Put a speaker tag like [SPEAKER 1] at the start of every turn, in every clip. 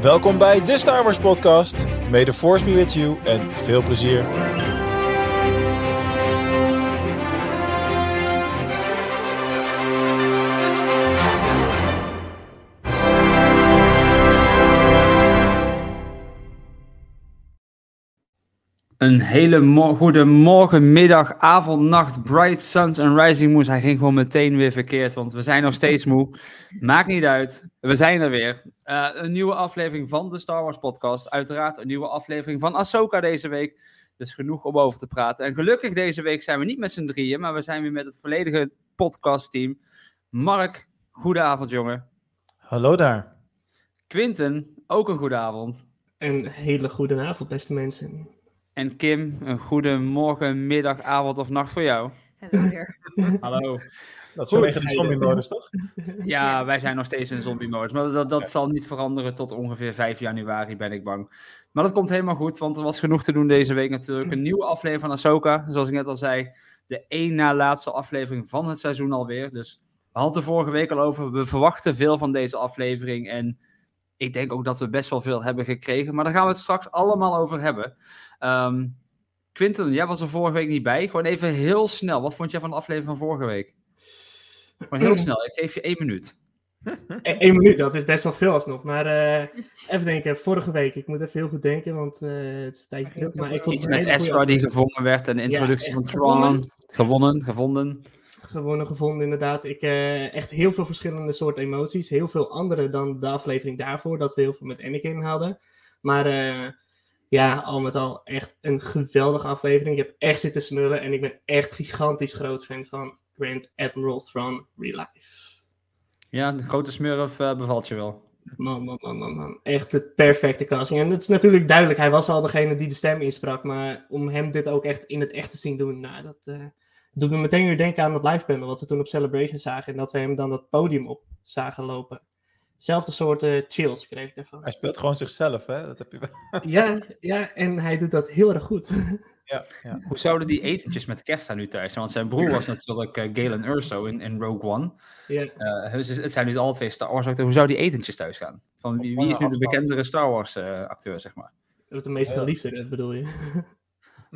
[SPEAKER 1] Welkom bij de Star Wars Podcast. May the Force be with you en veel plezier.
[SPEAKER 2] Een hele mo goede morgen, middag, avond, nacht, bright suns en rising moons. Hij ging gewoon meteen weer verkeerd, want we zijn nog steeds moe. Maakt niet uit, we zijn er weer. Uh, een nieuwe aflevering van de Star Wars podcast. Uiteraard een nieuwe aflevering van Ahsoka deze week. Dus genoeg om over te praten. En gelukkig deze week zijn we niet met z'n drieën, maar we zijn weer met het volledige podcastteam. Mark, goedenavond jongen.
[SPEAKER 1] Hallo daar.
[SPEAKER 2] Quinten, ook een goede avond.
[SPEAKER 3] Een hele goede avond, beste mensen.
[SPEAKER 2] En Kim, een goede morgen, middag, avond of nacht voor jou.
[SPEAKER 4] Hallo.
[SPEAKER 1] Dat is een zombie-modus, toch?
[SPEAKER 2] Ja, wij zijn nog steeds in zombie-modus. Maar dat, dat zal niet veranderen tot ongeveer 5 januari, ben ik bang. Maar dat komt helemaal goed, want er was genoeg te doen deze week natuurlijk. Een nieuwe aflevering van Ahsoka. Zoals ik net al zei, de één na laatste aflevering van het seizoen alweer. Dus we hadden het er vorige week al over. We verwachten veel van deze aflevering. En ik denk ook dat we best wel veel hebben gekregen. Maar daar gaan we het straks allemaal over hebben. Um, Quinten, jij was er vorige week niet bij. Gewoon even heel snel. Wat vond jij van de aflevering van vorige week? Gewoon heel snel. Ik geef je één minuut.
[SPEAKER 3] Eén minuut, dat is best wel veel alsnog. Maar uh, even denken, vorige week. Ik moet even heel goed denken, want uh, het is een tijdje terug. Maar ik vond
[SPEAKER 2] Iets met Ezra die gevonden werd en de introductie ja, van Tron. Gewonnen, gevonden.
[SPEAKER 3] Gewonnen, gevonden, inderdaad. Ik, uh, echt heel veel verschillende soorten emoties. Heel veel andere dan de aflevering daarvoor, dat we heel veel met Anakin hadden. Maar ja, al met al echt een geweldige aflevering. Ik heb echt zitten smullen en ik ben echt gigantisch groot fan van Grand Admiral Thrawn Real Life.
[SPEAKER 2] Ja, de grote smurf uh, bevalt je wel.
[SPEAKER 3] Man, man, man, man, man. Echt de perfecte casting. En het is natuurlijk duidelijk, hij was al degene die de stem insprak. Maar om hem dit ook echt in het echt te zien doen, nou, dat uh, doet me meteen weer denken aan dat live panel wat we toen op Celebration zagen. En dat we hem dan dat podium op zagen lopen. Zelfde soort uh, chills kreeg ik ervan.
[SPEAKER 1] Hij speelt gewoon zichzelf, hè? Dat heb je wel.
[SPEAKER 3] ja, ja, en hij doet dat heel erg goed.
[SPEAKER 1] ja, ja.
[SPEAKER 2] Hoe zouden die etentjes met kerst nu thuis zijn? Want zijn broer was natuurlijk uh, Galen Urso in, in Rogue One.
[SPEAKER 3] Ja.
[SPEAKER 2] Uh, dus het zijn nu alle twee Star Wars acteurs. Hoe zouden die etentjes thuis gaan? Van wie, wie is nu de bekendere Star Wars acteur, zeg maar?
[SPEAKER 3] De meest geliefde, bedoel je?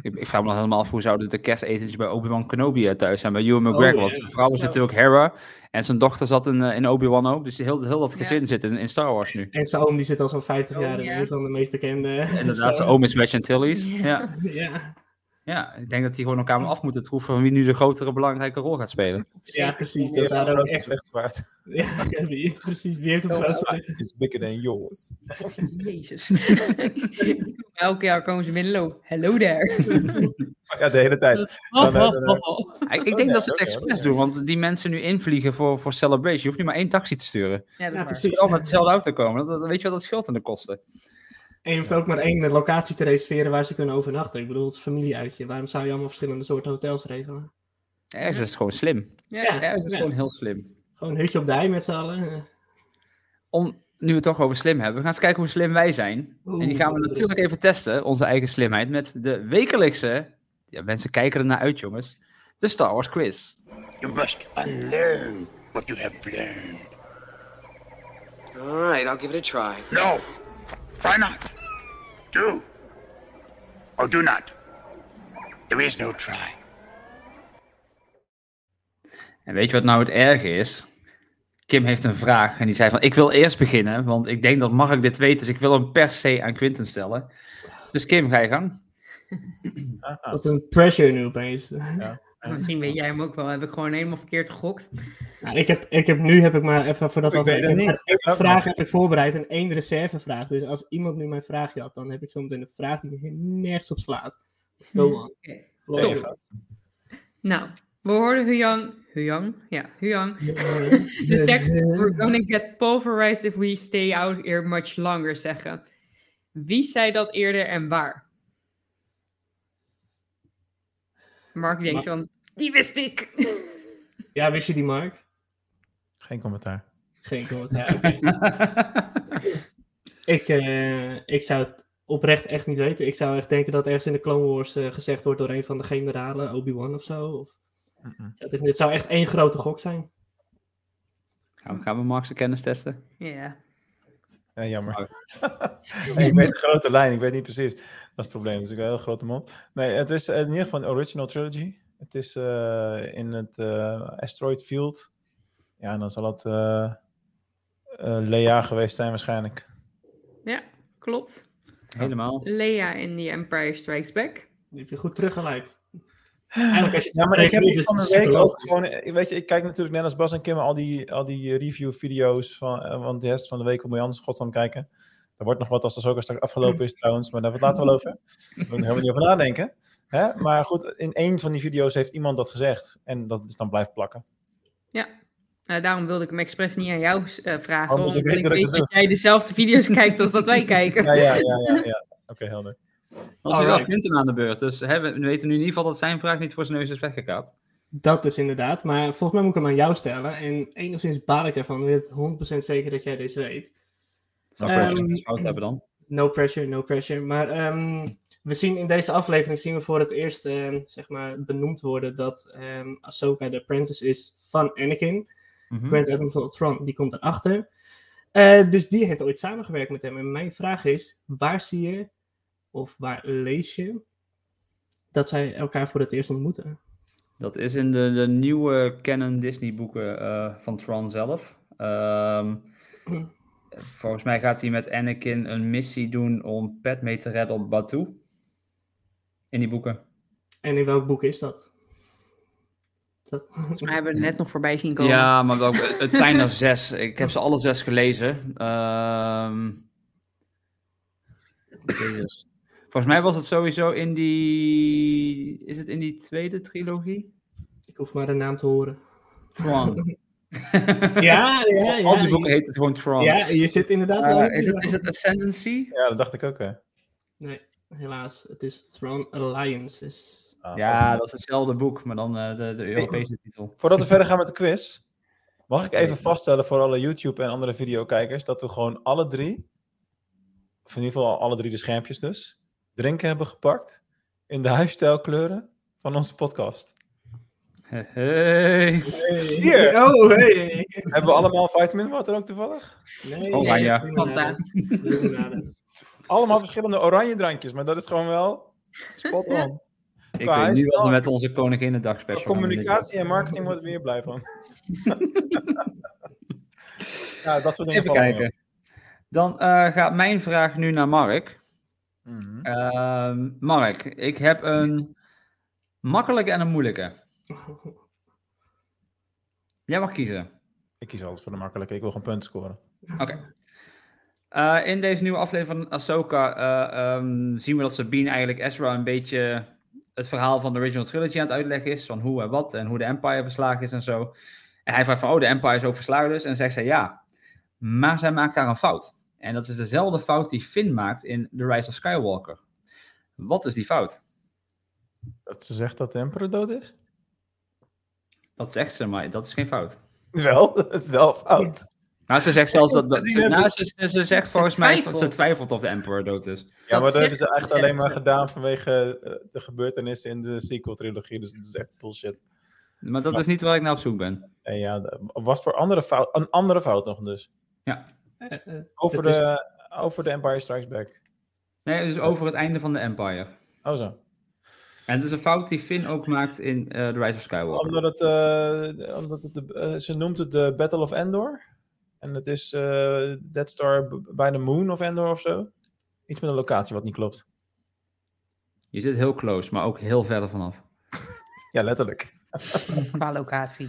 [SPEAKER 2] Ik, ik, vraag me nog helemaal af hoe zouden de kerstetentjes bij Obi-Wan Kenobi thuis zijn. Bij Ewan McGregor. Oh, want zijn vrouw is natuurlijk Hera. En zijn dochter zat in, uh, in Obi-Wan ook. Dus heel, heel dat gezin ja. zit in, in, Star Wars nu.
[SPEAKER 3] En zijn oom die zit al zo'n 50 oh, jaar in een van de meest bekende.
[SPEAKER 2] Inderdaad, zijn oom is Wedge Antilles. Ja.
[SPEAKER 3] ja.
[SPEAKER 2] Ja, ik denk dat die gewoon elkaar af moeten troeven van wie nu de grotere belangrijke rol gaat spelen.
[SPEAKER 3] Ja, precies. Dat daar ook echt
[SPEAKER 1] slecht zwaard.
[SPEAKER 3] Ja, wie, precies. Wie heeft het grootste
[SPEAKER 1] is bigger than yours.
[SPEAKER 4] Jezus. Elk jaar komen ze binnenlopen. Hello there.
[SPEAKER 1] Ja, de hele tijd. Dan,
[SPEAKER 2] dan, dan, ik, ik denk dat ze het expres doen, want die mensen nu invliegen voor, voor Celebration. Je hoeft nu maar één taxi te sturen.
[SPEAKER 4] Ja,
[SPEAKER 3] Ja, precies.
[SPEAKER 2] Al met dezelfde auto komen. Dat, weet je wat dat scheelt aan de kosten?
[SPEAKER 3] En je hoeft ook maar één locatie te reserveren waar ze kunnen overnachten. Ik bedoel, het familieuitje. Waarom zou je allemaal verschillende soorten hotels regelen?
[SPEAKER 2] Ergens is het gewoon slim.
[SPEAKER 4] Ja,
[SPEAKER 2] Ergens is het
[SPEAKER 3] ja.
[SPEAKER 2] gewoon heel slim.
[SPEAKER 3] Gewoon een hutje op de hei met z'n allen.
[SPEAKER 2] Om, nu we het toch over slim hebben, we gaan eens kijken hoe slim wij zijn. En die gaan we natuurlijk even testen, onze eigen slimheid, met de wekelijkse... Ja, mensen kijken er naar uit, jongens. De Star Wars quiz.
[SPEAKER 5] You must unlearn what you have learned.
[SPEAKER 6] All right, I'll give it a try.
[SPEAKER 5] No. Try not. Do. Or do not. There is no try.
[SPEAKER 2] En weet je wat nou het erge is? Kim heeft een vraag en die zei van, ik wil eerst beginnen, want ik denk dat Mark dit weet, dus ik wil hem per se aan Quinten stellen. Dus Kim, ga je gang.
[SPEAKER 3] Wat een pressure nu opeens.
[SPEAKER 1] Ja.
[SPEAKER 4] Misschien weet jij hem ook wel. Heb ik gewoon helemaal verkeerd gegokt.
[SPEAKER 3] Nou, ik, heb, ik heb nu heb ik maar even voordat
[SPEAKER 1] Ik het
[SPEAKER 3] ik heb
[SPEAKER 1] Ik ook
[SPEAKER 3] vraag heb ik voorbereid en één reservevraag. Dus als iemand nu mijn vraagje had, dan heb ik zometeen een vraag die nergens op slaat. Go on. Los.
[SPEAKER 4] Top. Nou, we hoorden Huyang. Huyang? Ja, Huyang.
[SPEAKER 3] De
[SPEAKER 4] De tekst, we're gonna get pulverized if we stay out here much longer zeggen. Wie zei dat eerder en waar? Mark denkt van, die wist ik.
[SPEAKER 3] Ja, wist je die, Mark?
[SPEAKER 1] Geen commentaar.
[SPEAKER 3] Geen commentaar. oké. ik, eh, ik zou het oprecht echt niet weten. Ik zou echt denken dat ergens in de Clone Wars eh, gezegd wordt door een van de generalen, Obi-Wan of zo. Of... Het zou echt één grote gok zijn.
[SPEAKER 2] Gaan we, gaan we Mark's kennis testen?
[SPEAKER 4] Ja.
[SPEAKER 1] Ja, jammer. nee, ik weet de grote lijn, ik weet niet precies. Dat is het probleem, dus ik heb een heel grote mond. Nee, het is in ieder geval een original trilogy. Het is eh, in het eh, asteroid field. Ja, en dan zal het eh eh, Lea geweest zijn waarschijnlijk.
[SPEAKER 4] Ja, klopt.
[SPEAKER 2] Helemaal.
[SPEAKER 4] Leia in The Empire Strikes Back.
[SPEAKER 3] Die heb je goed teruggeleid. Eigenlijk als je het
[SPEAKER 1] Ja, maar ik heb
[SPEAKER 3] is
[SPEAKER 1] van
[SPEAKER 3] het
[SPEAKER 1] de week ook gewoon... Weet je, ik kijk natuurlijk net als Bas en Kim al die, al die review-video's van... want de rest van de week moet je anders godsnaam kijken. Er wordt nog wat als de Ahsoka straks afgelopen is trouwens, maar daar hebben we het later wel over. Daar moet ik helemaal niet over nadenken. Hè? Maar goed, in één van die video's heeft iemand dat gezegd. En dat is dan blijft plakken.
[SPEAKER 4] Nou, daarom wilde ik hem expres niet aan jou eh, vragen.
[SPEAKER 1] Oh,
[SPEAKER 4] omdat ik
[SPEAKER 1] dat
[SPEAKER 4] weet
[SPEAKER 1] het
[SPEAKER 4] dat jij dezelfde video's kijkt als dat wij kijken.
[SPEAKER 1] Ja, ja, ja, ja. ja. Oké, helder.
[SPEAKER 2] Dan is er wel. Quinten aan de beurt. Dus hè, we we weten nu in ieder geval dat zijn vraag niet voor zijn neus is weggekaapt.
[SPEAKER 3] Dat dus inderdaad. Maar volgens mij moet ik hem aan jou stellen. En enigszins baal ik ervan. Ik weet 100% zeker dat jij deze weet.
[SPEAKER 2] Zou
[SPEAKER 3] Ehm,
[SPEAKER 2] fout hebben dan?
[SPEAKER 3] No pressure, no pressure. Maar ehm, we zien in deze aflevering zien we voor het eerst ehm, zeg maar benoemd worden dat ehm Ahsoka de apprentice is van Anakin.
[SPEAKER 2] Mhm.
[SPEAKER 3] Grand Admiral Thrawn, die komt erachter. Eh dus die heeft ooit samengewerkt met hem. En mijn vraag is, waar zie je, of waar lees je, dat zij elkaar voor het eerst ontmoeten?
[SPEAKER 2] Dat is in de, de nieuwe canon Disney boeken eh, van Tron zelf. Ehm, volgens mij gaat hij met Anakin een missie doen om Padme te redden op Batuu. In die boeken.
[SPEAKER 3] En in welk boek is dat? dat
[SPEAKER 4] Volgens mij hebben we er net nog voorbij zien komen.
[SPEAKER 2] Ja, maar het zijn er zes. Ik heb ze alle zes gelezen. Ehm. Volgens mij was het sowieso in die... Is het in die tweede trilogie?
[SPEAKER 3] ik hoef maar de naam te horen. Ja, ja, ja.
[SPEAKER 2] Al die boeken heet het gewoon Tron.
[SPEAKER 3] Ja, je zit inderdaad wel...
[SPEAKER 2] Eh, is, het, is het Ascendancy?
[SPEAKER 1] Ja, dat dacht ik ook, hè.
[SPEAKER 3] Nee, helaas. Het is Throne Alliances.
[SPEAKER 1] Ah,
[SPEAKER 2] Ja,
[SPEAKER 1] oké.
[SPEAKER 2] dat is hetzelfde boek, maar dan eh, de, de Europese titel.
[SPEAKER 1] Voordat we verder gaan met de quiz, mag ik even vaststellen voor alle YouTube en andere videokijkers dat we gewoon alle drie, of in ieder geval alle drie de schermpjes dus, drinken hebben gepakt in de huisstijlkleuren van onze podcast.
[SPEAKER 2] Hey.
[SPEAKER 3] Hier! Oh, hey!
[SPEAKER 1] Hebben we allemaal vitamin water ook toevallig?
[SPEAKER 3] Nee,
[SPEAKER 2] Oh,
[SPEAKER 3] nee.
[SPEAKER 1] Allemaal verschillende oranje drankjes, maar dat is gewoon wel spot on.
[SPEAKER 2] Ik
[SPEAKER 1] Qua
[SPEAKER 2] weet nu wat we met onze Koninginnedag special.
[SPEAKER 1] Communicatie en marketing worden we hier blij van. ja, dat soort dingen
[SPEAKER 2] Even kijken. Dan eh, gaat mijn vraag nu naar Mark.
[SPEAKER 1] Mhm.
[SPEAKER 2] Ehm, Mark, ik heb een makkelijke en een moeilijke. Jij mag kiezen.
[SPEAKER 1] Ik kies altijd voor de makkelijke, ik wil gewoon punten scoren.
[SPEAKER 2] Oké. Eh, in deze nieuwe aflevering van Ahsoka eh, ehm, zien we dat Sabine eigenlijk Ezra een beetje het verhaal van de original trilogy aan het uitleggen is. Van hoe en wat en hoe de Empire verslagen is en zo. En hij vraagt van, oh, de Empire is ook verslagen dus. En zegt zij ja. Maar zij maakt daar een fout. En dat is dezelfde fout die Finn maakt in The Rise of Skywalker. Wat is die fout?
[SPEAKER 1] Dat ze zegt dat de emperor dood is?
[SPEAKER 2] Dat zegt ze, maar dat is geen fout.
[SPEAKER 1] Wel, dat is wel fout.
[SPEAKER 2] Nou, ze zegt zelfs dat...
[SPEAKER 1] Ze
[SPEAKER 2] dat ze,
[SPEAKER 1] hebben-
[SPEAKER 2] nou, ze, ze, ze zegt
[SPEAKER 4] Ze
[SPEAKER 2] volgens mij... Ze twijfelt of de Emperor dood is.
[SPEAKER 1] Ja, maar dat hebben
[SPEAKER 4] zegt-
[SPEAKER 1] ze eigenlijk
[SPEAKER 4] zegt
[SPEAKER 1] alleen maar gedaan vanwege eh, de gebeurtenissen in de sequel-trilogie. Dus dat is echt bullshit.
[SPEAKER 2] Maar dat
[SPEAKER 1] Maar-
[SPEAKER 2] is niet waar ik naar op zoek ben.
[SPEAKER 1] En ja, wat voor andere fout? Een andere fout nog dus.
[SPEAKER 3] Eh, eh,
[SPEAKER 1] Over,
[SPEAKER 3] is-
[SPEAKER 1] de, over de Empire Strikes Back.
[SPEAKER 2] Nee, dus over het einde van de Empire.
[SPEAKER 1] Oh zo.
[SPEAKER 2] En het is een fout die Finn ook maakt in eh The Rise of Skywalker.
[SPEAKER 1] Omdat het, eh, omdat het de- eh, ze noemt het de Battle of Endor. En het is eh Death Star b- bij de Moon of Endor of zo. Iets met een locatie wat niet klopt.
[SPEAKER 2] Je zit heel close, maar ook heel verder vanaf.
[SPEAKER 1] Ja, letterlijk.
[SPEAKER 4] Qua locatie.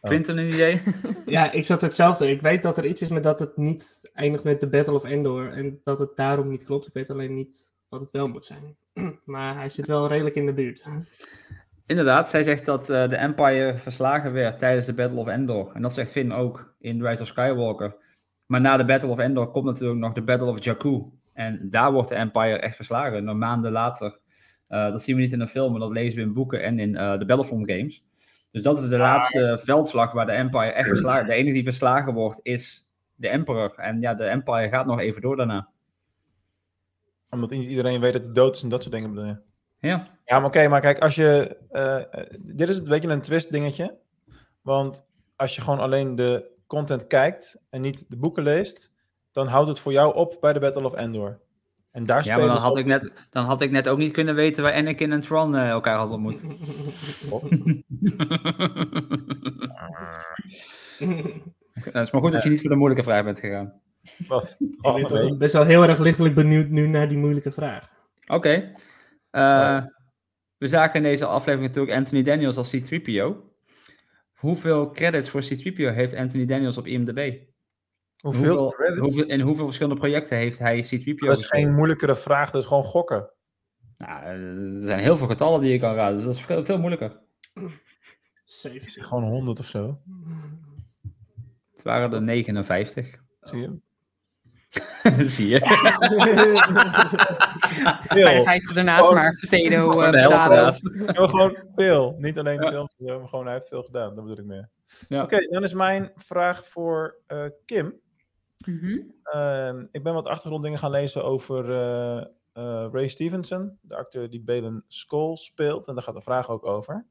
[SPEAKER 1] Oh.
[SPEAKER 2] Quinten een idee?
[SPEAKER 3] Ja, ik zat hetzelfde. Ik weet dat er iets is met dat het niet eindigt met de Battle of Endor. En dat het daarom niet klopt. Ik weet alleen niet wat het wel moet zijn. maar hij zit wel redelijk in de buurt.
[SPEAKER 2] Inderdaad, zij zegt dat eh, de Empire verslagen werd tijdens de Battle of Endor. En dat zegt Finn ook in The Rise of Skywalker. Maar na de Battle of Endor komt natuurlijk nog de Battle of Jakku. En daar wordt de Empire echt verslagen, nog maanden later. Eh, dat zien we niet in de film, maar dat lezen we in boeken en in eh, de Battlefront games. Dus dat is de laatste veldslag waar de Empire echt verslagen De enige die verslagen wordt is de Emperor. En ja, de Empire gaat nog even door daarna.
[SPEAKER 1] Omdat niet iedereen weet dat hij dood is en dat soort dingen bedoel je.
[SPEAKER 2] Ja,
[SPEAKER 1] Ja, maar oké, maar kijk, als je. eh, dit is een beetje een twist dingetje. Want als je gewoon alleen de content kijkt en niet de boeken leest, dan houdt het voor jou op bij de Battle of Endor. En daar
[SPEAKER 2] Ja, maar dan had,
[SPEAKER 1] op-
[SPEAKER 2] ik net, dan had ik net ook niet kunnen weten waar Anakin en Tron eh, elkaar hadden ontmoet. Het is maar goed dat je niet voor de moeilijke vraag bent gegaan.
[SPEAKER 1] Wat?
[SPEAKER 3] Ik ben best wel heel erg lichtelijk benieuwd nu naar die moeilijke vraag.
[SPEAKER 2] Oké. Eh, We zagen in deze aflevering natuurlijk Anthony Daniels als C-3PO. Hoeveel credits voor C-3PO heeft Anthony Daniels op IMDb?
[SPEAKER 1] Hoeveel credits?
[SPEAKER 2] hoeveel- in hoeveel verschillende projecten heeft hij C-3PO
[SPEAKER 1] dat is
[SPEAKER 2] gespeeld?
[SPEAKER 1] geen moeilijkere vraag, dat is gewoon gokken.
[SPEAKER 2] Nou, eh, er zijn heel veel getallen die je kan raden, dus dat is veel, veel moeilijker.
[SPEAKER 3] 17.
[SPEAKER 1] Gewoon 100 of zo.
[SPEAKER 2] Het waren er 59.
[SPEAKER 1] Zie je?
[SPEAKER 2] Zie je?
[SPEAKER 1] Veel.
[SPEAKER 4] 55 ernaast, maar potato, eh
[SPEAKER 2] ernaast.
[SPEAKER 1] Ja, gewoon veel. Niet alleen films, maar gewoon hij heeft veel gedaan. Dat bedoel ik meer.
[SPEAKER 2] Ja.
[SPEAKER 1] Oké, dan is mijn vraag voor eh, Kim.
[SPEAKER 4] Mhm.
[SPEAKER 1] Ehm, ik ben wat achtergronddingen gaan lezen over eh, eh, Ray Stevenson, de acteur die Balen Skull speelt. En daar gaat de vraag ook over.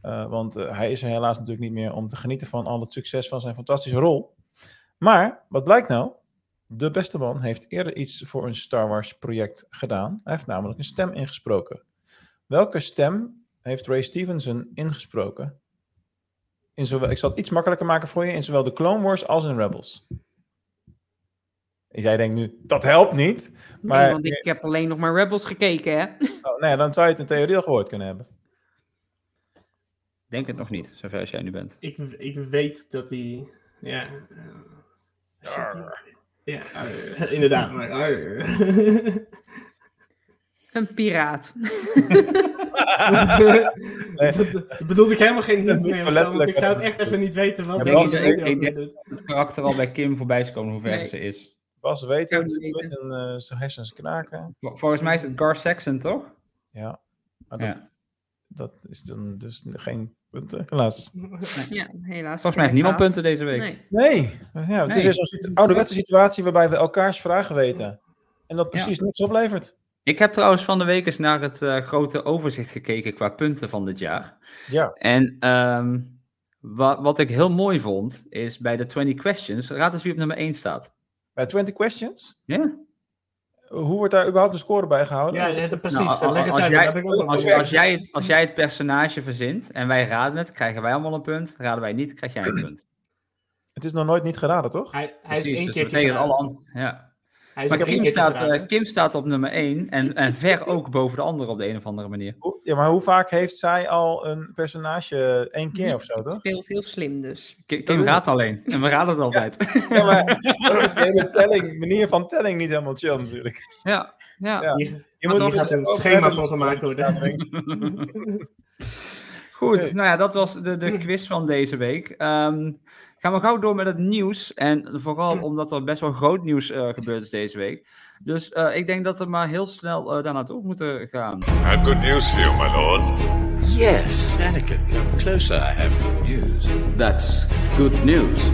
[SPEAKER 1] Eh, want eh, hij is er helaas natuurlijk niet meer om te genieten van al het succes van zijn fantastische rol. Maar, wat blijkt nou? De beste man heeft eerder iets voor een Star Wars project gedaan. Hij heeft namelijk een stem ingesproken. Welke stem heeft Ray Stevenson ingesproken? In zowel, ik zal het iets makkelijker maken voor je. In zowel de Clone Wars als in Rebels. En Jij denkt nu, dat helpt niet. Maar
[SPEAKER 4] Nee, want ik heb alleen nog maar Rebels gekeken, hè?
[SPEAKER 1] oh, nee, dan zou je het in theorie al gehoord kunnen hebben.
[SPEAKER 2] Denk het nog niet, zover als jij nu bent.
[SPEAKER 3] Ik, ik weet dat hij. Ja. eh, hij? Ja, arr, inderdaad, maar. arr.
[SPEAKER 4] Een piraat.
[SPEAKER 3] dat, dat bedoelde ik helemaal geen hint
[SPEAKER 1] Niet
[SPEAKER 3] mee.
[SPEAKER 1] zo
[SPEAKER 3] of zo, want ik zou het echt even niet weten wat
[SPEAKER 1] Ja, Bas,
[SPEAKER 2] ik- ik-
[SPEAKER 3] doet.
[SPEAKER 2] Het karakter al bij Kim voorbij is komen hoe ver
[SPEAKER 4] Nee.
[SPEAKER 2] ze is.
[SPEAKER 1] Bas weet het,
[SPEAKER 4] niet
[SPEAKER 1] weet een, eh, zijn hersens knaken.
[SPEAKER 2] Vol- Volgens mij is het Gar Saxon, toch?
[SPEAKER 1] Ja, maar dat,
[SPEAKER 2] Ja.
[SPEAKER 1] dat is dan dus geen punten, helaas.
[SPEAKER 4] Ja, helaas.
[SPEAKER 2] Volgens mij heeft niemand punten deze week.
[SPEAKER 4] Nee.
[SPEAKER 1] Nee, ja, het is weer zo'n situ- ouderwetse situatie waarbij we elkaars vragen weten. En dat precies niks oplevert.
[SPEAKER 2] Ik heb trouwens van de week eens naar het eh, grote overzicht gekeken qua punten van dit jaar.
[SPEAKER 1] Ja,
[SPEAKER 2] En ehm, wa- wat ik heel mooi vond, is bij de 20 questions, raad eens wie op nummer 1 staat.
[SPEAKER 1] bij 20 questions,
[SPEAKER 2] Ja?
[SPEAKER 1] Hoe wordt daar überhaupt een score bij gehouden?
[SPEAKER 3] Ja, net, precies.
[SPEAKER 2] Nou, als, jij, als, jij het, als jij het personage verzint en wij raden het, krijgen wij allemaal een punt. Raden wij niet, krijg jij een punt.
[SPEAKER 1] Het is nog nooit niet geraden, toch?
[SPEAKER 3] Hij, hij is één
[SPEAKER 2] dus
[SPEAKER 3] keer
[SPEAKER 2] betekent alle ja.
[SPEAKER 3] Hij is
[SPEAKER 2] Maar Kim staat, eh, Kim staat op nummer 1 en, en ver ook boven de andere op de een of andere manier.
[SPEAKER 1] Hoe- Ja, maar hoe vaak heeft zij al een personage één keer of zo, toch?
[SPEAKER 4] Speelt heel slim dus.
[SPEAKER 2] Kim raadt
[SPEAKER 1] het.
[SPEAKER 2] alleen en we raden het altijd.
[SPEAKER 1] Ja, maar dat is de hele telling, manier van telling niet helemaal chill natuurlijk.
[SPEAKER 2] Ja, ja.
[SPEAKER 1] Ja. Je
[SPEAKER 2] Maar
[SPEAKER 1] moet er
[SPEAKER 3] gaat een schema
[SPEAKER 1] hebben.
[SPEAKER 3] van gemaakt worden.
[SPEAKER 2] Goed, nou ja, dat was de, de quiz van deze week. Ehm, gaan we gauw door met het nieuws. En vooral omdat er best wel groot nieuws eh, gebeurd is deze week. Dus eh, ik denk dat we maar heel snel eh daar naartoe moeten gaan.
[SPEAKER 6] I have good news for you, my lord.
[SPEAKER 7] Yes, Anakin, come closer. I have good news. That's good news.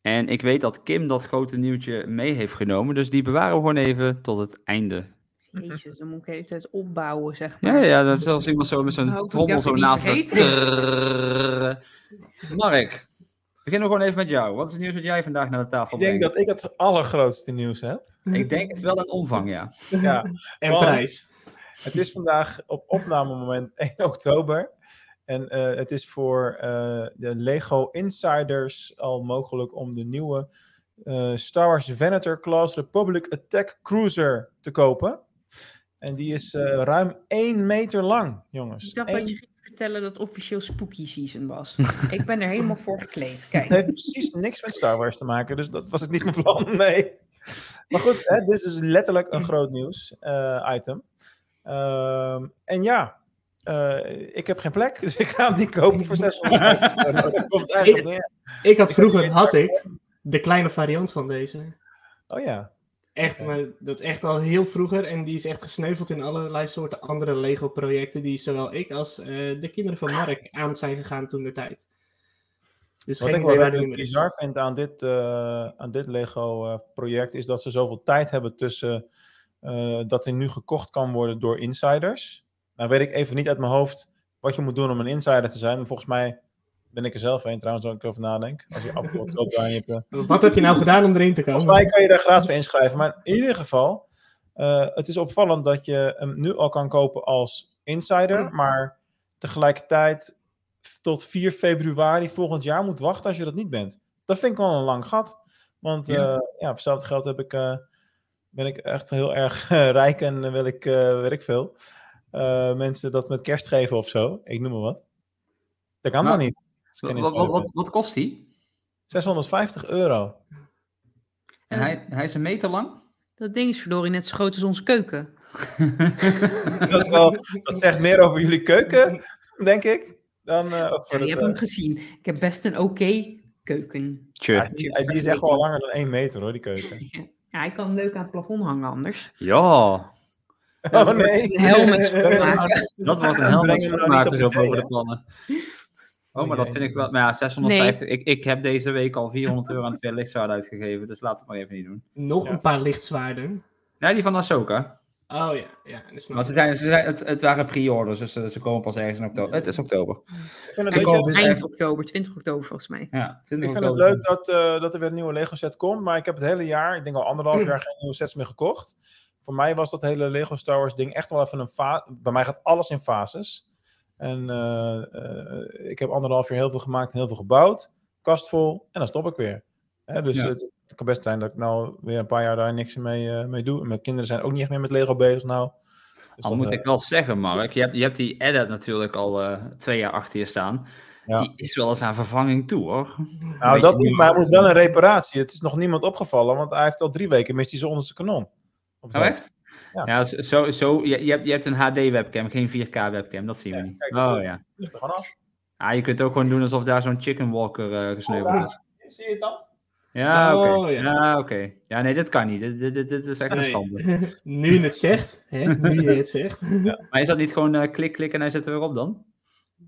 [SPEAKER 2] En ik weet dat Kim dat grote nieuwtje mee heeft genomen. Dus die bewaren we gewoon even tot het einde.
[SPEAKER 4] Jezus, dan moet ik de hele tijd opbouwen, zeg maar.
[SPEAKER 2] Ja, ja, dat is als iemand zo met zo'n trommel zo naast me. Mark, beginnen we gewoon even met jou. Wat is het nieuws wat jij vandaag naar de tafel
[SPEAKER 1] Ik denk
[SPEAKER 2] brengt?
[SPEAKER 1] dat ik het allergrootste nieuws heb.
[SPEAKER 2] Ik denk het wel in omvang, ja.
[SPEAKER 1] Ja,
[SPEAKER 3] En
[SPEAKER 1] Want-
[SPEAKER 3] prijs.
[SPEAKER 1] Het is vandaag op opnamemoment 1 oktober. En eh, het is voor eh, de Lego Insiders al mogelijk om de nieuwe eh, Star Wars Venator Class Republic Attack Cruiser te kopen. En die is eh, ruim 1 meter lang, jongens.
[SPEAKER 4] Ik dacht
[SPEAKER 1] Eén-
[SPEAKER 4] dat je ging vertellen dat het officieel spooky season was. ik ben er helemaal voor gekleed. Kijk.
[SPEAKER 1] Het heeft precies niks met Star Wars te maken, dus dat was het niet mijn plan, nee. Maar goed, hè, dit is letterlijk een groot nieuws eh, item. Ehm, en ja, eh, ik heb geen plek, dus ik ga hem niet kopen voor 600 euro. Dat komt eigenlijk neer.
[SPEAKER 3] Ik had vroeger, had ik, de kleine variant van deze.
[SPEAKER 1] Oh ja,
[SPEAKER 3] Echt, maar dat is echt al heel vroeger. En die is echt gesneuveld in allerlei soorten andere Lego-projecten. Die zowel ik als eh, de kinderen van Mark aan zijn gegaan toen de tijd. Dus
[SPEAKER 1] wat ik wel bizar vind aan dit, eh, aan dit Lego-project is dat ze zoveel tijd hebben tussen eh, dat hij nu gekocht kan worden door insiders. Nou weet ik even niet uit mijn hoofd wat je moet doen om een insider te zijn. Maar volgens mij Ben ik er zelf een trouwens, als ik erover nadenk. Als je hebt, eh,
[SPEAKER 3] Wat heb je nou gedaan om erin te
[SPEAKER 1] Volgens
[SPEAKER 3] komen?
[SPEAKER 1] mij kan je daar gratis voor inschrijven. Maar in ieder geval, eh, het is opvallend dat je hem nu al kan kopen als insider. Maar tegelijkertijd tot 4 februari volgend jaar moet wachten als je dat niet bent. Dat vind ik wel een lang gat. Want
[SPEAKER 2] Ja.
[SPEAKER 1] ja, ja voor hetzelfde geld heb ik, eh, ben ik echt heel erg eh, rijk en wil ik, eh weet ik veel, eh, mensen dat met kerst geven of zo. Ik noem maar wat. Dat kan dan niet.
[SPEAKER 2] Wat, wat, wat, wat kost die?
[SPEAKER 1] 650 euro.
[SPEAKER 2] En hij, hij is een meter lang?
[SPEAKER 4] Dat ding is verdorie net zo groot als onze keuken.
[SPEAKER 1] dat, is wel, dat zegt meer over jullie keuken, denk ik. Dan, eh, voor
[SPEAKER 4] Ja, je
[SPEAKER 1] het,
[SPEAKER 4] hebt hem gezien. Ik heb best een oké keuken.
[SPEAKER 1] ja, die, die is echt wel langer dan 1 meter hoor, die keuken.
[SPEAKER 4] Ja, hij kan leuk aan het plafond hangen anders.
[SPEAKER 2] Ja,
[SPEAKER 1] Oh nee.
[SPEAKER 4] Een helm met schoonmaken.
[SPEAKER 2] dat wordt een
[SPEAKER 1] niet op
[SPEAKER 2] schoonmaker boven de plannen. Oh, maar dat vind ik wel... Maar ja, 650. Ik, ik heb deze week al 400 euro aan twee lichtzwaarden uitgegeven. Dus laten we het maar even niet doen.
[SPEAKER 3] Nog
[SPEAKER 1] Ja.
[SPEAKER 3] een paar lichtzwaarden.
[SPEAKER 2] Ja, die van Ahsoka.
[SPEAKER 3] Oh ja, ja. Dat snap
[SPEAKER 2] Maar ze
[SPEAKER 3] ik.
[SPEAKER 2] zijn, ze zijn, het, het waren pre-orders, dus ze, ze komen pas ergens in oktober. Het is oktober.
[SPEAKER 1] Ik vind het, je,
[SPEAKER 4] komt eind oktober, 20 oktober volgens mij.
[SPEAKER 2] Ja,
[SPEAKER 1] ik
[SPEAKER 2] 20
[SPEAKER 1] vind het leuk dat, eh, dat er weer een nieuwe Lego set komt, maar ik heb het hele jaar, ik denk al anderhalf jaar, geen nieuwe sets meer gekocht. Voor mij was dat hele Lego Star Wars ding echt wel even een fase. Bij mij gaat alles in fases. En eh, eh, ik heb anderhalf jaar heel veel gemaakt en heel veel gebouwd. Kast vol en dan stop ik weer. Hè, dus
[SPEAKER 2] Ja.
[SPEAKER 1] het, het kan best zijn dat ik nou weer een paar jaar daar niks mee, eh, mee doe. En mijn kinderen zijn ook niet echt meer met Lego bezig nou. Dus
[SPEAKER 2] Al moet ik wel zeggen, Mark, je hebt, je hebt die edit natuurlijk al twee jaar achter je staan.
[SPEAKER 1] Ja.
[SPEAKER 2] Die is wel eens aan vervanging toe, hoor.
[SPEAKER 1] Nou, dat niet, maar hij moet wel een reparatie. Het is nog niemand opgevallen, want hij heeft al drie weken mist hij zijn onderste kanon. Op het
[SPEAKER 2] Oh?
[SPEAKER 1] Ja.
[SPEAKER 2] Ja, zo, zo, je, je, hebt, je hebt een HD-webcam, geen 4K-webcam, dat zien we
[SPEAKER 1] Ja,
[SPEAKER 2] niet.
[SPEAKER 1] kijk,
[SPEAKER 2] oh ja.
[SPEAKER 1] Ligt er gewoon af.
[SPEAKER 2] Ah, je kunt ook gewoon doen alsof daar zo'n chicken walker eh gesneuveld is.
[SPEAKER 1] Zie je het dan?
[SPEAKER 2] Ja, oké.
[SPEAKER 3] Oh, ja.
[SPEAKER 2] ja, oké. Ja, nee, dit kan niet. Dit, dit, dit, dit is echt een schande.
[SPEAKER 3] nu je het zegt, hè? nu je het zegt.
[SPEAKER 2] Maar is dat niet gewoon eh, klik, klik en hij zit er weer op dan?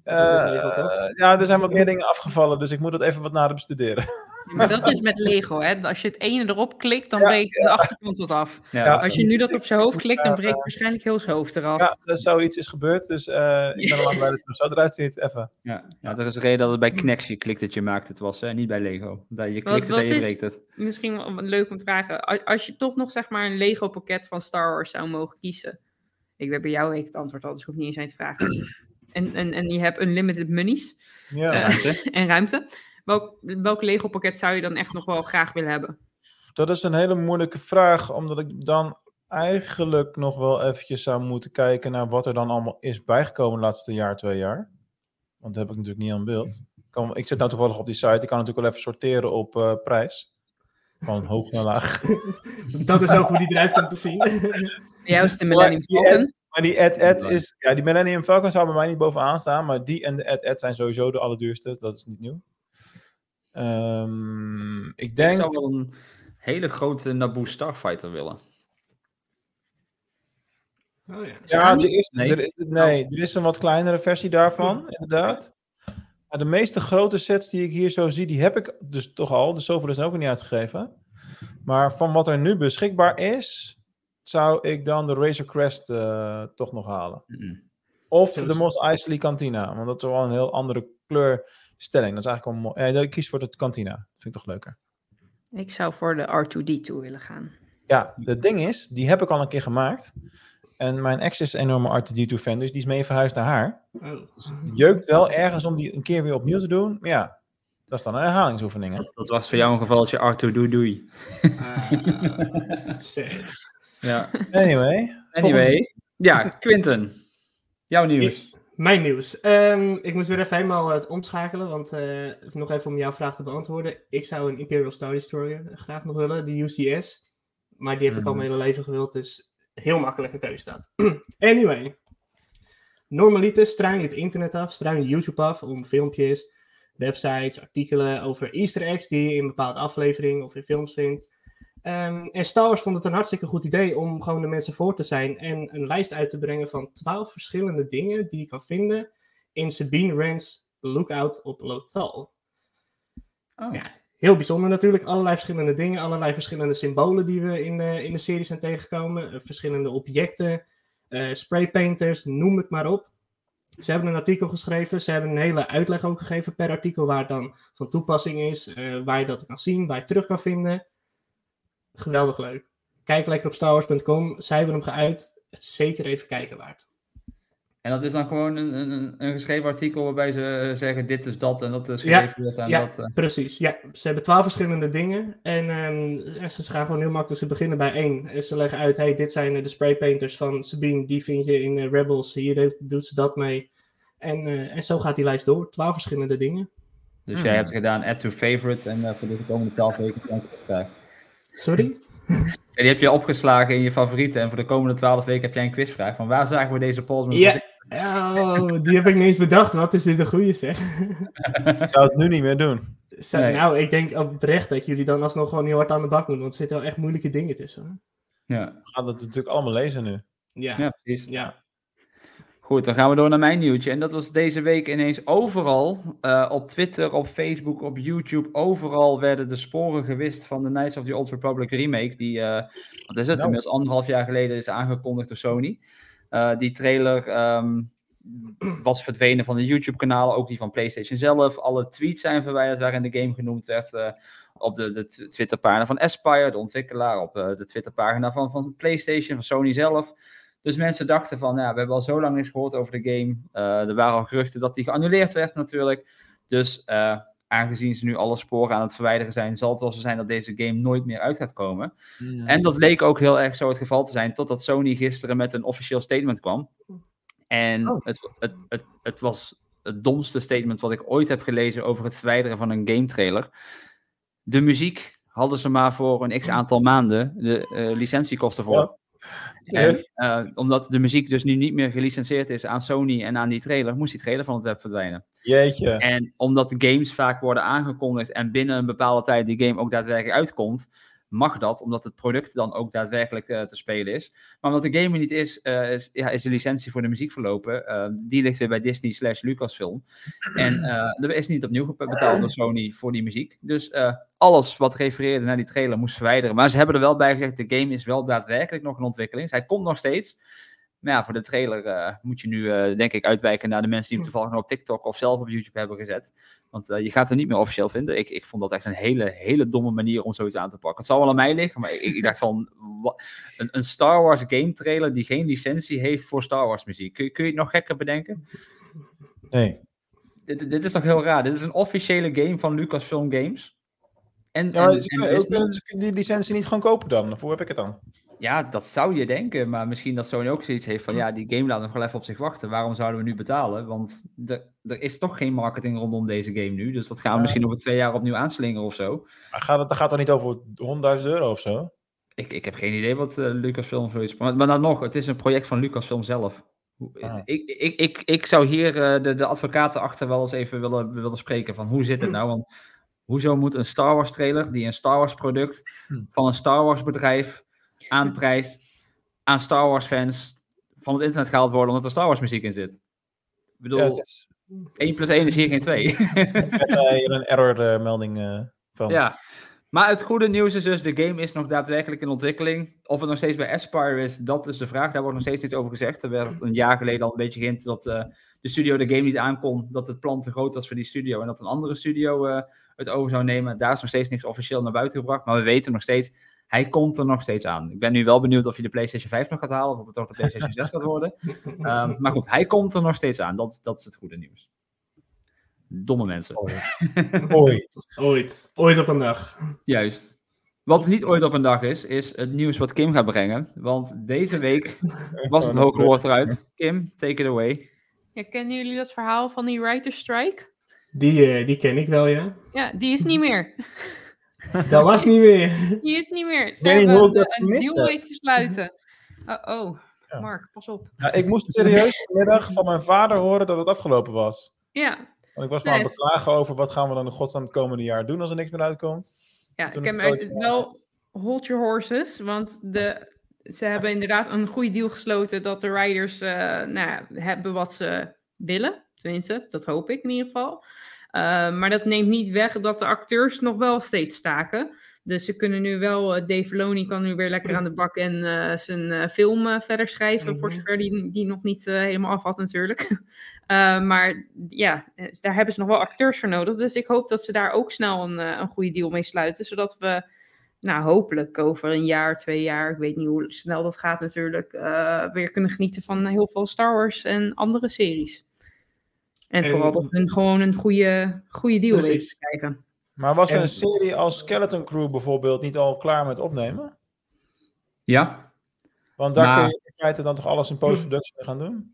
[SPEAKER 3] Dat is
[SPEAKER 1] Eh,
[SPEAKER 3] Lego, toch?
[SPEAKER 1] ja, er zijn wat meer dingen afgevallen, dus ik moet dat even wat nader bestuderen.
[SPEAKER 4] Maar dat is met Lego, hè. Als je het ene erop klikt, dan
[SPEAKER 1] Ja,
[SPEAKER 4] breekt de achterkant wat af.
[SPEAKER 2] Ja,
[SPEAKER 1] Ja,
[SPEAKER 2] dat is-
[SPEAKER 4] Als je nu dat op zijn hoofd klikt, dan breekt waarschijnlijk heel zijn hoofd eraf.
[SPEAKER 1] Ja, er zoiets is gebeurd, dus eh, ik ben er lang blij dat het er zo eruit ziet. Even.
[SPEAKER 2] ja. ja, dat is de reden dat het bij Knex je klikt dat je maakt het was, hè? niet bij Lego. Dat je
[SPEAKER 4] Wat-
[SPEAKER 2] klikt het en je breekt het.
[SPEAKER 4] Misschien wel leuk om te vragen. Als je toch nog zeg maar een Lego pakket van Star Wars zou mogen kiezen. Ik weet bij jou weet ik het antwoord al, dus ik hoef niet eens aan te vragen. En, en, en je hebt unlimited monies
[SPEAKER 1] Ja.
[SPEAKER 4] Eh,
[SPEAKER 2] Ruimte.
[SPEAKER 4] en ruimte. Welk, welk Lego pakket zou je dan echt nog wel graag willen hebben?
[SPEAKER 1] Dat is een hele moeilijke vraag, omdat ik dan eigenlijk nog wel eventjes zou moeten kijken naar wat er dan allemaal is bijgekomen de laatste jaar, twee jaar. Want dat heb ik natuurlijk niet aan beeld. Ik, kan, ik zit nou toevallig op die site, ik kan natuurlijk wel even sorteren op eh, prijs. Van hoog naar laag.
[SPEAKER 3] Dat is ook hoe die eruit komt te zien.
[SPEAKER 4] Is het de Millennium
[SPEAKER 1] die
[SPEAKER 4] Falcon.
[SPEAKER 1] Maar die Ed-Ed is... Ja, die Millennium Falcon zou bij mij niet bovenaan staan. Maar die en de Ed-Ed zijn sowieso de allerduurste. Dat is niet nieuw. Ehm, ik
[SPEAKER 2] Ik
[SPEAKER 1] denk...
[SPEAKER 2] zou wel een hele grote Naboo Starfighter willen.
[SPEAKER 3] Oh, ja.
[SPEAKER 1] Er is,
[SPEAKER 2] Nee.
[SPEAKER 1] Er is, nee, er is een wat kleinere versie daarvan, inderdaad. Maar de meeste grote sets die ik hier zo zie, die heb ik dus toch al. Dus zoveel is er ook nog niet uitgegeven. Maar van wat er nu beschikbaar is, zou ik dan de Razor Crest eh, toch nog halen. Of de Mos Eisley Cantina, want dat is wel een heel andere kleurstelling. Dat is eigenlijk wel mooi. Ja, ik kies voor de Cantina. Dat vind ik toch leuker.
[SPEAKER 4] Ik zou voor de R2D2 willen gaan.
[SPEAKER 1] Ja, het ding is, die heb ik al een keer gemaakt. En mijn ex is een enorme R2D2-fan, dus die is mee verhuisd naar haar.
[SPEAKER 3] Oh.
[SPEAKER 1] Het jeukt wel ergens om die een keer weer opnieuw te doen. Maar ja, dat is dan een herhalingsoefening. Hè?
[SPEAKER 2] Dat, dat was voor jou een gevalletje Arthur doei doei.
[SPEAKER 3] Ah, zeg.
[SPEAKER 2] Ja.
[SPEAKER 1] Anyway.
[SPEAKER 2] Anyway. Ja, Quinten. Jouw nieuws.
[SPEAKER 3] Mijn nieuws. Ehm, ik moest weer even helemaal het omschakelen, want eh, nog even om jouw vraag te beantwoorden. Ik zou een Imperial Star Destroyer graag nog willen, de UCS. Maar die heb ik al
[SPEAKER 2] Mhm.
[SPEAKER 3] mijn hele leven gewild, dus heel makkelijke keuze dat. anyway. Normaliter struin je het internet af, struin je YouTube af om filmpjes, websites, artikelen over easter eggs die je in bepaalde afleveringen of in films vindt. Ehm, en Star Wars vond het een hartstikke goed idee om gewoon de mensen voor te zijn en een lijst uit te brengen van twaalf verschillende dingen die je kan vinden in Sabine Wren's Lookout op Lothal.
[SPEAKER 2] Oh.
[SPEAKER 3] Ja. Heel bijzonder natuurlijk, allerlei verschillende dingen, allerlei verschillende symbolen die we in de, in de serie zijn tegengekomen, eh, verschillende objecten, eh spraypainters, noem het maar op. Ze hebben een artikel geschreven, ze hebben een hele uitleg ook gegeven per artikel waar het dan van toepassing is, eh, waar je dat kan zien, waar je het terug kan vinden. Geweldig leuk. Kijk lekker op starwars.com, zij hebben hem geuit. Het is zeker even kijken waard.
[SPEAKER 2] En dat is dan gewoon een, een, een geschreven artikel waarbij ze eh, zeggen dit is dat en dat is geschreven dit en
[SPEAKER 3] ja,
[SPEAKER 2] dat. eh.
[SPEAKER 3] precies. Ja, ze hebben twaalf verschillende dingen. En, ehm, en ze gaan gewoon heel makkelijk. Ze beginnen bij één. En ze leggen uit, hey, dit zijn eh, de spraypainters van Sabine. Die vind je in Rebels. Hier heeft, doet ze dat mee. En, eh, en zo gaat die lijst door. Twaalf verschillende dingen.
[SPEAKER 2] Dus
[SPEAKER 1] Hmm.
[SPEAKER 2] jij hebt gedaan add to favorite en voor de komende 12 weken heb je.
[SPEAKER 3] Sorry?
[SPEAKER 2] En die heb je opgeslagen in je favorieten en voor de komende 12 weken heb jij een quizvraag. Van waar zagen we deze polls?
[SPEAKER 3] Ja. Oh, die heb ik niet eens bedacht. Wat is dit een goeie zeg?
[SPEAKER 1] Ik zou het nu niet meer doen.
[SPEAKER 2] Nee.
[SPEAKER 3] Nou, ik denk oprecht dat jullie dan alsnog gewoon heel hard aan de bak moeten. Want er zitten wel echt moeilijke dingen tussen.
[SPEAKER 2] Ja.
[SPEAKER 1] We gaan het natuurlijk allemaal lezen nu.
[SPEAKER 3] Ja.
[SPEAKER 2] ja, precies.
[SPEAKER 3] ja.
[SPEAKER 2] Goed, dan gaan we door naar mijn nieuwtje. En dat was deze week ineens overal, eh, op Twitter, op Facebook, op YouTube, overal werden de sporen gewist van de Knights of the Old Republic remake, die, eh, wat is het,
[SPEAKER 1] Nou.
[SPEAKER 2] inmiddels anderhalf jaar geleden is aangekondigd door Sony. Eh, die trailer ehm, was verdwenen van de YouTube-kanalen, ook die van PlayStation zelf. Alle tweets zijn verwijderd waarin de game genoemd werd. op de, de Twitterpagina van Aspire, de ontwikkelaar, op de Twitterpagina van, van PlayStation, van Sony zelf. Dus mensen dachten van, ja, we hebben al zo lang niks gehoord over de game. Eh, er waren al geruchten dat die geannuleerd werd natuurlijk. Dus eh, aangezien ze nu alle sporen aan het verwijderen zijn, zal het wel zo zijn dat deze game nooit meer uit gaat komen. En dat leek ook heel erg zo het geval te zijn, totdat Sony gisteren met een officieel statement kwam. En
[SPEAKER 1] Oh.
[SPEAKER 2] het, het, het, het was het domste statement wat ik ooit heb gelezen over het verwijderen van een game trailer. De muziek hadden ze maar voor een x aantal maanden de eh, licentiekosten voor.
[SPEAKER 1] Ja.
[SPEAKER 2] En eh, omdat de muziek dus nu niet meer gelicenseerd is aan Sony en aan die trailer, moest die trailer van het web verdwijnen.
[SPEAKER 1] Jeetje.
[SPEAKER 2] En omdat de games vaak worden aangekondigd en binnen een bepaalde tijd die game ook daadwerkelijk uitkomt, mag dat, omdat het product dan ook daadwerkelijk eh, te spelen is. Maar omdat de game er niet is, eh, is, ja, is de licentie voor de muziek verlopen. Eh, die ligt weer bij Disney slash Lucasfilm. En eh, er is niet opnieuw betaald door Sony voor die muziek. Dus alles wat refereerde naar die trailer moest verwijderen. Maar ze hebben er wel bij gezegd, de game is wel daadwerkelijk nog in ontwikkeling. Hij komt nog steeds. Maar ja, voor de trailer eh, moet je nu, eh, denk ik, uitwijken naar de mensen die hem toevallig nog op TikTok of zelf op YouTube hebben gezet. Want eh, je gaat hem niet meer officieel vinden. Ik, ik vond dat echt een hele, hele domme manier om zoiets aan te pakken. Het zal wel aan mij liggen, maar ik, ik dacht van, een, een Star Wars game trailer die geen licentie heeft voor Star Wars muziek. Kun, je- kun je het nog gekker bedenken?
[SPEAKER 1] Nee.
[SPEAKER 2] Dit, dit is toch heel raar. Dit is een officiële game van Lucasfilm Games. En,
[SPEAKER 1] Ja,
[SPEAKER 2] en-
[SPEAKER 1] ze
[SPEAKER 2] en
[SPEAKER 1] kunnen- ze die licentie niet gewoon kopen dan? Hoe heb ik het dan?
[SPEAKER 2] Ja, dat zou je denken, maar misschien dat Sony ook zoiets heeft van ja, die game laat nog wel even op zich wachten. Waarom zouden we nu betalen? Want er, is toch geen marketing rondom deze game nu, dus dat gaan we
[SPEAKER 1] Ja.
[SPEAKER 2] misschien over twee jaar opnieuw aanslingeren of zo.
[SPEAKER 1] Maar gaat het, gaat toch niet over 100.000 euro of zo?
[SPEAKER 2] Ik, ik heb geen idee wat eh, Lucasfilm zoiets... Maar, maar dan nog, het is een project van Lucasfilm zelf.
[SPEAKER 1] Ah.
[SPEAKER 2] Ik, ik, ik, ik zou hier eh, de, de advocaten achter wel eens even willen, willen spreken van hoe zit het nou? Want hoezo moet een Star Wars trailer, die een Star Wars product
[SPEAKER 1] Hm.
[SPEAKER 2] van een Star Wars bedrijf aanprijst aan Star Wars fans van het internet gehaald worden omdat er Star Wars muziek in zit? Ik bedoel,
[SPEAKER 1] Ja, is,
[SPEAKER 2] 1 plus 1 is hier geen 2.
[SPEAKER 1] ik heb eh, hier een error eh, melding eh, van.
[SPEAKER 2] Ja, maar het goede nieuws is dus, de game is nog daadwerkelijk in ontwikkeling. Of het nog steeds bij Aspire is, dat is de vraag. Daar wordt nog steeds iets over gezegd. Er werd een jaar geleden al een beetje geïnt dat de studio de game niet aankon. Dat het plan te groot was voor die studio. En dat een andere studio het over zou nemen. Daar is nog steeds niks officieel naar buiten gebracht. Maar we weten nog steeds, hij komt er nog steeds aan. Ik ben nu wel benieuwd of je de PlayStation 5 nog gaat halen. Of of het toch de PlayStation 6 gaat worden. Ehm, maar goed, hij komt er nog steeds aan. Dat, dat is het goede nieuws. Domme mensen.
[SPEAKER 1] Ooit.
[SPEAKER 3] Ooit. Ooit op een dag.
[SPEAKER 2] Juist. Wat niet ooit op een dag is, is het nieuws wat Kim gaat brengen. Want deze week was het hoge woord eruit. Kim, take it away.
[SPEAKER 4] Ja, kennen jullie dat verhaal van die writer's strike?
[SPEAKER 3] Die, eh, die ken ik wel, ja.
[SPEAKER 4] Ja, die is niet meer.
[SPEAKER 3] Dat was niet meer.
[SPEAKER 4] Die is niet meer. Ze hebben
[SPEAKER 1] dat
[SPEAKER 4] een- deal
[SPEAKER 1] heb.
[SPEAKER 4] weten te sluiten. Oh, oh.
[SPEAKER 1] Ja.
[SPEAKER 4] Mark, pas op.
[SPEAKER 1] Ja, ik moest serieus vanmiddag van mijn vader horen dat het afgelopen was.
[SPEAKER 4] Ja,
[SPEAKER 1] Want ik was
[SPEAKER 4] Nee,
[SPEAKER 1] maar aan
[SPEAKER 4] het-
[SPEAKER 1] beklagen over wat gaan we dan in godsnaam het komende jaar doen als er niks meer uitkomt.
[SPEAKER 4] ja
[SPEAKER 1] Toen
[SPEAKER 4] ik heb wel hold your horses, want de, ze hebben inderdaad een goede deal gesloten dat de riders eh, nou, ja, hebben wat ze willen. Tenminste, dat hoop ik in ieder geval. Eh, maar dat neemt niet weg dat de acteurs nog wel steeds staken. Dus ze kunnen nu wel, eh, Dave Filoni kan nu weer lekker aan de bak en eh, zijn film verder schrijven, voor
[SPEAKER 3] Mhm.
[SPEAKER 4] zover die, die nog niet helemaal af had natuurlijk. Maar ja, daar hebben ze nog wel acteurs voor nodig. Dus ik hoop dat ze daar ook snel een, een goede deal mee sluiten, zodat we, nou hopelijk over een jaar, twee jaar, ik weet niet hoe snel dat gaat natuurlijk, weer kunnen genieten van heel veel Star Wars en andere series. En,
[SPEAKER 3] En-
[SPEAKER 4] vooral dat we een- gewoon een goede, goede deal
[SPEAKER 3] Precies.
[SPEAKER 4] weten te krijgen.
[SPEAKER 1] Maar was
[SPEAKER 3] En-
[SPEAKER 1] een serie als Skeleton Crew bijvoorbeeld niet al klaar met opnemen?
[SPEAKER 2] Ja,
[SPEAKER 1] Want daar
[SPEAKER 2] Maar-
[SPEAKER 1] kun je in feite dan toch alles in post-production mee gaan doen?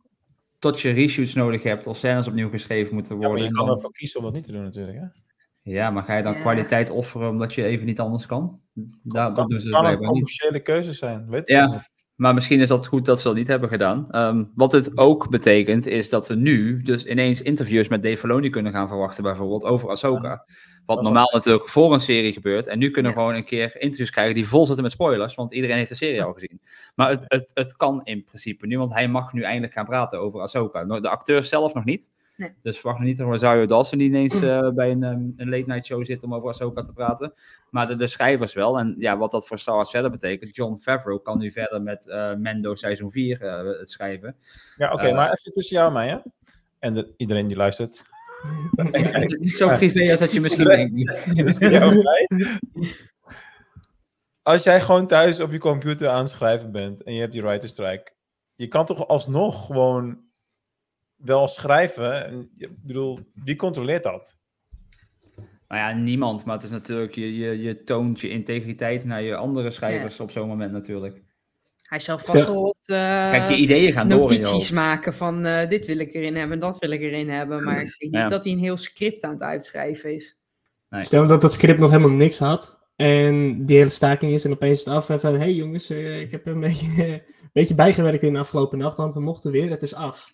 [SPEAKER 2] tot je reshoots nodig hebt of scènes opnieuw geschreven moeten
[SPEAKER 1] Ja, maar
[SPEAKER 2] worden.
[SPEAKER 1] je kan
[SPEAKER 2] dan-
[SPEAKER 1] ervoor kiezen om dat niet te doen natuurlijk. Hè?
[SPEAKER 2] Ja, maar ga je dan
[SPEAKER 4] Ja.
[SPEAKER 2] kwaliteit offeren omdat je even niet anders kan? Da
[SPEAKER 1] kan
[SPEAKER 2] dat doen ze
[SPEAKER 1] kan een commerciële keuze zijn, weet je
[SPEAKER 2] Ja.
[SPEAKER 1] niet.
[SPEAKER 2] Maar misschien is dat goed dat ze dat niet hebben gedaan. Ehm, wat het ook betekent, is dat we nu dus ineens interviews met Dave Filoni kunnen gaan verwachten, bijvoorbeeld over Ahsoka. Wat normaal natuurlijk voor een serie gebeurt. En nu kunnen we
[SPEAKER 4] Ja.
[SPEAKER 2] gewoon een keer interviews krijgen die vol zitten met spoilers, want iedereen heeft de serie al gezien. Maar het, het, het kan in principe nu, want hij mag nu eindelijk gaan praten over Ahsoka. De acteur zelf nog niet.
[SPEAKER 4] Nee.
[SPEAKER 2] Dus verwacht niet dat Rosario Dawson die ineens eh, bij een, ehm, een late night show zit om over Ahsoka te praten. Maar de, de schrijvers wel. En ja, wat dat voor Star Wars verder betekent. John Favreau kan nu verder met eh Mendo seizoen 4 eh, het schrijven.
[SPEAKER 1] Ja, oké, maar even tussen jou en mij, hè? En de- iedereen die luistert.
[SPEAKER 2] het is niet zo privé als dat je misschien denkt.
[SPEAKER 1] Jou. Als jij gewoon thuis op je computer aan het schrijven bent en je hebt die writer strike, je kan toch alsnog gewoon wel schrijven. En, ik bedoel, wie controleert dat?
[SPEAKER 2] Nou ja, niemand. Maar het is natuurlijk, je, je, je toont je integriteit naar je andere schrijvers op zo'n moment natuurlijk.
[SPEAKER 4] Hij zal vast wel wat eh,
[SPEAKER 2] Kijk, je ideeën gaan door
[SPEAKER 4] notities
[SPEAKER 2] hoofd.
[SPEAKER 4] maken van eh, dit wil ik erin hebben en dat wil ik erin hebben. Maar ik denk
[SPEAKER 2] Ja.
[SPEAKER 4] niet dat hij een heel script aan het uitschrijven is.
[SPEAKER 2] Nee.
[SPEAKER 3] Stel dat dat script nog helemaal niks had. En die hele staking is en opeens het af. En van, hé hey jongens, eh, ik heb een beetje, een beetje bijgewerkt in de afgelopen nacht. Want we mochten weer, het is af.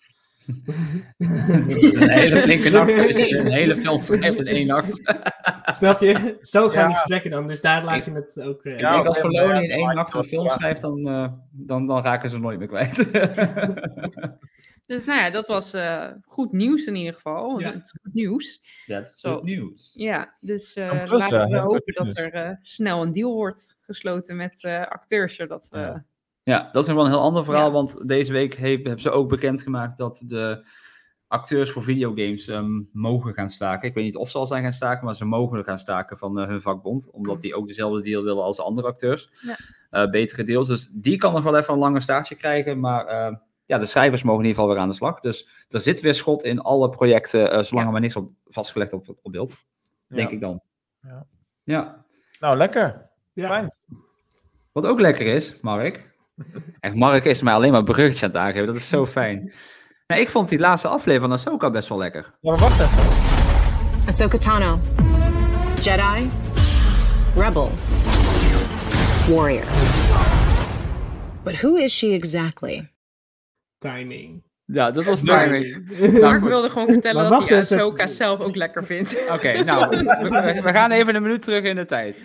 [SPEAKER 2] Het is een hele flinke nacht. Dus een hele film schrijft in één nacht.
[SPEAKER 3] Snap je? Zo gaan
[SPEAKER 1] Ja.
[SPEAKER 3] die gesprekken dan. Dus daar laat je het ook... eh,
[SPEAKER 1] Ja,
[SPEAKER 2] denk als
[SPEAKER 1] maar
[SPEAKER 2] in één nacht een film schrijft, dan, eh, dan, dan raken ze nooit meer kwijt.
[SPEAKER 4] Dus nou ja, dat was eh, goed nieuws in ieder geval.
[SPEAKER 3] Ja.
[SPEAKER 4] Het is goed nieuws.
[SPEAKER 2] That's
[SPEAKER 4] Zo.
[SPEAKER 2] good news.
[SPEAKER 4] Ja, dus eh,
[SPEAKER 1] plus,
[SPEAKER 4] laten we hopen
[SPEAKER 1] goed
[SPEAKER 4] dat
[SPEAKER 1] nieuws.
[SPEAKER 4] er eh, snel een deal wordt gesloten met eh, acteurs. Zodat we...
[SPEAKER 1] Ja.
[SPEAKER 2] Ja, dat is nog wel een heel ander verhaal,
[SPEAKER 4] Ja.
[SPEAKER 2] want deze week heeft, hebben ze ook bekendgemaakt dat de acteurs voor videogames ehm, mogen gaan staken. Ik weet niet of ze al zijn gaan staken, maar ze mogen gaan staken van eh, hun vakbond, omdat die ook dezelfde deal willen als de andere acteurs.
[SPEAKER 4] Ja.
[SPEAKER 2] Eh, betere deals, dus die kan nog wel even een langer staartje krijgen, maar eh, ja, de schrijvers mogen in ieder geval weer aan de slag. Dus er zit weer schot in alle projecten, eh, zolang
[SPEAKER 4] Ja.
[SPEAKER 2] er maar niks op, vastgelegd op, op beeld, denk
[SPEAKER 1] Ja.
[SPEAKER 2] ik dan.
[SPEAKER 1] Ja.
[SPEAKER 2] ja.
[SPEAKER 1] Nou, lekker.
[SPEAKER 3] Ja.
[SPEAKER 1] Fijn.
[SPEAKER 2] Wat ook lekker is, Mark. Echt, Mark is mij alleen maar bruggetje aan het aangeven. Dat is zo fijn. Nou, ik vond die laatste aflevering van Ahsoka best wel lekker.
[SPEAKER 1] Ja, maar wacht even.
[SPEAKER 8] Ahsoka Tano. Jedi. Rebel. Warrior. But who is she exactly?
[SPEAKER 3] Timing.
[SPEAKER 2] Ja, dat was timing.
[SPEAKER 4] Maar
[SPEAKER 2] Nou,
[SPEAKER 4] ik
[SPEAKER 2] goed.
[SPEAKER 4] wilde gewoon vertellen dat hij
[SPEAKER 3] even.
[SPEAKER 4] Ahsoka zelf ook lekker vindt.
[SPEAKER 2] Oké, nou, we gaan even een minuut terug in de tijd.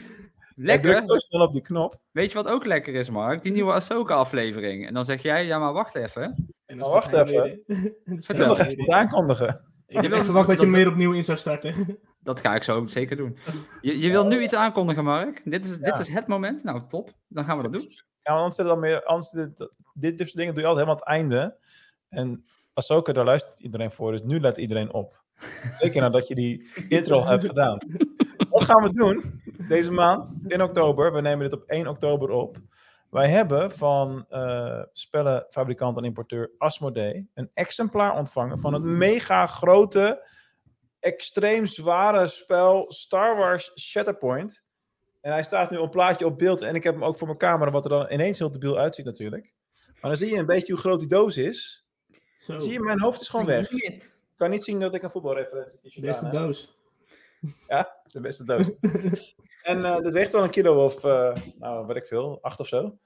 [SPEAKER 1] Zo
[SPEAKER 2] Lekker.
[SPEAKER 1] snel op die knop.
[SPEAKER 2] Weet je wat ook lekker is, Mark? Die nieuwe Ahsoka-aflevering. En dan zeg jij, ja, maar wacht even.
[SPEAKER 3] En dan
[SPEAKER 1] wacht even. Ik wil nog even aankondigen.
[SPEAKER 3] Ik heb verwacht dat je hem weer opnieuw in zou starten.
[SPEAKER 2] Dat ga ik zo zeker doen. Je, je wil nu iets aankondigen, Mark? Dit is, dit is het moment? Nou, top. Dan gaan we dat doen.
[SPEAKER 1] Ja, want anders, dan meer, anders dit, dit, dit soort dingen doe je altijd helemaal aan het einde. En Ahsoka, daar luistert iedereen voor, dus nu let iedereen op. Zeker nadat je die intro hebt gedaan. Wat gaan we doen deze maand in oktober? We nemen dit op 1 oktober op. Wij hebben van eh, spellenfabrikant en importeur Asmodee een exemplaar ontvangen van het mega grote, extreem zware spel Star Wars Shatterpoint. En hij staat nu een plaatje op beeld en ik heb hem ook voor mijn camera, wat er dan ineens heel debiel uitziet natuurlijk. Maar dan zie je een beetje hoe groot die doos is.
[SPEAKER 3] Zo,
[SPEAKER 1] Zie je, mijn hoofd is gewoon weg. Ik kan niet zien dat ik een voetbalreferentie heb.
[SPEAKER 3] doos.
[SPEAKER 1] Ja, de beste doos. en eh dat weegt wel een kilo of, eh, nou, weet ik veel, acht of zo.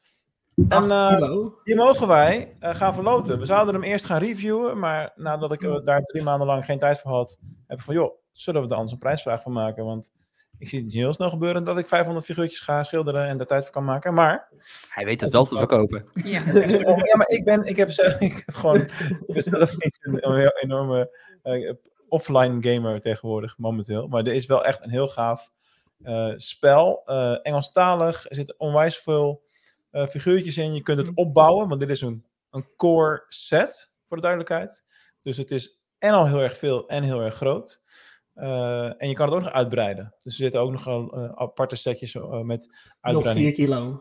[SPEAKER 1] En
[SPEAKER 3] Acht
[SPEAKER 1] eh, die mogen wij gaan verloten. We zouden hem eerst gaan reviewen, maar nadat ik daar drie maanden lang geen tijd voor had, heb ik van, joh, zullen we er anders een prijsvraag van maken? Want ik zie het niet heel snel gebeuren dat ik 500 figuurtjes ga schilderen en daar tijd voor kan maken. Maar,
[SPEAKER 2] Hij weet het wel te verkopen.
[SPEAKER 4] Ja.
[SPEAKER 1] ja, maar ik ben, ik heb zelf, ik heb gewoon, zelf niet een, enorme offline gamer tegenwoordig, momenteel. Maar er is wel echt een heel gaaf eh, spel. Eh, Engelstalig. Er zitten onwijs veel eh, figuurtjes in. Je kunt het opbouwen, want dit is een, een core set, voor de duidelijkheid. Dus het is en al heel erg veel en heel erg groot. Eh, en je kan het ook nog uitbreiden. Dus er zitten ook nog eh, aparte setjes met
[SPEAKER 3] Nog
[SPEAKER 1] uitbreiding.
[SPEAKER 3] 4 kilo.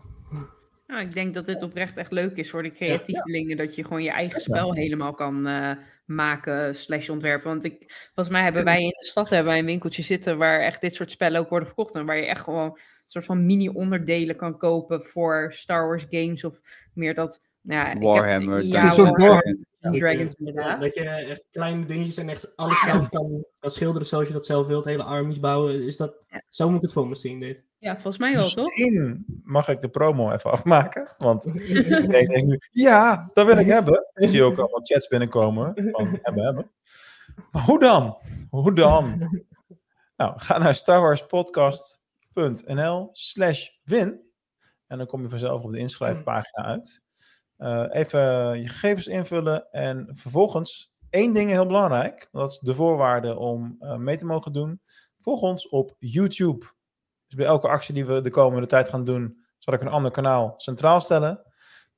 [SPEAKER 4] Nou, ik denk dat dit oprecht echt leuk is voor de creatievelingen. Dat je gewoon je eigen spel helemaal kan eh, maken slash ontwerpen. Want ik, volgens mij hebben wij in de stad hebben wij een winkeltje zitten waar echt dit soort spellen ook worden verkocht. En waar je echt gewoon een soort van mini-onderdelen kan kopen voor Star Wars games. Of meer dat, ja, ik heb-
[SPEAKER 2] Warhammer.
[SPEAKER 4] ja,
[SPEAKER 3] Het is een soort
[SPEAKER 4] Warhammer
[SPEAKER 3] Warhammer.
[SPEAKER 4] Dragons inderdaad.
[SPEAKER 3] dat je echt kleine dingetjes en echt alles zelf kan, kan schilderen zoals je dat zelf wilt. Hele armies bouwen. Is dat,
[SPEAKER 4] Ja.
[SPEAKER 3] Zo moet ik het voor me zien, dit.
[SPEAKER 4] Ja, volgens mij wel, toch?
[SPEAKER 1] Misschien mag ik de promo even afmaken. Want ik denk nu, ja, dat wil ik hebben. Ik zie ook allemaal chats binnenkomen van hebben, hebben. Maar hoe dan? Hoe dan? Nou, ga naar starwarspodcast.nl slash win. En dan kom je vanzelf op de inschrijfpagina uit. Eh, even je gegevens invullen en vervolgens één ding heel belangrijk. Dat is de voorwaarde om eh, mee te mogen doen. Volg ons op YouTube. Dus bij elke actie die we de komende tijd gaan doen, zal ik een ander kanaal centraal stellen.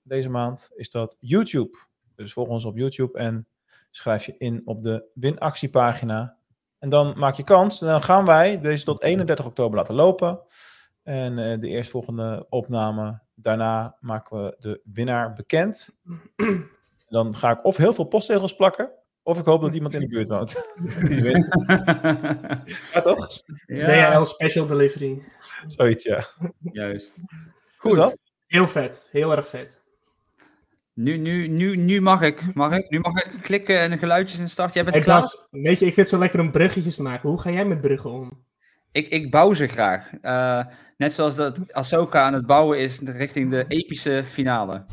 [SPEAKER 1] Deze maand is dat YouTube. Dus volg ons op YouTube en schrijf je in op de winactiepagina. En dan maak je kans. En dan gaan wij deze tot 31 oktober laten lopen. En eh, de eerstvolgende opname, daarna maken we de winnaar bekend. Dan ga ik of heel veel postzegels plakken, of ik hoop dat iemand in de buurt woont. Die wint. Ja, toch?
[SPEAKER 3] DHL Special Delivery.
[SPEAKER 1] Zoiets, ja.
[SPEAKER 2] Juist.
[SPEAKER 1] Goed. dat?
[SPEAKER 3] Heel vet. Heel erg vet.
[SPEAKER 2] Nu, nu, nu, nu mag ik. Mag ik? Nu mag ik klikken en de geluidjes in start. Jij bent
[SPEAKER 3] Hey
[SPEAKER 2] klaar?
[SPEAKER 3] Bas, weet je, ik vind het zo lekker om bruggetjes te maken. Hoe ga jij met bruggen om?
[SPEAKER 2] Ik, ik bouw ze graag. Eh, net zoals dat Ahsoka aan het bouwen is richting de epische finale.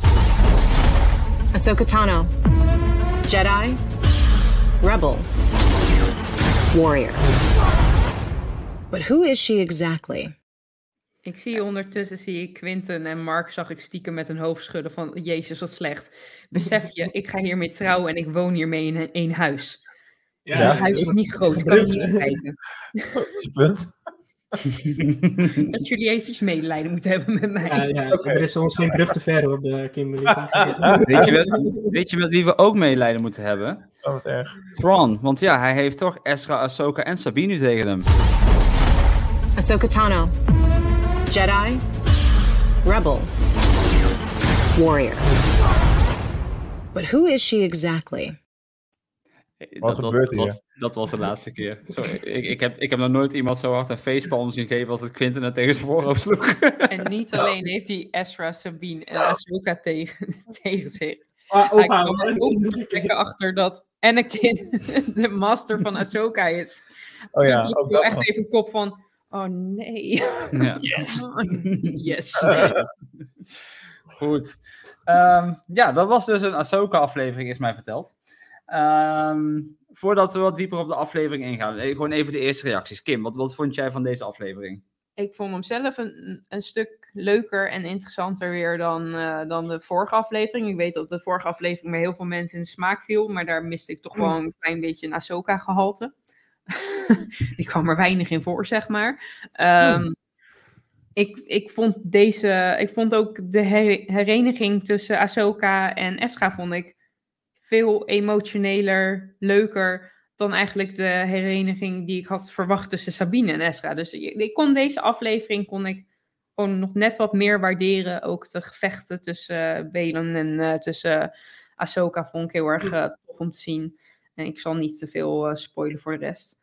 [SPEAKER 8] Ahsoka Tano. Jedi. Rebel. Warrior. But who is she exactly?
[SPEAKER 4] Ik zie ondertussen, zie ik Quinten en Mark, zag ik stiekem met een hoofd schudden van, jezus, wat slecht. Besef je, ik ga hiermee trouwen en ik woon hiermee in één huis.
[SPEAKER 1] Ja,
[SPEAKER 4] het huis is niet groot, ik kan het niet kijken.
[SPEAKER 1] Dat is punt.
[SPEAKER 4] Dat jullie eventjes medelijden moeten hebben met mij.
[SPEAKER 3] Ja, ja, Er is soms geen brug te ver hoor, de Kimberly.
[SPEAKER 2] Weet je, met, weet je met wie we ook meelijden moeten hebben?
[SPEAKER 1] Oh, wat erg.
[SPEAKER 2] Thrawn. Want ja, hij heeft toch Ezra, Ahsoka en Sabine nu tegen hem.
[SPEAKER 8] Ahsoka Tano. Jedi. Rebel. Warrior. But who is she exactly?
[SPEAKER 1] Wat gebeurt hier?
[SPEAKER 2] was, dat was de laatste keer. Sorry, ik, ik, heb, ik heb nog nooit iemand zo hard een facepalm zien geven als het Quinten het tegen zijn voorhoofd sloeg.
[SPEAKER 4] En niet alleen heeft hij Ezra, Sabine en Ahsoka tegen, tegen zich.
[SPEAKER 3] Ah,
[SPEAKER 4] Hij er ook lekker achter dat Anakin de master van Ahsoka is.
[SPEAKER 1] Oh ja,
[SPEAKER 4] Toen
[SPEAKER 1] ook dat
[SPEAKER 4] echt
[SPEAKER 1] nog.
[SPEAKER 4] even een kop van, oh nee.
[SPEAKER 2] Ja.
[SPEAKER 4] Yes.
[SPEAKER 2] Goed. Ehm, ja, dat was dus een Ahsoka-aflevering, is mij verteld. Ehm, voordat we wat dieper op de aflevering ingaan, eh, gewoon even de eerste reacties. Kim, wat, wat vond jij van deze aflevering?
[SPEAKER 4] Ik vond hem zelf een, een stuk leuker en interessanter weer dan, eh, dan de vorige aflevering. Ik weet dat de vorige aflevering bij heel veel mensen in de smaak viel, maar daar miste ik toch gewoon een klein beetje een Ahsoka-gehalte. Die kwam er weinig in voor, zeg maar. Ehm, ik, ik vond deze, ik vond ook de her- hereniging tussen Ahsoka en Escha vond ik veel emotioneler, leuker dan eigenlijk de hereniging die ik had verwacht tussen Sabine en Esra. Dus ik, kon deze aflevering kon ik gewoon nog net wat meer waarderen. Ook de gevechten tussen uh, Belen en uh, tussen Ahsoka vond ik heel erg uh, tof om te zien. En ik zal niet te veel uh, spoilen voor de rest.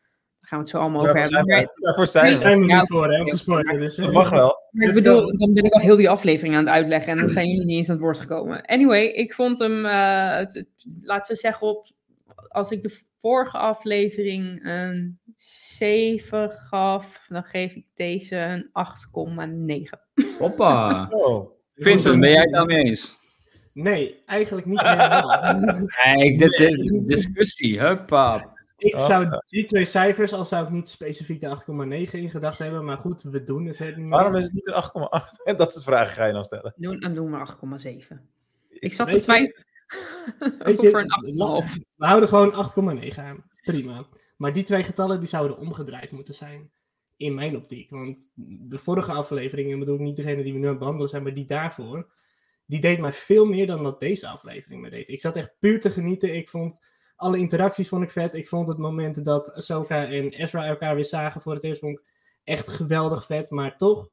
[SPEAKER 4] Gaan we het zo allemaal over hebben.
[SPEAKER 1] Daarvoor zijn we.
[SPEAKER 3] zijn we niet voor, hè, om te spoilen. Dus,
[SPEAKER 1] dat mag wel.
[SPEAKER 4] Maar ik bedoel, dan ben ik al heel die aflevering aan het uitleggen en dan zijn jullie niet eens aan het woord gekomen. Anyway, ik vond hem, uh, het, het, laten we zeggen, op, als ik de vorige aflevering een 7 gaf, dan geef ik deze een 8,9.
[SPEAKER 2] Hoppa.
[SPEAKER 1] Oh.
[SPEAKER 2] Vincent, ben jij het daarmee eens?
[SPEAKER 3] Nee, eigenlijk niet helemaal.
[SPEAKER 2] Kijk, dit is discussie. Huppa.
[SPEAKER 3] Ik zou die twee cijfers, al zou ik niet specifiek de 8,9 in gedacht hebben, maar goed, we doen het. Niet
[SPEAKER 1] Waarom is het niet een 8,8? Dat is de vraag ga je dan stellen.
[SPEAKER 4] Doe, dan doen we 8,7. Ik zat te twijfelen
[SPEAKER 3] Weet je,
[SPEAKER 4] over een 8,5.
[SPEAKER 3] We houden gewoon 8,9 aan. Prima. Maar die twee getallen die zouden omgedraaid moeten zijn. In mijn optiek. Want de vorige afleveringen, bedoel ik niet degene die we nu aan het behandelen zijn, maar die daarvoor. Die deed mij veel meer dan dat deze aflevering me deed. Ik zat echt puur te genieten. Ik vond alle interacties vond ik vet. Ik vond het moment dat Ahsoka en Ezra elkaar weer zagen voor het eerst vond ik echt geweldig vet. Maar toch,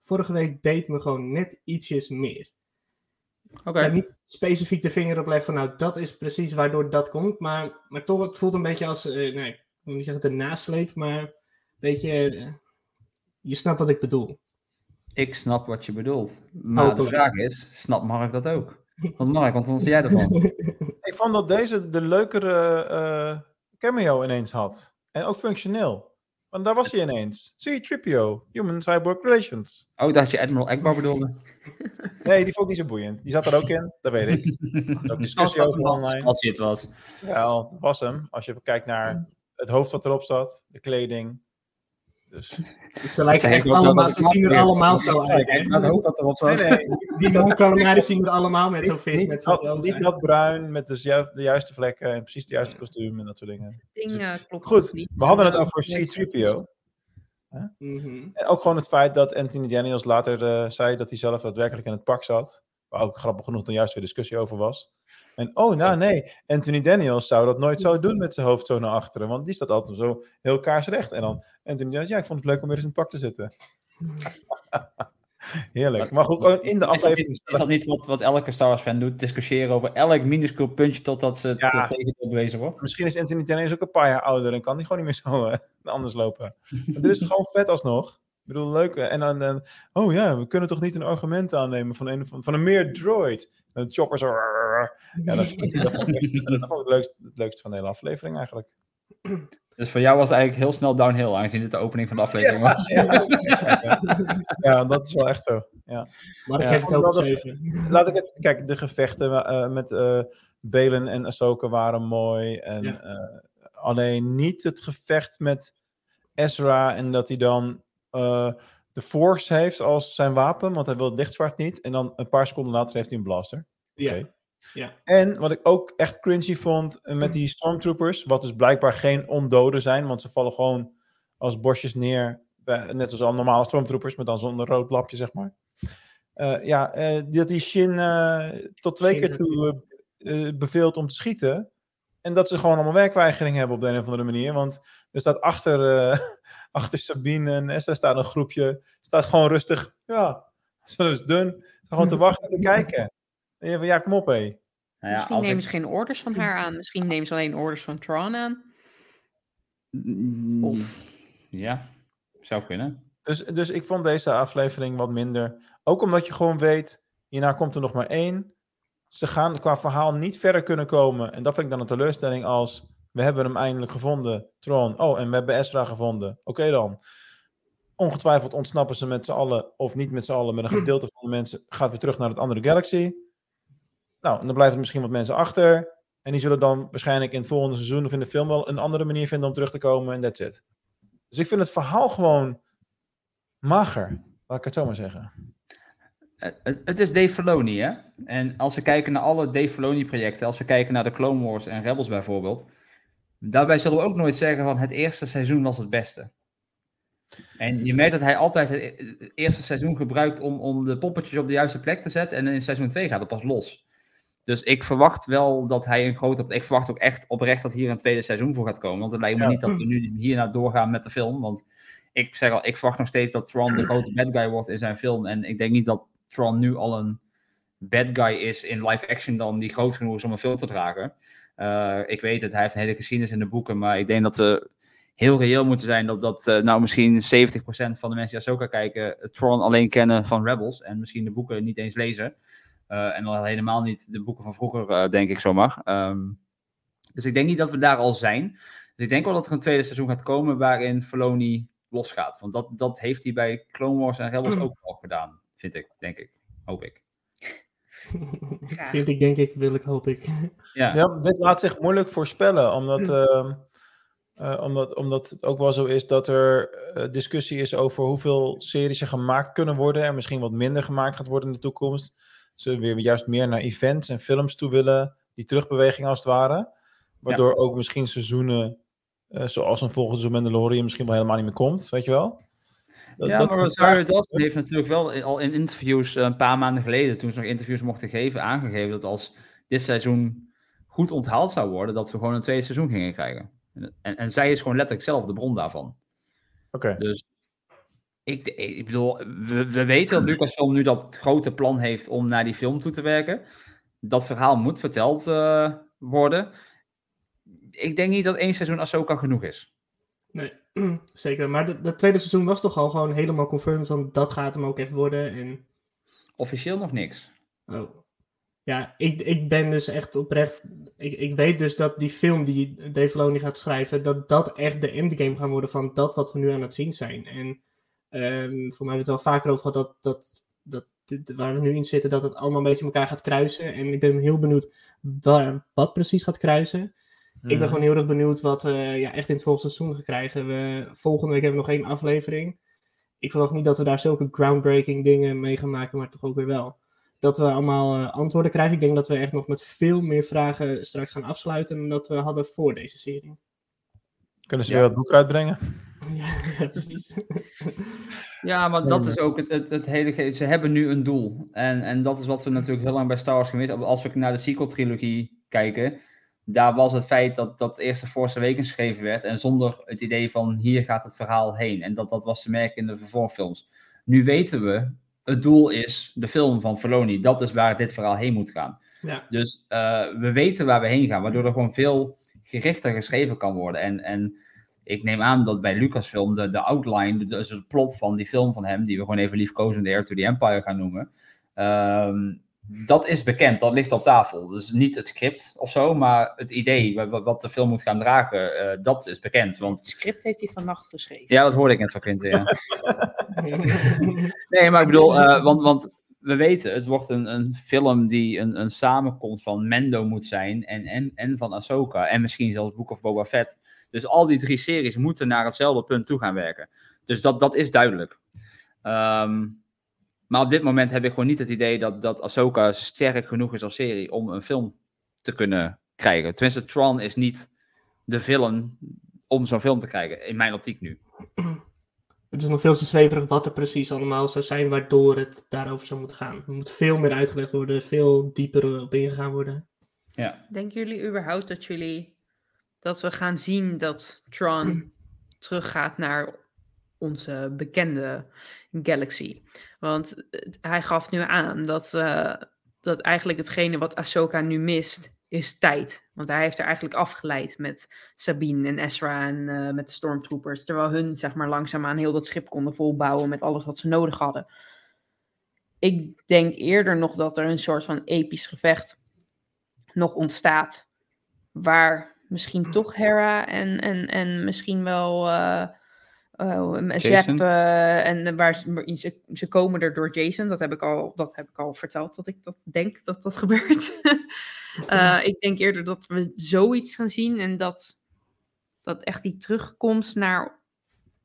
[SPEAKER 3] vorige week deed me gewoon net ietsjes meer.
[SPEAKER 2] Oké.
[SPEAKER 3] Ik kan niet specifiek de vinger op leggen van nou, dat is precies waardoor dat komt. Maar, maar toch, het voelt een beetje als, eh nee, ik wil niet zeggen de nasleep, maar weet je, eh, je snapt wat ik bedoel.
[SPEAKER 2] Ik snap wat je bedoelt. Maar de
[SPEAKER 3] Hopelijk.
[SPEAKER 2] vraag is, snapt Mark dat ook? Want Mark, wat vond jij ervan?
[SPEAKER 1] Ik vond dat deze de leukere eh, cameo ineens had. En ook functioneel. Want daar was hij ineens. Zie je, Tripio, Human Cyborg Relations.
[SPEAKER 2] Oh, dat je Admiral Akbar bedoelde.
[SPEAKER 1] Nee, die vond ik niet zo boeiend. Die zat er ook in, dat weet ik. Discussie
[SPEAKER 2] dat
[SPEAKER 1] over
[SPEAKER 2] was,
[SPEAKER 1] online.
[SPEAKER 2] als hij het was.
[SPEAKER 1] Ja, dat was hem. Als je kijkt naar het hoofd wat erop zat, de kleding. Dus,
[SPEAKER 3] Ze lijken echt allemaal, ze zien er allemaal zo uit.
[SPEAKER 2] Dat hoofd dat erop
[SPEAKER 1] nee,
[SPEAKER 2] zat.
[SPEAKER 1] nee,
[SPEAKER 3] Die Mon Calamari zien er allemaal met zo'n vis
[SPEAKER 1] niet,
[SPEAKER 3] met
[SPEAKER 1] dat, niet dat bruin met de, ju- de juiste vlekken en precies de juiste kostuum en dat soort dingen.
[SPEAKER 4] ding klopt
[SPEAKER 1] Goed,
[SPEAKER 4] niet.
[SPEAKER 1] we hadden het over C-3PO.
[SPEAKER 3] Mhm.
[SPEAKER 1] En ook gewoon het feit dat Anthony Daniels later eh, zei dat hij zelf daadwerkelijk in het pak zat. Waar ook grappig genoeg dan juist weer discussie over was. En oh, nou nee, Anthony Daniels zou dat nooit zo doen met zijn hoofd zo naar achteren. Want die staat altijd zo heel kaarsrecht. En dan Anthony Daniels, ja, ik vond het leuk om weer eens in het pak te zitten. Heerlijk. Maar goed, gewoon in de
[SPEAKER 2] Is dat
[SPEAKER 1] aflevering.
[SPEAKER 2] niet, is dat niet wat, wat elke Star Wars fan doet? Discussiëren over elk minuscuul puntje totdat ze het
[SPEAKER 1] Ja.
[SPEAKER 2] ja. tegendeel bewezen wordt?
[SPEAKER 1] Misschien is Anthony Daniels ook een paar jaar ouder en kan hij gewoon niet meer zo eh, anders lopen. Maar dit is gewoon vet alsnog. Ik bedoel, leuk. En dan, dan, oh ja, we kunnen toch niet een argument aannemen van een, van, van een meer droid. En de chopper zo. Ja, dat, dat, vond ik echt- dat vond ik het leukste, het leukste van de hele aflevering eigenlijk.
[SPEAKER 2] Dus voor jou was het eigenlijk heel snel downhill, aangezien dit de opening van de aflevering was.
[SPEAKER 1] Ja, ja, dat is wel echt zo. Ja.
[SPEAKER 3] Mark
[SPEAKER 1] Ja.
[SPEAKER 3] geeft het ook 7.
[SPEAKER 1] Laat ik het, kijk, de gevechten eh, met eh Belen en Ahsoka waren mooi. En,
[SPEAKER 3] Ja.
[SPEAKER 1] eh, alleen niet het gevecht met Ezra en dat hij dan eh, de Force heeft als zijn wapen, want hij wil het lichtzwaard niet. En dan een paar seconden later heeft hij een blaster.
[SPEAKER 3] Ja.
[SPEAKER 1] Oké.
[SPEAKER 3] Ja.
[SPEAKER 1] En wat ik ook echt cringy vond eh, met die stormtroopers, wat dus blijkbaar geen ondoden zijn, want ze vallen gewoon als bosjes neer, bij- net als al normale stormtroopers, maar dan zonder rood lapje, zeg maar. Eh, ja, eh, dat die Shin eh, tot twee
[SPEAKER 3] Shin
[SPEAKER 1] keer toe eh, eh, beveelt om te schieten. En dat ze gewoon allemaal werkweigering hebben op de een of andere manier. Want er staat achter, eh, achter Sabine en Esther staat een groepje. Staat gewoon rustig. Ja, zullen we eens doen. Staat Gewoon te wachten en te kijken. En je van, ja, kom op hé.
[SPEAKER 2] Nou ja,
[SPEAKER 4] Misschien
[SPEAKER 2] als
[SPEAKER 4] nemen
[SPEAKER 2] ik-
[SPEAKER 4] ze geen orders van haar aan. Misschien nemen ze alleen orders van Tron aan.
[SPEAKER 2] Mm,
[SPEAKER 4] Of-
[SPEAKER 2] Ja, zou kunnen.
[SPEAKER 1] Dus, dus ik vond deze aflevering wat minder. Ook omdat je gewoon weet, hierna komt er nog maar één. Ze gaan qua verhaal niet verder kunnen komen. En dat vind ik dan een teleurstelling als... We hebben hem eindelijk gevonden, Tron. Oh, en we hebben Ezra gevonden. Oké dan. Ongetwijfeld ontsnappen ze met z'n allen, of niet met z'n allen, met een gedeelte van de mensen. Gaat weer terug naar het andere galaxy. Nou, en dan blijven er misschien wat mensen achter. En die zullen dan waarschijnlijk in het volgende seizoen of in de film wel een andere manier vinden om terug te komen. En that's it. Dus ik vind het verhaal gewoon mager. Laat ik het zo maar zeggen.
[SPEAKER 2] Het, het- het is Dave Filoni, hè? En als we kijken naar alle Dave Filoni-projecten, als we kijken naar de Clone Wars en Rebels bijvoorbeeld, daarbij zullen we ook nooit zeggen van het eerste seizoen was het beste. En je merkt dat hij altijd het e- eerste seizoen gebruikt om, om de poppetjes op de juiste plek te zetten en in seizoen 2 gaat het pas los. Dus ik verwacht wel dat hij een grote... Ik verwacht ook echt oprecht dat hier een tweede seizoen voor gaat komen. Want het lijkt me
[SPEAKER 1] Ja.
[SPEAKER 2] niet dat we nu hierna doorgaan met de film. Want ik zeg al, ik verwacht nog steeds dat Tron de grote bad guy wordt in zijn film. En ik denk niet dat Tron nu al een bad guy is in live action dan die groot genoeg is om een film te dragen. Eh, ik weet het, hij heeft een hele geschiedenis in de boeken, maar ik denk dat we heel reëel moeten zijn dat, dat eh, nou misschien 70% van de mensen die Ahsoka kijken eh, Tron alleen kennen van Rebels en misschien de boeken niet eens lezen. En al helemaal niet de boeken van vroeger, denk ik zomaar. Ehm, dus ik denk niet dat we daar al zijn. Dus ik denk wel dat er een tweede seizoen gaat komen waarin Filoni losgaat. Want dat, dat heeft hij bij Clone Wars en Rebels ook al gedaan, vind ik, denk ik. Hoop ik.
[SPEAKER 3] Vind ik, denk ik, wil ik, hoop ik.
[SPEAKER 2] Ja,
[SPEAKER 1] Ja, dit laat zich moeilijk voorspellen, omdat, ehm, eh, omdat, omdat het ook wel zo is dat er eh, discussie is over hoeveel series er gemaakt kunnen worden en misschien wat minder gemaakt gaat worden in de toekomst. Ze weer juist meer naar events en films toe willen, die terugbeweging als het ware. Waardoor ook misschien seizoenen eh, zoals een volgende seizoen Mandalorian misschien wel helemaal niet meer komt, weet je wel?
[SPEAKER 2] Ja,
[SPEAKER 1] dat
[SPEAKER 2] maar Rosario Dawson heeft natuurlijk wel al in interviews eh, een paar maanden geleden, toen ze nog interviews mochten geven, aangegeven dat als dit seizoen goed onthaald zou worden, dat we gewoon een tweede seizoen gingen krijgen. En, en zij is gewoon letterlijk zelf de bron daarvan.
[SPEAKER 1] Oké.
[SPEAKER 2] Dus ik, ik bedoel, we, we weten dat Lucasfilm nu dat grote plan heeft om naar die film toe te werken. Dat verhaal moet verteld eh, worden. Ik denk niet dat één seizoen Ahsoka genoeg is.
[SPEAKER 3] Nee, zeker. Maar dat tweede seizoen was toch al gewoon helemaal confirmed van dat gaat hem ook echt worden. En
[SPEAKER 2] Officieel nog niks.
[SPEAKER 3] Oh. Ja, ik, ik ben dus echt oprecht. Ik, ik weet dus dat die film die Dave Filoni gaat schrijven, dat dat echt de endgame gaan worden van dat wat we nu aan het zien zijn. En ehm, voor mij hebben we het wel vaker over gehad dat, dat, dat waar we nu in zitten, dat het allemaal een beetje elkaar gaat kruisen. En ik ben heel benieuwd waar, wat precies gaat kruisen. Ik ben gewoon heel erg benieuwd wat we ja, echt in het volgende seizoen gaan krijgen. We, volgende week hebben we nog één aflevering. Ik verwacht niet dat we daar zulke groundbreaking dingen mee gaan maken, maar toch ook weer wel. Dat we allemaal eh, antwoorden krijgen. Ik denk dat we echt nog met veel meer vragen straks gaan afsluiten dan dat we hadden voor deze serie.
[SPEAKER 1] Kunnen ze
[SPEAKER 2] Ja.
[SPEAKER 1] weer wat boek uitbrengen?
[SPEAKER 3] ja, precies.
[SPEAKER 2] Ja, maar dat is ook het, het, het hele. ge- Ze hebben nu een doel. En, en dat is wat we natuurlijk heel lang bij Star Wars gemist hebben. Als we naar de sequel-trilogie kijken, daar was het feit dat dat eerst de Force Awakens geschreven werd. En zonder het idee van hier gaat het verhaal heen. En dat, dat was te merken in de vervolgfilms. Nu weten we, het doel is de film van Filoni. Dat is waar dit verhaal heen moet gaan.
[SPEAKER 3] Ja.
[SPEAKER 2] Dus eh, we weten waar we heen gaan, waardoor er gewoon veel gerichter geschreven kan worden. En, en ik neem aan dat bij Lucasfilm de, de outline, dus het plot van die film van hem, die we gewoon even liefkozend Air to the Empire gaan noemen, ehm, dat is bekend, dat ligt op tafel. Dus niet het script of zo, maar het idee wa- wa- wat de film moet gaan dragen, eh, dat is bekend. Want
[SPEAKER 4] Het script heeft hij vannacht geschreven.
[SPEAKER 2] ja, dat hoorde ik net van Quinten, ja. Nee, maar ik bedoel, eh, want, want we weten, het wordt een, een film die een, een samenkomst van Mendo moet zijn en, en, en van Ahsoka. En misschien zelfs Book of Boba Fett. Dus al die drie series moeten naar hetzelfde punt toe gaan werken. Dus dat, dat is duidelijk. Ehm, maar op dit moment heb ik gewoon niet het idee dat, dat Ahsoka sterk genoeg is als serie om een film te kunnen krijgen. Tenminste, Tron is niet de villain om zo'n film te krijgen, in mijn optiek nu.
[SPEAKER 3] Het is nog veel te zweverig wat er precies allemaal zou zijn waardoor het daarover zou moeten gaan. Er moet veel meer uitgelegd worden, veel dieper op ingegaan worden.
[SPEAKER 4] Denken jullie überhaupt dat jullie dat we gaan zien dat Tron teruggaat naar onze bekende galaxy? Want hij gaf nu aan dat, eh, dat eigenlijk hetgene wat Ahsoka nu mist, is tijd. Want hij heeft er eigenlijk afgeleid met Sabine en Ezra en eh, met de stormtroopers. Terwijl hun zeg maar langzaamaan heel dat schip konden volbouwen met alles wat ze nodig hadden. Ik denk eerder nog dat er een soort van episch gevecht nog ontstaat. Waar misschien toch Hera en, en, en misschien wel eh eh, Zep
[SPEAKER 2] Jason?
[SPEAKER 4] eh, en waar ze, ze, komen er door Jason. Dat heb ik al, dat heb ik al verteld dat ik dat denk dat dat gebeurt. Eh, ik denk eerder dat we zoiets gaan zien en dat, dat echt die terugkomst naar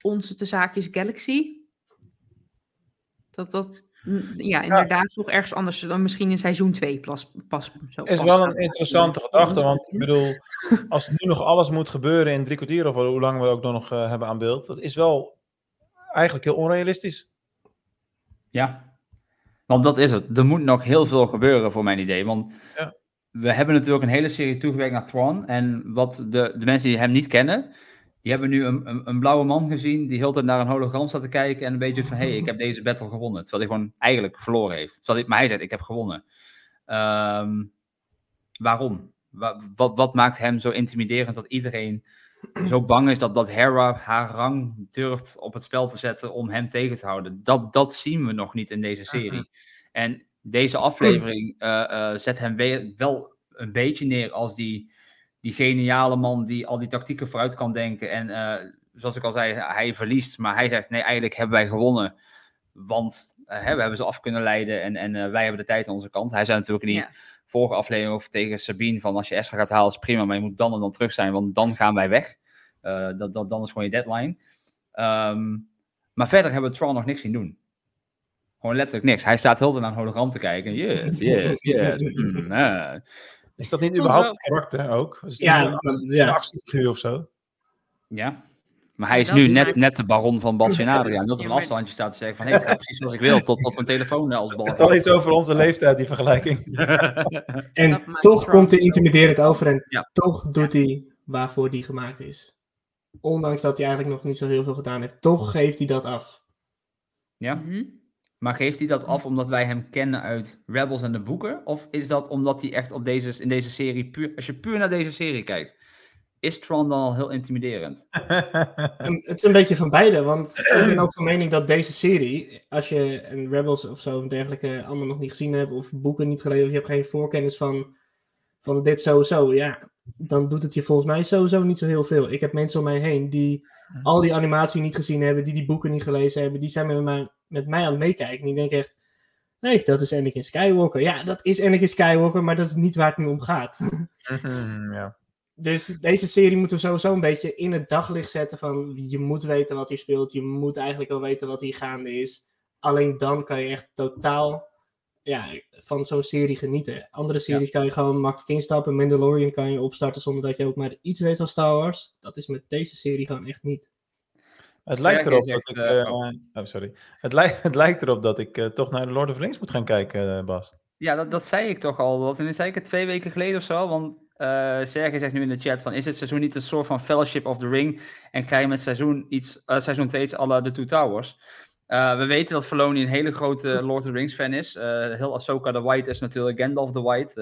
[SPEAKER 4] onze te zaakjes Galaxy. Dat dat ja, inderdaad nog ergens anders dan misschien in seizoen 2 pas, pas zo
[SPEAKER 1] Is
[SPEAKER 4] pas
[SPEAKER 1] wel een interessante gedachte, want ik bedoel, als nu nog alles moet gebeuren in drie kwartier of hoe lang we ook nog eh, hebben aan beeld, dat is wel eigenlijk heel onrealistisch.
[SPEAKER 2] Ja, want dat is het. Er moet nog heel veel gebeuren voor mijn idee. Want
[SPEAKER 1] Ja.
[SPEAKER 2] we hebben natuurlijk een hele serie toegewerkt naar Thrawn. En wat de, de mensen die hem niet kennen, die hebben nu een, een, een blauwe man gezien die heel tijd naar een hologram staat te kijken en een beetje van, hé, hey, ik heb deze battle gewonnen. Terwijl hij gewoon eigenlijk verloren heeft. Terwijl hij, maar hij zegt, ik heb gewonnen. Ehm, waarom? Wa- wat, wat maakt hem zo intimiderend dat iedereen zo bang is dat, dat Hera haar rang durft op het spel te zetten om hem tegen te houden. Dat, dat zien we nog niet in deze serie. En deze aflevering eh, eh, zet hem weer, wel een beetje neer als die, die geniale man die al die tactieken vooruit kan denken. En eh, zoals ik al zei, hij verliest, maar hij zegt nee, eigenlijk hebben wij gewonnen. Want eh, hè, we hebben ze af kunnen leiden en, en eh, wij hebben de tijd aan onze kant. Hij zei natuurlijk in die
[SPEAKER 4] Ja.
[SPEAKER 2] vorige aflevering over tegen Sabine van als je Ezra gaat halen is prima, maar je moet dan en dan terug zijn, want dan gaan wij weg. Dat, dat, dan is gewoon je deadline. Ehm, maar verder hebben we Tron nog niks zien doen. Gewoon letterlijk niks. Hij staat heel de tijd naar een hologram te kijken. Yes, yes, yes. mm, eh.
[SPEAKER 1] Is dat niet überhaupt het karakter ook? Is het
[SPEAKER 3] Ja,
[SPEAKER 1] een
[SPEAKER 3] ja.
[SPEAKER 1] actiefiguur of zo?
[SPEAKER 2] Ja. Maar hij is nu net, net de baron van Bas en Adriaan. Dat op een afstandje staat te zeggen van... Hey, ik ga precies zoals ik wil. Tot, tot mijn telefoon eh, als
[SPEAKER 1] Het
[SPEAKER 2] bal.
[SPEAKER 1] zegt wel iets over onze leeftijd, die vergelijking.
[SPEAKER 3] En toch komt hij intimiderend over en
[SPEAKER 2] Ja.
[SPEAKER 3] toch doet hij waarvoor die gemaakt is. Ondanks dat hij eigenlijk nog niet zo heel veel gedaan heeft. Toch geeft hij dat af.
[SPEAKER 2] Ja?
[SPEAKER 4] Mhm.
[SPEAKER 2] Maar geeft hij dat af omdat wij hem kennen uit Rebels en de boeken? Of is dat omdat hij echt op deze, in deze serie puur... Als je puur naar deze serie kijkt, is Tron dan al heel intimiderend?
[SPEAKER 3] En het is een beetje van beide, want ik ben ook van mening dat deze serie, als je een Rebels of zo en dergelijke allemaal nog niet gezien hebt, of boeken niet gelezen, of je hebt geen voorkennis van, van dit sowieso, ja, dan doet het je volgens mij sowieso niet zo heel veel. Ik heb mensen om mij heen die al die animatie niet gezien hebben, die die boeken niet gelezen hebben, die zijn met mij, met mij aan het meekijken. En die denken echt, nee, dat is Anakin Skywalker. Ja, dat is Anakin Skywalker, maar dat is niet waar het nu om gaat.
[SPEAKER 1] ja.
[SPEAKER 3] Dus deze serie moeten we sowieso een beetje in het daglicht zetten van je moet weten wat hier speelt, je moet eigenlijk wel weten wat hier gaande is. Alleen dan kan je echt totaal ja, van zo'n serie genieten. Andere series kan je gewoon makkelijk instappen. Mandalorian kan je opstarten zonder dat je ook maar iets weet van Star Wars. Dat is met deze serie gewoon echt niet.
[SPEAKER 1] Het lijkt erop dat ik... oh, sorry. Het, lijkt het lijkt erop dat ik toch naar de Lord of the Rings moet gaan kijken, eh, Bas.
[SPEAKER 2] Ja, dat, dat zei ik toch al. Dat zei ik het twee weken geleden of zo. Want eh Sergej zegt nu in de chat van... Is het seizoen niet een soort van Fellowship of the Ring? En krijg je met seizoen, iets, eh, seizoen 2 iets à la The Two Towers? We weten dat Filoni een hele grote Lord of the Rings fan is. Heel Ahsoka the White is natuurlijk Gandalf the White.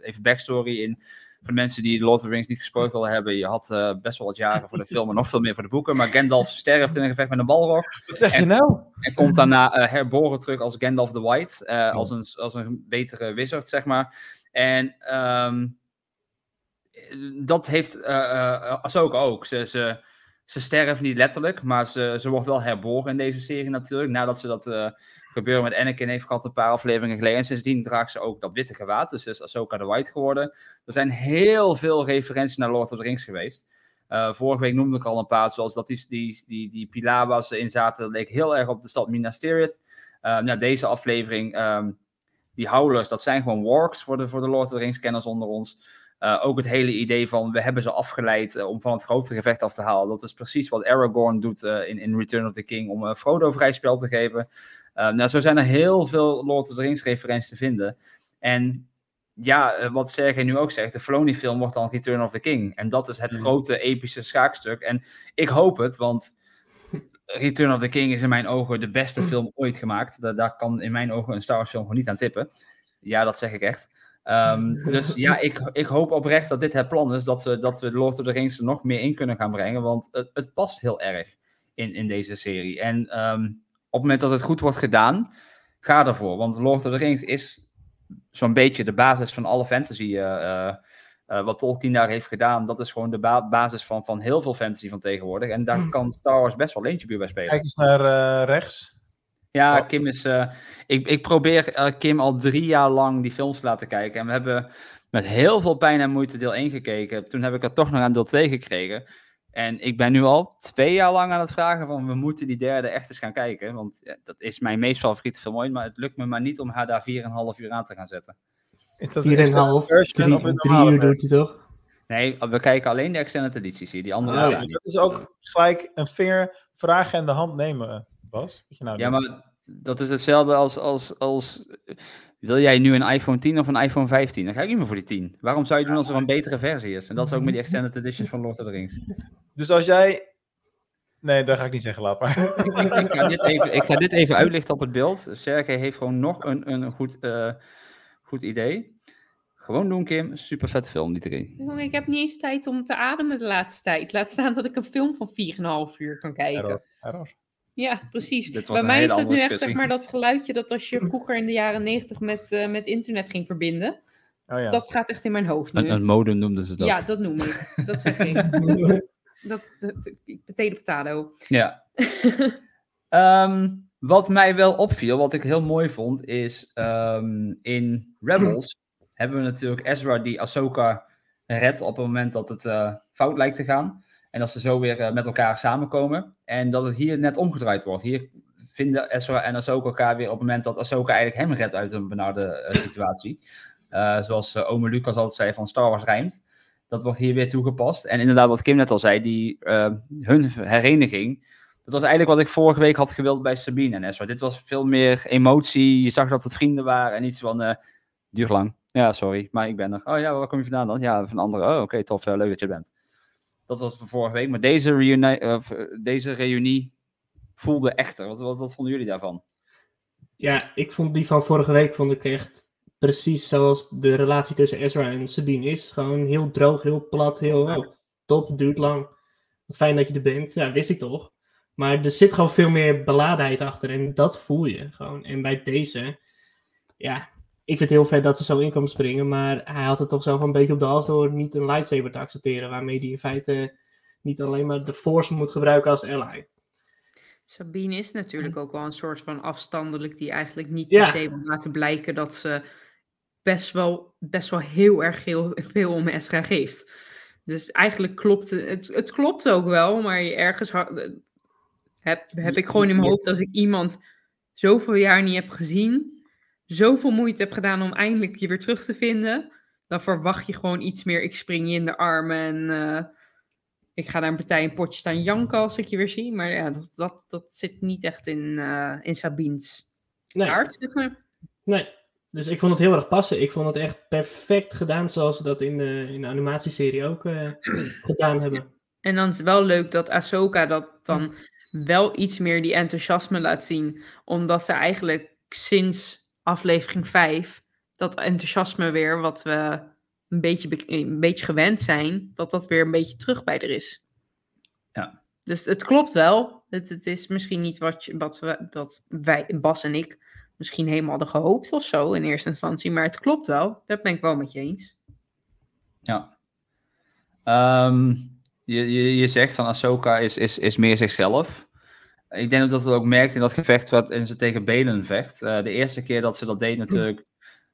[SPEAKER 2] Even backstory in... Voor de mensen die Lord of the Rings niet gesproken willen hebben. Je had eh, best wel wat jaren voor de film en nog veel meer voor de boeken. Maar Gandalf sterft in een gevecht met een balrog.
[SPEAKER 1] Wat zeg je
[SPEAKER 2] En-
[SPEAKER 1] nou?
[SPEAKER 2] En komt daarna eh, herboren terug als Gandalf the White. eh, als, een, als een betere wizard, zeg maar. En ehm, dat heeft Ahsoka ook. Ze, ze, ze sterft niet letterlijk, maar ze, ze wordt wel herboren in deze serie natuurlijk. Nadat ze dat gebeuren met Anakin heeft gehad een paar afleveringen geleden. En sindsdien draagt ze ook dat witte gewaad. Dus is Ahsoka the White geworden. Er zijn heel veel referenties naar Lord of the Rings geweest. Eh, vorige week noemde ik al een paar, zoals dat die, die, die, die pilaar in zaten, dat leek heel erg op de stad Minas Tirith. Eh, nou, deze aflevering, ehm, die howlers, dat zijn gewoon wargs voor de, voor de Lord of the Rings kenners onder ons. Eh, ook het hele idee van, we hebben ze afgeleid eh, om van het grotere gevecht af te halen. Dat is precies wat Aragorn doet in, in Return of the King, om Frodo vrij spel te geven. Eh, nou, zo zijn er heel veel Lord of the Rings referenties te vinden. En ja, eh, wat Sergej nu ook zegt, de Filoni-film wordt dan Return of the King. En dat is het grote epische schaakstuk. En ik hoop het, want Return of the King is in mijn ogen de beste film ooit gemaakt. Da- daar kan in mijn ogen een Star Wars film gewoon niet aan tippen. Ja, dat zeg ik echt. Ehm, dus ja, ik, ik hoop oprecht dat dit het plan is, dat we, dat we Lord of the Rings er nog meer in kunnen gaan brengen, want het, het past heel erg in, in deze serie. En ehm, het moment dat het goed wordt gedaan, ga ervoor. Want Lord of the Rings is zo'n beetje de basis van alle fantasy eh, eh, eh, wat Tolkien daar heeft gedaan. Dat is gewoon de ba- basis van, van heel veel fantasy van tegenwoordig. En daar kan Star Wars best wel eentje bij spelen.
[SPEAKER 1] Kijk eens naar rechts.
[SPEAKER 2] Ja,
[SPEAKER 1] Wat?
[SPEAKER 2] Kim is. ik, ik probeer Kim al drie jaar lang die films te laten kijken. En we hebben met heel veel pijn en moeite deel 1 gekeken. Toen heb ik er toch nog aan deel 2 gekregen. En ik ben nu al twee jaar lang aan het vragen van we moeten die derde echt eens gaan kijken. Want ja, dat is mijn meest favoriete film ooit. Maar het lukt me maar niet om haar daar 4,5 uur aan te gaan zetten.
[SPEAKER 1] Is dat
[SPEAKER 3] 4,5,
[SPEAKER 1] een extended version
[SPEAKER 3] 3
[SPEAKER 1] of een
[SPEAKER 3] drie
[SPEAKER 1] normale
[SPEAKER 3] uur doet hij toch?
[SPEAKER 2] Nee, we kijken alleen de extended edities hier. Die andere
[SPEAKER 3] Oh,
[SPEAKER 2] zijn
[SPEAKER 1] Ja,
[SPEAKER 2] niet.
[SPEAKER 1] dat is ook gelijk een fair vraag in de hand nemen, Bas. Wat je nou
[SPEAKER 2] Ja,
[SPEAKER 1] doet.
[SPEAKER 2] maar dat is hetzelfde als, als, als... Wil jij nu een iPhone 10 of een iPhone 15? Dan ga ik niet meer voor die 10. Waarom zou je doen als er een betere versie is? En dat is ook met die extended editions van Lord of the Rings.
[SPEAKER 1] Dus als jij... Nee, dat ga ik niet zeggen, laat maar.
[SPEAKER 2] ik, ga dit even, ik ga dit even uitlichten op het beeld. Sergej heeft gewoon nog een, een goed, eh, goed idee. Gewoon doen, Kim. Super vet film, die drie.
[SPEAKER 4] Ik heb niet eens tijd om te ademen de laatste tijd. Laat staan dat ik een film van 4,5 uur kan kijken.
[SPEAKER 1] Error, error.
[SPEAKER 4] Ja, precies. Bij mij is het nu echt zeg maar dat geluidje dat als je vroeger in de jaren 90 met, eh, met internet ging verbinden.
[SPEAKER 1] Oh ja.
[SPEAKER 4] Dat gaat echt in mijn hoofd nu.
[SPEAKER 2] Een, een modem noemden ze dat.
[SPEAKER 4] Ja, dat noem ik. Dat zeg ik. dat, dat, potato potato.
[SPEAKER 2] Ja. Ehm, wat mij wel opviel, wat ik heel mooi vond, is ehm, in Rebels hebben we natuurlijk Ezra die Ahsoka redt op het moment dat het eh, fout lijkt te gaan. En dat ze zo weer eh, met elkaar samenkomen. En dat het hier net omgedraaid wordt. Hier vinden Ezra en Ahsoka elkaar weer op het moment dat Ahsoka eigenlijk hem redt uit een benarde eh, situatie. Eh, zoals ome Lucas altijd zei van Star Wars rijmt. Dat wordt hier weer toegepast. En inderdaad, wat Kim net al zei, die, eh, hun hereniging. Dat was eigenlijk wat ik vorige week had gewild bij Sabine en Ezra. Dit was veel meer emotie. Je zag dat het vrienden waren en iets van, eh duurt lang. Ja, sorry, maar ik ben er. Oh ja, waar kom je vandaan dan? Ja, van anderen. Oh, oké, tof. leuk dat je er bent. Dat was van vorige week. Maar deze, reuni eh, deze reunie voelde echter. Wat, wat, wat vonden jullie daarvan?
[SPEAKER 3] Ja, ik vond die van vorige week vond ik echt precies zoals de relatie tussen Ezra en Sabine is. Gewoon heel droog, heel plat, heel oh, top, duurt lang. Wat fijn dat je er bent. Ja, wist ik toch. Maar er zit gewoon veel meer beladenheid achter en dat voel je gewoon. En bij deze, ja, ik vind het heel vet dat ze zo in kwam springen, maar hij had het toch zelf een beetje op de hals door niet een lightsaber te accepteren, waarmee hij in feite niet alleen maar de Force moet gebruiken als ally.
[SPEAKER 4] Sabine is natuurlijk ook wel een soort van afstandelijk die eigenlijk niet per se wil laten blijken dat ze best wel, best wel heel erg heel, veel om Esra geeft. Dus eigenlijk klopt het, het, klopt ook wel, maar je ergens heb, heb ik gewoon in mijn hoofd als ik iemand zoveel jaar niet heb gezien, zoveel moeite heb gedaan om eindelijk je weer terug te vinden, dan verwacht je gewoon iets meer. Ik spring je in de armen en eh, ik ga naar een partij een potje staan janken als ik je weer zie. Maar ja, dat, dat, dat zit niet echt in, eh in Sabine's
[SPEAKER 3] Nee,
[SPEAKER 4] aard. zeg maar.
[SPEAKER 3] nee. Dus ik vond het heel erg passen. Ik vond het echt perfect gedaan zoals ze dat in de, in de animatieserie ook eh, gedaan hebben.
[SPEAKER 4] En dan is het wel leuk dat Ahsoka dat dan wel iets meer die enthousiasme laat zien. Omdat ze eigenlijk sinds aflevering 5 dat enthousiasme weer, wat we een beetje, be- een beetje gewend zijn, dat dat weer een beetje terug bij er is.
[SPEAKER 2] Ja.
[SPEAKER 4] Dus het klopt wel. Het, het is misschien niet wat, je, wat, we, wat wij, Bas en ik, misschien helemaal hadden gehoopt of zo in eerste instantie. Maar het klopt wel. Dat ben ik wel met je eens.
[SPEAKER 2] Ja. Ehm, je, je, je zegt van Ahsoka is, is, is meer zichzelf. Ik denk dat we ook merkt in dat gevecht wat en ze tegen Belen vecht. Eh, de eerste keer dat ze dat deed natuurlijk,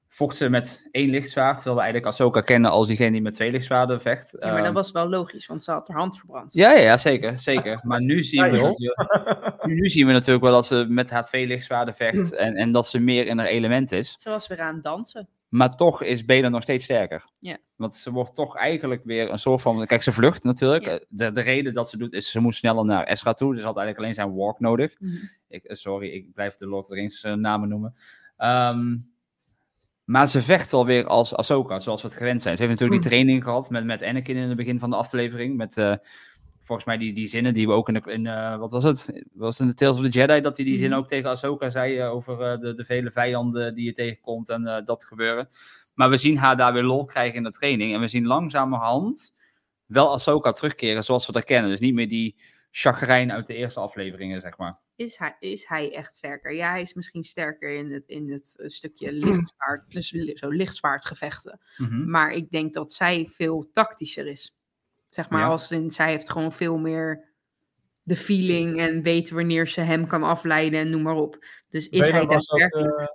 [SPEAKER 2] vocht ze met één lichtzwaard. Terwijl we eigenlijk Ahsoka kennen als diegene die met twee lichtzwaarden vecht.
[SPEAKER 4] Ja, maar dat
[SPEAKER 2] Ehm,
[SPEAKER 4] was wel logisch, want ze had haar hand verbrand.
[SPEAKER 2] ja, ja, ja, zeker, zeker. Maar nu zien, we
[SPEAKER 1] Ja,
[SPEAKER 2] natuurlijk, nu, nu zien we natuurlijk wel dat ze met haar twee lichtzwaarden vecht. En, en dat ze meer in haar element is.
[SPEAKER 4] Ze was weer aan het dansen.
[SPEAKER 2] Maar toch is Belen nog steeds sterker.
[SPEAKER 4] Ja.
[SPEAKER 2] Want ze wordt toch eigenlijk weer een soort van... Kijk, ze vlucht natuurlijk.
[SPEAKER 4] Ja.
[SPEAKER 2] Eh, De, de reden dat ze doet is, ze moet sneller naar Ezra toe. Dus ze had eigenlijk alleen zijn walk nodig.
[SPEAKER 4] Mhm.
[SPEAKER 2] Ik, eh, sorry, ik blijf de Lord of the Rings eh, namen noemen. Ehm, maar ze vecht wel weer als Ahsoka, zoals we het gewend zijn. Ze heeft natuurlijk die training gehad met, met Anakin in het begin van de aflevering. Met volgens mij die, die zinnen die we ook in, de, in eh, wat was het? Was het in de Tales of the Jedi dat hij die zin ook tegen Ahsoka zei eh, over eh, de, de vele vijanden die je tegenkomt en dat gebeuren. Maar we zien haar daar weer lol krijgen in de training. En we zien langzamerhand wel Ahsoka terugkeren zoals we dat kennen. Dus niet meer die chagrijn uit de eerste afleveringen, zeg maar.
[SPEAKER 4] Is hij, is hij echt sterker? Ja, hij is misschien sterker in het, in het stukje lichtzwaard, dus li- zo lichtzwaardgevechten.
[SPEAKER 2] Mhm.
[SPEAKER 4] Maar ik denk dat zij veel tactischer is. Zeg maar,
[SPEAKER 2] Ja.
[SPEAKER 4] als in, zij heeft gewoon veel meer de feeling en weet wanneer ze hem kan afleiden en noem maar op. Dus is
[SPEAKER 1] Belen
[SPEAKER 4] hij daadwerkelijk...
[SPEAKER 1] eh,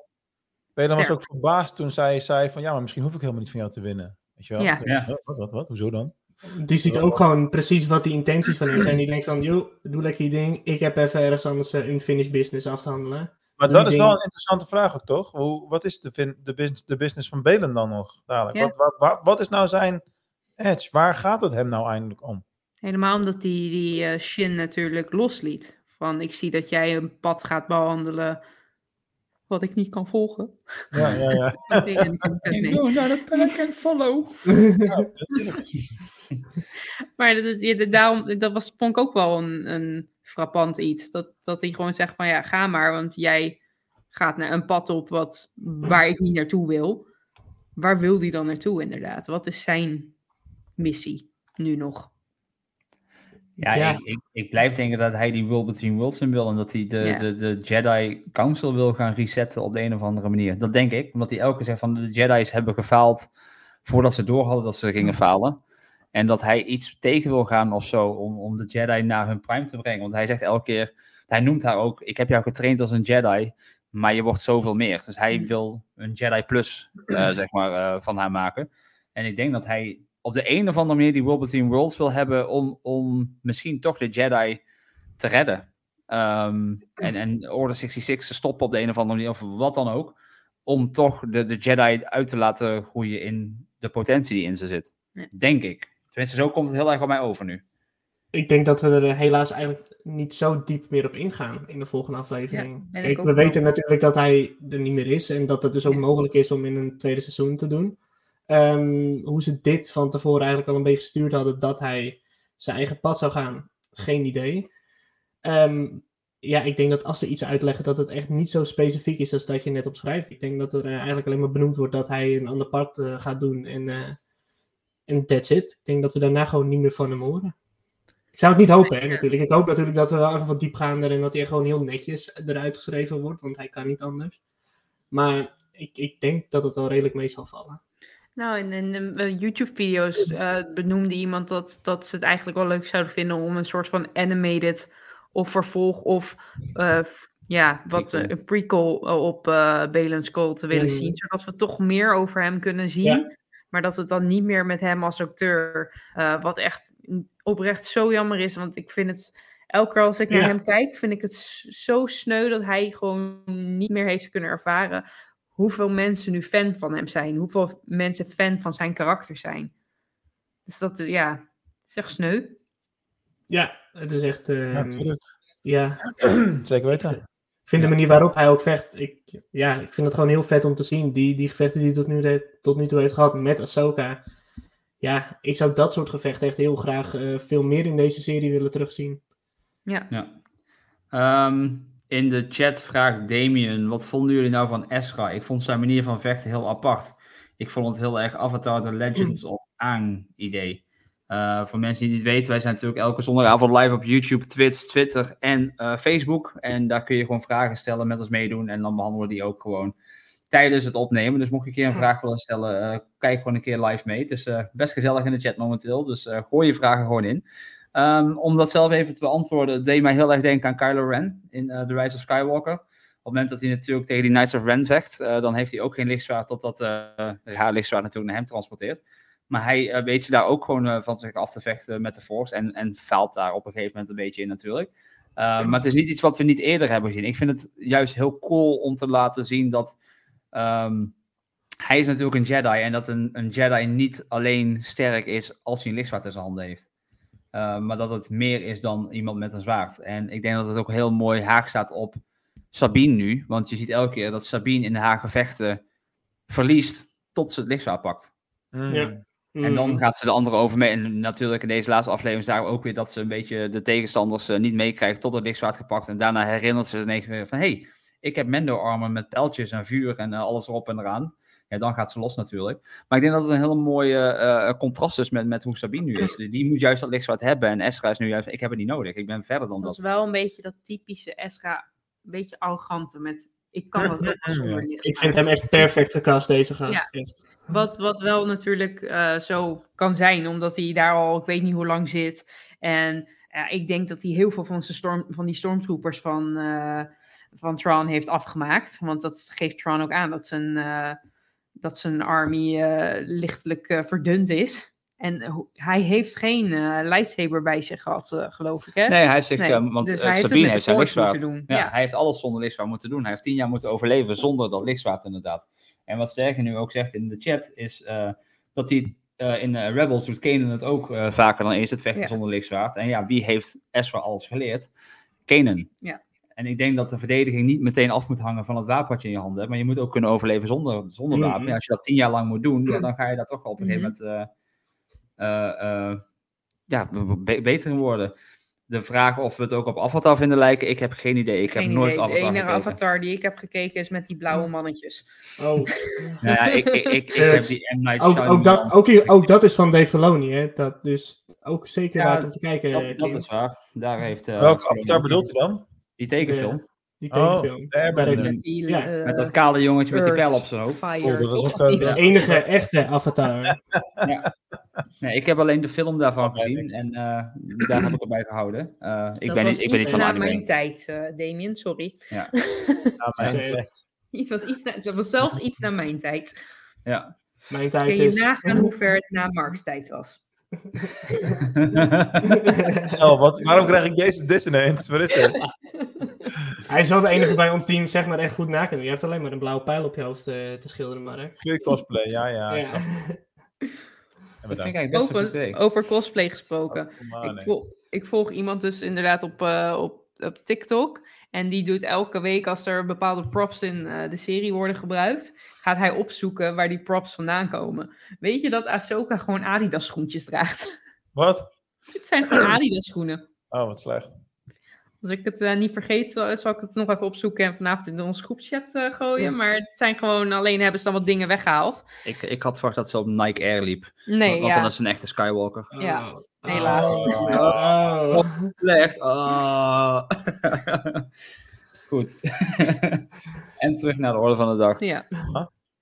[SPEAKER 1] Belen was ook verbaasd toen zij zei van ja, maar misschien hoef ik helemaal niet van jou te winnen. Weet je wel?
[SPEAKER 4] Ja.
[SPEAKER 1] Toen-
[SPEAKER 2] Ja.
[SPEAKER 1] "Huh, Wat, wat, wat? Hoezo dan?
[SPEAKER 3] Die ziet ook gewoon precies wat die intenties van hem zijn. Die denkt van, joh, doe lekker je ding. Ik heb even ergens anders eh, unfinished business af te handelen.
[SPEAKER 1] Maar
[SPEAKER 3] Doe
[SPEAKER 1] dat is
[SPEAKER 3] ding.
[SPEAKER 1] wel een interessante vraag ook, toch? Hoe, wat is de, de, bus- de business van Belen dan nog dadelijk?
[SPEAKER 4] Ja.
[SPEAKER 1] Wat, wat, wat, wat is nou zijn edge? Waar gaat het hem nou eindelijk om?
[SPEAKER 4] Helemaal omdat die, die eh, Shin natuurlijk losliet. Van, ik zie dat jij een pad gaat behandelen wat ik niet kan volgen.
[SPEAKER 1] Ja, ja, ja.
[SPEAKER 4] En ik nee.
[SPEAKER 2] naar de pack and follow.
[SPEAKER 4] Maar dat, is, ja, dat- daarom, dat was, vond ik ook wel een, een frappant iets. Dat, dat hij gewoon zegt van ja, ga maar, want jij gaat naar een pad op wat, waar ik niet naartoe wil. Waar wil hij dan naartoe inderdaad? Wat is zijn missie nu nog?
[SPEAKER 2] Ja,
[SPEAKER 3] Ja.
[SPEAKER 2] Ik, ik, ik blijf denken dat hij die World Between Worlds in wil en dat hij de,
[SPEAKER 4] Ja.
[SPEAKER 2] de, de Jedi Council wil gaan resetten op de een of andere manier. Dat denk ik, omdat hij elke keer zegt van de Jedi's hebben gefaald voordat ze door hadden dat ze gingen falen. En dat hij iets tegen wil gaan of zo om, om de Jedi naar hun prime te brengen. Want hij zegt elke keer, hij noemt haar ook, ik heb jou getraind als een Jedi, maar je wordt zoveel meer. Dus hij wil een Jedi plus, eh, zeg maar, eh, van haar maken. En ik denk dat hij op de een of andere manier die World Between Worlds wil hebben om, om misschien toch de Jedi te redden. Ehm, en, en Order 66 te stoppen op de een of andere manier, of wat dan ook. Om toch de, de Jedi uit te laten groeien in de potentie die in ze zit. Denk ik. Tenminste, zo komt het heel erg op mij over nu.
[SPEAKER 3] Ik denk dat we er helaas eigenlijk niet zo diep meer op ingaan in de volgende aflevering.
[SPEAKER 4] Ja,
[SPEAKER 3] Kijk, we
[SPEAKER 4] wel.
[SPEAKER 3] weten natuurlijk dat hij er niet meer is en dat het dus ook
[SPEAKER 4] Ja.
[SPEAKER 3] mogelijk is om in een tweede seizoen te doen. Ehm, hoe ze dit van tevoren eigenlijk al een beetje gestuurd hadden dat hij zijn eigen pad zou gaan, geen idee. Ehm, ja, ik denk dat als ze iets uitleggen, dat het echt niet zo specifiek is als dat je net opschrijft. Ik denk dat er eh, eigenlijk alleen maar benoemd wordt dat hij een ander pad eh, gaat doen en, eh en that's it. Ik denk dat we daarna gewoon niet meer van hem horen. Ik zou het niet hopen, hè, natuurlijk. Ik hoop natuurlijk dat we wel wat diepgaander en dat hij gewoon heel netjes eruit geschreven wordt, want hij kan niet anders. Maar ik, ik denk dat het wel redelijk mee zal vallen.
[SPEAKER 4] Nou, in, in de YouTube-video's eh, benoemde iemand dat, dat ze het eigenlijk wel leuk zouden vinden om een soort van animated of vervolg of eh, ja, wat eh, een prequel op eh Balen Skull te willen
[SPEAKER 3] Mm.
[SPEAKER 4] zien, zodat we toch meer over hem kunnen zien.
[SPEAKER 3] Ja.
[SPEAKER 4] Maar dat het dan niet meer met hem als acteur, eh, wat echt oprecht zo jammer is, want ik vind het elke keer als ik naar
[SPEAKER 3] Ja.
[SPEAKER 4] hem kijk, vind ik het zo sneu dat hij gewoon niet meer heeft kunnen ervaren hoeveel mensen nu fan van hem zijn. Hoeveel mensen fan van zijn karakter zijn. Dus dat, ja, het is echt sneu.
[SPEAKER 3] Ja, het is echt. eh,
[SPEAKER 1] Ja, natuurlijk.
[SPEAKER 3] ja,
[SPEAKER 1] Zeker weten.
[SPEAKER 3] Ik vind de manier waarop hij ook vecht, ik, ja, ik vind het gewoon heel vet om te zien. Die, die gevechten die hij tot nu, de- tot nu toe heeft gehad met Ahsoka. Ja, ik zou dat soort gevechten echt heel graag eh, veel meer in deze serie willen terugzien.
[SPEAKER 4] Ja.
[SPEAKER 2] Ja. Ehm, in de chat vraagt Damien, wat vonden jullie nou van Ezra? Ik vond zijn manier van vechten heel apart. Ik vond het heel erg Avatar The Legends of Aang idee. Eh, voor mensen die niet weten, wij zijn natuurlijk elke zondagavond live op YouTube, Twitch, Twitter en eh, Facebook. En daar kun je gewoon vragen stellen, met ons meedoen. En dan behandelen we die ook gewoon tijdens het opnemen. Dus mocht je een keer een vraag willen stellen, eh, kijk gewoon een keer live mee. Het is best gezellig in de chat momenteel, dus gooi je vragen gewoon in. Ehm, om dat zelf even te beantwoorden, het deed mij heel erg denken aan Kylo Ren in eh, The Rise of Skywalker. Op het moment dat hij natuurlijk tegen die Knights of Ren vecht, eh, dan heeft hij ook geen lichtzwaard totdat eh haar lichtzwaard natuurlijk naar hem transporteert. Maar hij weet ze daar ook gewoon van zich af te vechten met de Force en, en faalt daar op een gegeven moment een beetje in natuurlijk. Eh, maar het is niet iets wat we niet eerder hebben gezien. Ik vind het juist heel cool om te laten zien dat ehm, hij is natuurlijk een Jedi en dat een, een Jedi niet alleen sterk is als hij een lichtzwaard in zijn handen heeft. Uh, maar dat het meer is dan iemand met een zwaard. En ik denk dat het ook heel mooi haak staat op Sabine nu. Want je ziet elke keer dat Sabine in haar gevechten verliest tot ze het lichtzwaard pakt.
[SPEAKER 1] Mm.
[SPEAKER 3] Ja.
[SPEAKER 2] En dan
[SPEAKER 3] Mm.
[SPEAKER 2] gaat ze de andere over mee. En natuurlijk in deze laatste aflevering zagen we ook weer dat ze een beetje de tegenstanders eh, niet meekrijgt tot het lichtzwaard gepakt. En daarna herinnert ze zich ineens weer van... Hé, hey, ik heb Mendo-armen met pijltjes en vuur en eh, alles erop en eraan. Ja, dan gaat ze los natuurlijk. Maar ik denk dat het een hele mooie eh, contrast is met, met hoe Sabine nu is. Dus die moet juist dat lichtzwaard hebben. En Ezra is nu juist... Ik heb het niet nodig. Ik ben verder dan
[SPEAKER 4] Dat is
[SPEAKER 2] dat.
[SPEAKER 4] wel een beetje dat typische Esra, een beetje arrogante met... Ik kan dat ook wel zonder licht.
[SPEAKER 3] Ik vind hem echt perfect gecast, deze gast.
[SPEAKER 4] Ja. Wat, wat wel natuurlijk eh, zo kan zijn, omdat hij daar al, ik weet niet hoe lang zit. En ik denk dat hij heel veel van, zijn storm, van die stormtroopers van, eh, van Tron heeft afgemaakt. Want dat geeft Tron ook aan dat zijn, eh, dat zijn army eh, lichtelijk eh, verdund is. En hij heeft geen eh, lightsaber bij zich gehad, eh, geloof ik. Hè?
[SPEAKER 2] Nee, hij heeft zich...
[SPEAKER 4] Nee,
[SPEAKER 2] eh, want
[SPEAKER 4] dus hij
[SPEAKER 2] Sabine heeft zijn lichtzwaard. Ja,
[SPEAKER 4] ja.
[SPEAKER 2] hij heeft alles zonder lichtzwaard moeten doen. Hij heeft tien jaar moeten overleven zonder dat lichtzwaard inderdaad. En wat Sterker nu ook zegt in de chat is dat hij in Rebels doet Kanan het ook vaker dan eens het vechten
[SPEAKER 4] Ja.
[SPEAKER 2] zonder lichtzwaard. En ja, wie heeft Ezra alles geleerd? Kanan.
[SPEAKER 4] Ja.
[SPEAKER 2] En ik denk dat de verdediging niet meteen af moet hangen van het wapen wat je in je handen hebt. Maar je moet ook kunnen overleven zonder, zonder
[SPEAKER 3] Mhm.
[SPEAKER 2] wapen. Ja, als je dat tien jaar lang moet doen, ja, dan ga je daar toch wel op een gegeven
[SPEAKER 4] Mhm.
[SPEAKER 2] moment eh, eh, eh, ja, be- beter in worden. De vraag of we het ook op Avatar vinden lijken, ik heb geen idee. Ik
[SPEAKER 4] Geen
[SPEAKER 2] heb nooit
[SPEAKER 4] idee.
[SPEAKER 2] Avatar
[SPEAKER 4] De enige
[SPEAKER 2] gekeken.
[SPEAKER 4] avatar die ik heb gekeken is met die blauwe mannetjes.
[SPEAKER 3] Oh.
[SPEAKER 2] Nou ja, ik, ik, ik, ik heb die M. Night
[SPEAKER 3] Ook,
[SPEAKER 2] Shyamalan-
[SPEAKER 3] ook, dat, ook, hier- ook dat is van Dave Filoni, hè? Dat, dus ook zeker
[SPEAKER 2] Ja,
[SPEAKER 3] waard om te kijken.
[SPEAKER 2] dat, dat is waar. Daar heeft... eh,
[SPEAKER 1] Welke avatar bedoelt hij dan?
[SPEAKER 2] Die tekenfilm.
[SPEAKER 3] Die
[SPEAKER 1] Oh,
[SPEAKER 3] tekenfilm. Daar
[SPEAKER 4] Met die
[SPEAKER 3] Ja,
[SPEAKER 4] eh,
[SPEAKER 2] Met dat kale jongetje met die pijl op zijn hoofd.
[SPEAKER 4] Fire,
[SPEAKER 1] Oh, dat ook, eh,
[SPEAKER 3] de enige echte avatar.
[SPEAKER 2] Nee, ik heb alleen de film daarvan
[SPEAKER 1] Ja,
[SPEAKER 2] gezien en eh, daar heb ik erbij gehouden. Eh, ik,
[SPEAKER 4] Dat
[SPEAKER 2] ben
[SPEAKER 4] was
[SPEAKER 2] niet, ik ben niet van
[SPEAKER 4] na
[SPEAKER 2] anime.
[SPEAKER 4] mijn tijd, Damien, sorry.
[SPEAKER 1] Ja, mijn.
[SPEAKER 4] Het was, iets na, het was zelfs iets na mijn tijd.
[SPEAKER 2] Ja.
[SPEAKER 3] Mijn
[SPEAKER 4] Kun
[SPEAKER 3] tijd
[SPEAKER 4] je
[SPEAKER 3] is...
[SPEAKER 4] nagaan hoe ver het na Mark's tijd was?
[SPEAKER 1] Oh, wat, waarom krijg ik deze dissonance? Wat is dit?
[SPEAKER 3] Hij is wel de enige bij ons team, zeg maar, echt goed na kunnen. Je hebt alleen maar een blauwe pijl op je hoofd eh, te schilderen, Mark.
[SPEAKER 1] Good cosplay, ja, ja.
[SPEAKER 3] Ja.
[SPEAKER 4] Over, cosplay gesproken.
[SPEAKER 1] Maar
[SPEAKER 4] ik,
[SPEAKER 1] nee.
[SPEAKER 4] volg, ik volg iemand dus inderdaad op, eh, op, op TikTok. En die doet elke week, als er bepaalde props in eh, de serie worden gebruikt, gaat hij opzoeken waar die props vandaan komen. Weet je dat Ahsoka gewoon Adidas schoentjes draagt?
[SPEAKER 1] Wat?
[SPEAKER 4] Het zijn gewoon Adidas schoenen.
[SPEAKER 1] Oh, wat slecht.
[SPEAKER 4] Als ik het eh, niet vergeet, zal, zal ik het nog even opzoeken en vanavond in onze groepchat eh, gooien. Maar het zijn gewoon, alleen hebben ze dan wat dingen weggehaald.
[SPEAKER 2] Ik, ik had verwacht dat ze op Nike Air liep.
[SPEAKER 4] Nee,
[SPEAKER 2] want
[SPEAKER 4] ja.
[SPEAKER 2] dan is ze een echte Skywalker.
[SPEAKER 4] Ja,
[SPEAKER 3] Oh.
[SPEAKER 4] helaas.
[SPEAKER 3] Oh. Oh.
[SPEAKER 2] Slecht. Ah. Goed. en terug naar de orde van de dag.
[SPEAKER 4] Ja.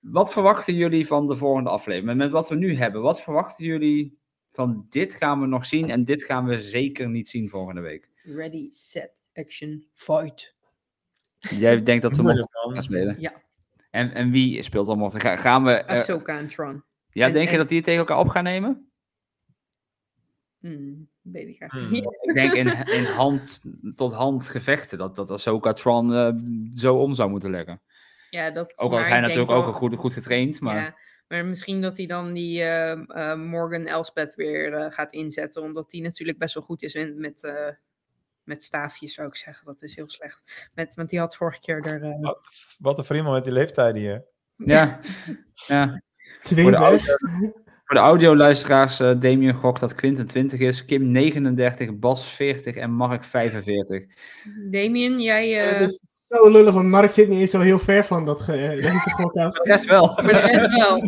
[SPEAKER 2] Wat verwachten jullie van de volgende aflevering? Met wat we nu hebben, wat verwachten jullie van dit gaan we nog zien en dit gaan we zeker niet zien volgende week?
[SPEAKER 4] Ready, set, action, fight.
[SPEAKER 2] Jij denkt dat ze
[SPEAKER 1] man.
[SPEAKER 2] gaan spelen?
[SPEAKER 4] Ja,
[SPEAKER 2] En, en wie speelt dan? Ga- Gaan we... eh,
[SPEAKER 4] Ahsoka en Tron.
[SPEAKER 2] ja,
[SPEAKER 4] en-
[SPEAKER 2] denk je dat die het tegen elkaar op gaan nemen?
[SPEAKER 4] Hmm, weet ik
[SPEAKER 1] Hmm.
[SPEAKER 4] eigenlijk niet.
[SPEAKER 2] Ik denk in, in hand tot hand gevechten, dat, dat Ahsoka Tron eh, zo om zou moeten leggen.
[SPEAKER 4] Ja, dat,
[SPEAKER 2] Ook al is hij natuurlijk ook een goed, goed getraind, maar...
[SPEAKER 4] Ja, maar misschien dat hij dan die eh, eh, Morgan Elspeth weer eh, gaat inzetten. Omdat die natuurlijk best wel goed is in, met, eh, met staafjes, zou ik zeggen. Dat is heel slecht. Met, want die had vorige keer er... eh,
[SPEAKER 1] Wat, wat een vriend met die leeftijden hier.
[SPEAKER 2] Ja, ja.
[SPEAKER 3] Twintig.
[SPEAKER 2] Voor de audioluisteraars, eh Damien gokt dat Quinten 20 is, Kim 39, Bas 40 en Mark 45.
[SPEAKER 4] Damien, jij...
[SPEAKER 3] Dat is zo lullig, want Mark zit niet eens zo heel ver van dat, ge- deze gok af.
[SPEAKER 2] De rest wel.
[SPEAKER 4] De rest wel.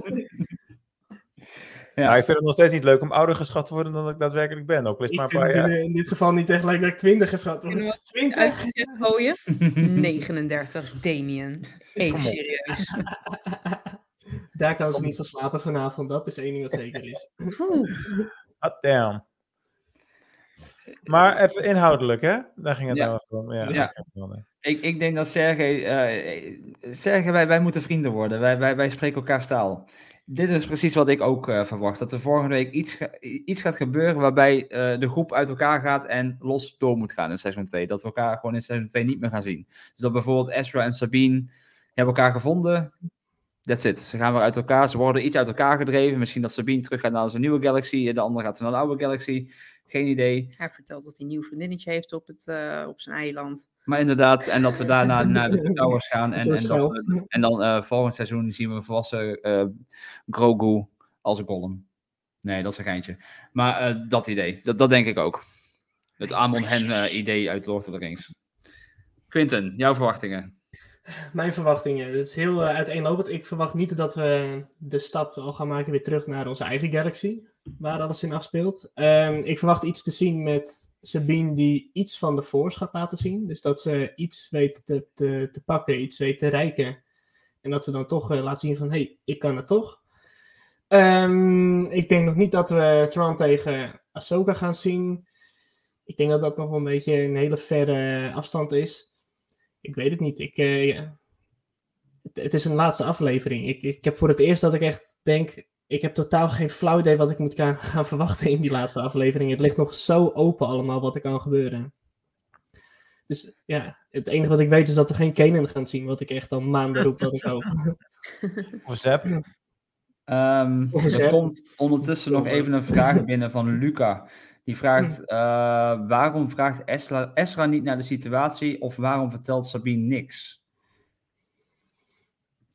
[SPEAKER 1] Ja, ik vind het nog steeds niet leuk om ouder geschat te worden dan ik daadwerkelijk ben. Ook is het
[SPEAKER 3] Ik
[SPEAKER 1] maar
[SPEAKER 3] vind in, in dit geval niet echt lijkt dat ik 20 geschat word.
[SPEAKER 4] we
[SPEAKER 3] 20?
[SPEAKER 4] Uitgezet gooien. 39, Damien. Even serieus.
[SPEAKER 3] Daar kan ze niet van slapen vanavond, dat is één ding wat zeker is.
[SPEAKER 1] Hot damn. Maar even inhoudelijk, hè? Daar ging het
[SPEAKER 2] Ja.
[SPEAKER 1] nou om. Ja.
[SPEAKER 2] Ik, ik denk dat Sergej, eh, Sergej wij, wij moeten vrienden worden. Wij, wij, wij spreken elkaar taal. Dit is precies wat ik ook eh, verwacht. Dat er volgende week iets, iets gaat gebeuren waarbij eh, de groep uit elkaar gaat en los door moet gaan in seizoen 2. Dat we elkaar gewoon in seizoen 2 niet meer gaan zien. Dus dat bijvoorbeeld Ezra en Sabine hebben elkaar gevonden. That's it. Ze gaan weer uit elkaar. Ze worden iets uit elkaar gedreven. Misschien dat Sabine terug gaat naar zijn nieuwe galaxy en de andere gaat naar de oude galaxy. Geen idee.
[SPEAKER 4] Hij vertelt dat hij een nieuw vriendinnetje heeft op, het, eh, op zijn eiland.
[SPEAKER 2] Maar inderdaad, en dat we daarna naar de Towers gaan. En, en,
[SPEAKER 3] snel.
[SPEAKER 2] dat we- en dan eh, volgend seizoen zien we een volwassen eh, Grogu als een golem. Nee, dat is een geintje. Maar eh, dat idee, dat, dat denk ik ook. Het Amon Hen eh, idee uit Lord of the Rings. Quinten, jouw verwachtingen?
[SPEAKER 3] Mijn verwachtingen, het is heel uiteenlopend. Ik verwacht niet dat we de stap al gaan maken weer terug naar onze eigen galaxy, waar alles in afspeelt. Ehm, ik verwacht iets te zien met Sabine die iets van de Force gaat laten zien. Dus dat ze iets weet te, te, te pakken, iets weet te rijken. En dat ze dan toch eh, laat zien van, hé, hey, ik kan het toch. Ehm, ik denk nog niet dat we Thrawn tegen Ahsoka gaan zien. Ik denk dat dat nog wel een beetje een hele verre afstand is. Ik weet het niet. Ik, eh, het, het is een laatste aflevering. Ik, ik heb voor het eerst dat ik echt denk. Ik heb totaal geen flauw idee wat ik moet gaan, gaan verwachten in die laatste aflevering. Het ligt nog zo open allemaal wat er kan gebeuren. Dus ja, het enige wat ik weet is dat we geen Kanan gaan zien. Wat ik echt al maanden roep dat ik hoop.
[SPEAKER 1] Of Zep.
[SPEAKER 2] Ehm,
[SPEAKER 3] Of een
[SPEAKER 2] er
[SPEAKER 3] zep.
[SPEAKER 2] komt ondertussen nog even een vraag binnen van Luca. Die vraagt, eh, waarom vraagt Esra, Esra niet naar de situatie of waarom vertelt Sabine niks?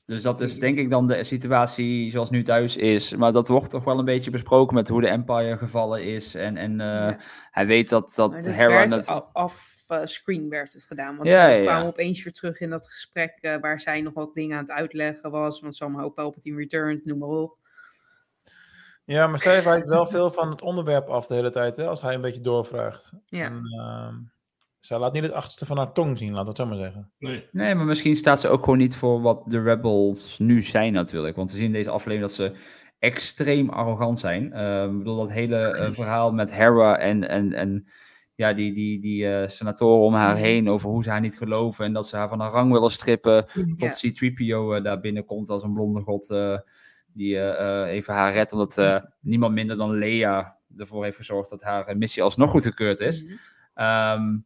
[SPEAKER 2] Dus dat is denk ik dan de situatie zoals nu thuis is. Maar dat wordt toch wel een beetje besproken met hoe de Empire gevallen is. En, en eh,
[SPEAKER 4] Ja.
[SPEAKER 2] hij weet dat, dat
[SPEAKER 4] Maar
[SPEAKER 2] Hera...
[SPEAKER 4] werd af eh, screen werd het gedaan. Want
[SPEAKER 2] Ja,
[SPEAKER 4] ze
[SPEAKER 2] ja.
[SPEAKER 4] kwamen opeens weer terug in dat gesprek eh, waar zij nog wat dingen aan het uitleggen was. Want zomaar ook Palpatine returned, noem maar op.
[SPEAKER 1] Ja, maar zij wijkt wel veel van het onderwerp af de hele tijd, hè, als hij een beetje doorvraagt.
[SPEAKER 4] Ja.
[SPEAKER 1] En, ehm, zij laat niet het achterste van haar tong zien, laten we het zo maar zeggen.
[SPEAKER 3] Nee.
[SPEAKER 2] Nee, maar misschien staat ze ook gewoon niet voor wat de Rebels nu zijn natuurlijk. Want we zien in deze aflevering dat ze extreem arrogant zijn. Eh, ik bedoel, dat hele eh, verhaal met Hera en, en, en ja, die, die, die eh, senatoren om haar heen over hoe ze haar niet geloven en dat ze haar van haar rang willen strippen. Tot
[SPEAKER 4] Ja.
[SPEAKER 2] C-3PO eh, daar binnenkomt als een blonde god eh, die even haar redt. Omdat eh, niemand minder dan Leia ervoor heeft gezorgd dat haar missie alsnog goedgekeurd is. Ehm,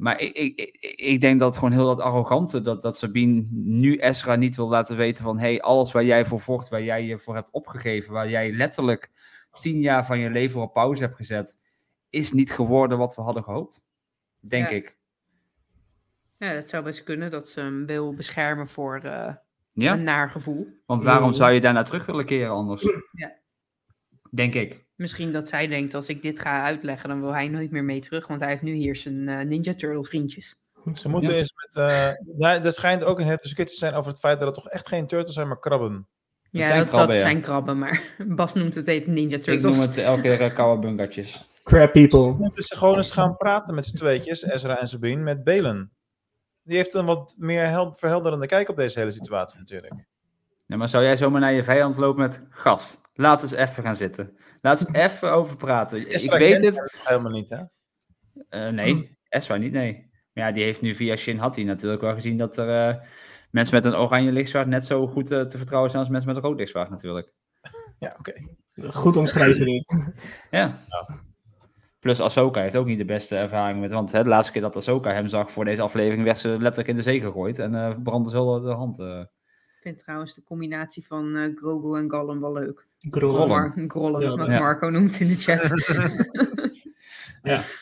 [SPEAKER 2] maar ik, ik, ik- ik denk dat gewoon heel dat arrogante, dat, dat Sabine nu Ezra niet wil laten weten van, hey, alles waar jij voor vocht, waar jij je voor hebt opgegeven, waar jij letterlijk tien jaar van je leven op pauze hebt gezet, is niet geworden wat we hadden gehoopt. Denk
[SPEAKER 4] Ja.
[SPEAKER 2] ik.
[SPEAKER 4] Ja, dat zou best kunnen dat ze hem wil beschermen voor eh,
[SPEAKER 2] Ja?
[SPEAKER 4] een naar gevoel.
[SPEAKER 2] Want waarom zou je daarna terug willen keren anders?
[SPEAKER 4] Ja.
[SPEAKER 2] Denk ik.
[SPEAKER 4] Misschien dat zij denkt, als ik dit ga uitleggen, dan wil hij nooit meer mee terug. Want hij heeft nu hier zijn eh, Ninja Turtle vriendjes.
[SPEAKER 1] Ze moeten
[SPEAKER 2] Ja.
[SPEAKER 1] eens met... eh ja, er schijnt ook een hele discussie te zijn over het feit dat het toch echt geen turtles zijn, maar krabben.
[SPEAKER 4] Ja,
[SPEAKER 2] zijn
[SPEAKER 4] dat,
[SPEAKER 2] krabben,
[SPEAKER 4] dat
[SPEAKER 2] ja.
[SPEAKER 4] zijn krabben, maar Bas noemt het even Ninja
[SPEAKER 2] Ik noem
[SPEAKER 4] Turtles.
[SPEAKER 2] het elke keer uh.
[SPEAKER 3] Crap people.
[SPEAKER 1] moeten ze gewoon eens gaan praten met z'n tweetjes, Ezra en Sabine, met Belen. Die heeft een wat meer hel- verhelderende kijk op deze hele situatie natuurlijk.
[SPEAKER 2] Ja, maar zou jij zomaar naar je vijand lopen met gast? Laat eens even gaan zitten. Laat eens even over praten. Ik weet het.
[SPEAKER 1] helemaal niet, hè?
[SPEAKER 2] Eh, nee, Esra niet, nee. Maar ja, die heeft nu via Shin Hati natuurlijk wel gezien dat er eh, mensen met een oranje lichtzwaard net zo goed eh, te vertrouwen zijn als mensen met een rood lichtzwaard natuurlijk.
[SPEAKER 1] Ja, oké.
[SPEAKER 3] Goed omschreven dit.
[SPEAKER 2] Ja. Plus Ahsoka heeft ook niet de beste ervaring met, want hè, de laatste keer dat Ahsoka hem zag voor deze aflevering werd ze letterlijk in de zee gegooid en eh brandde zo de hand.
[SPEAKER 4] Ik vind trouwens de combinatie van eh Grogu en Gollum wel leuk.
[SPEAKER 3] Grollen. Ja,
[SPEAKER 4] wat
[SPEAKER 2] ja.
[SPEAKER 4] Marco noemt in de chat.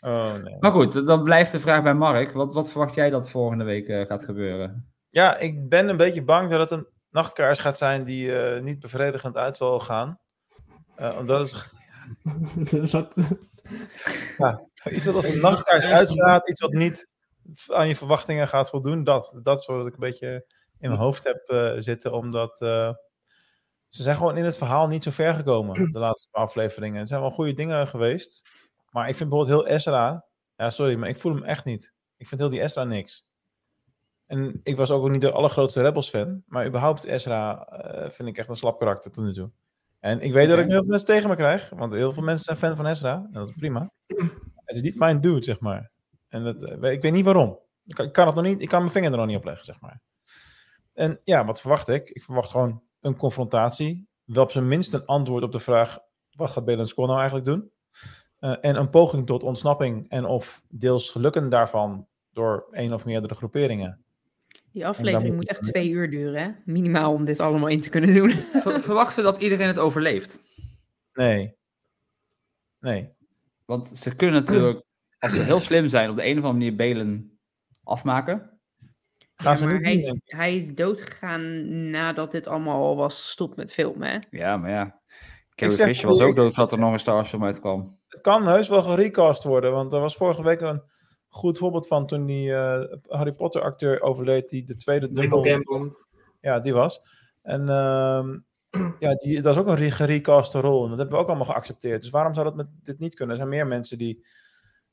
[SPEAKER 1] Oh, nee.
[SPEAKER 2] Maar goed, dan blijft de vraag bij Mark. Wat, wat verwacht jij dat volgende week eh, gaat gebeuren?
[SPEAKER 1] Ja, ik ben een beetje bang dat het een nachtkaars gaat zijn die eh, niet bevredigend uit zal gaan. Eh, omdat het
[SPEAKER 3] Wat?
[SPEAKER 1] iets wat als een nachtkaars uitgaat, iets wat niet aan je verwachtingen gaat voldoen, dat, dat is wat ik een beetje in mijn hoofd heb eh, zitten, omdat eh, ze zijn gewoon in het verhaal niet zo ver gekomen, de laatste paar afleveringen. Er zijn wel goede dingen geweest, maar ik vind bijvoorbeeld heel Ezra, ja sorry, maar ik voel hem echt niet. Ik vind heel die Ezra niks. En ik was ook niet de allergrootste Rebels fan, maar überhaupt Ezra eh, vind ik echt een slap karakter tot nu toe. En ik weet dat ik nu heel veel mensen tegen me krijg, want heel veel mensen zijn fan van Ezra, en dat is prima. Het is niet mijn dude, zeg maar. En dat, ik weet niet waarom. Ik kan, ik kan het nog niet, ik kan mijn vinger er nog niet op leggen, zeg maar. En ja, wat verwacht ik? Ik verwacht gewoon een confrontatie. Wel op zijn minst een antwoord op de vraag: wat gaat Belen Score nou eigenlijk doen? Eh, en een poging tot ontsnapping en of deels gelukken daarvan door één of meerdere groeperingen.
[SPEAKER 4] Die aflevering
[SPEAKER 1] moet
[SPEAKER 4] echt twee uur duren, hè? Minimaal om dit allemaal in te kunnen doen.
[SPEAKER 2] Ver- verwachten dat iedereen het overleeft?
[SPEAKER 1] Nee. Nee.
[SPEAKER 2] Want ze kunnen natuurlijk, als ze heel slim zijn, op de een of andere manier Belen afmaken.
[SPEAKER 1] Gaan
[SPEAKER 4] Ja,
[SPEAKER 1] ze
[SPEAKER 4] maar
[SPEAKER 1] niet
[SPEAKER 4] hij,
[SPEAKER 1] doen,
[SPEAKER 4] is, hij is doodgegaan nadat dit allemaal al was gestopt met filmen, hè?
[SPEAKER 2] Ja, maar ja. Carrie
[SPEAKER 1] zeg
[SPEAKER 2] Fisher was ook dood voordat er nog een Star Wars film uitkwam.
[SPEAKER 1] Het kan heus wel gerecast worden, want er was vorige week een goed voorbeeld van toen die eh, Harry Potter acteur overleed, die de tweede Dumbledore... Ja, die was. En ehm, ja, die, dat is ook een re- gerecaste rol. En dat hebben we ook allemaal geaccepteerd. Dus waarom zou dat met dit niet kunnen? Er zijn meer mensen die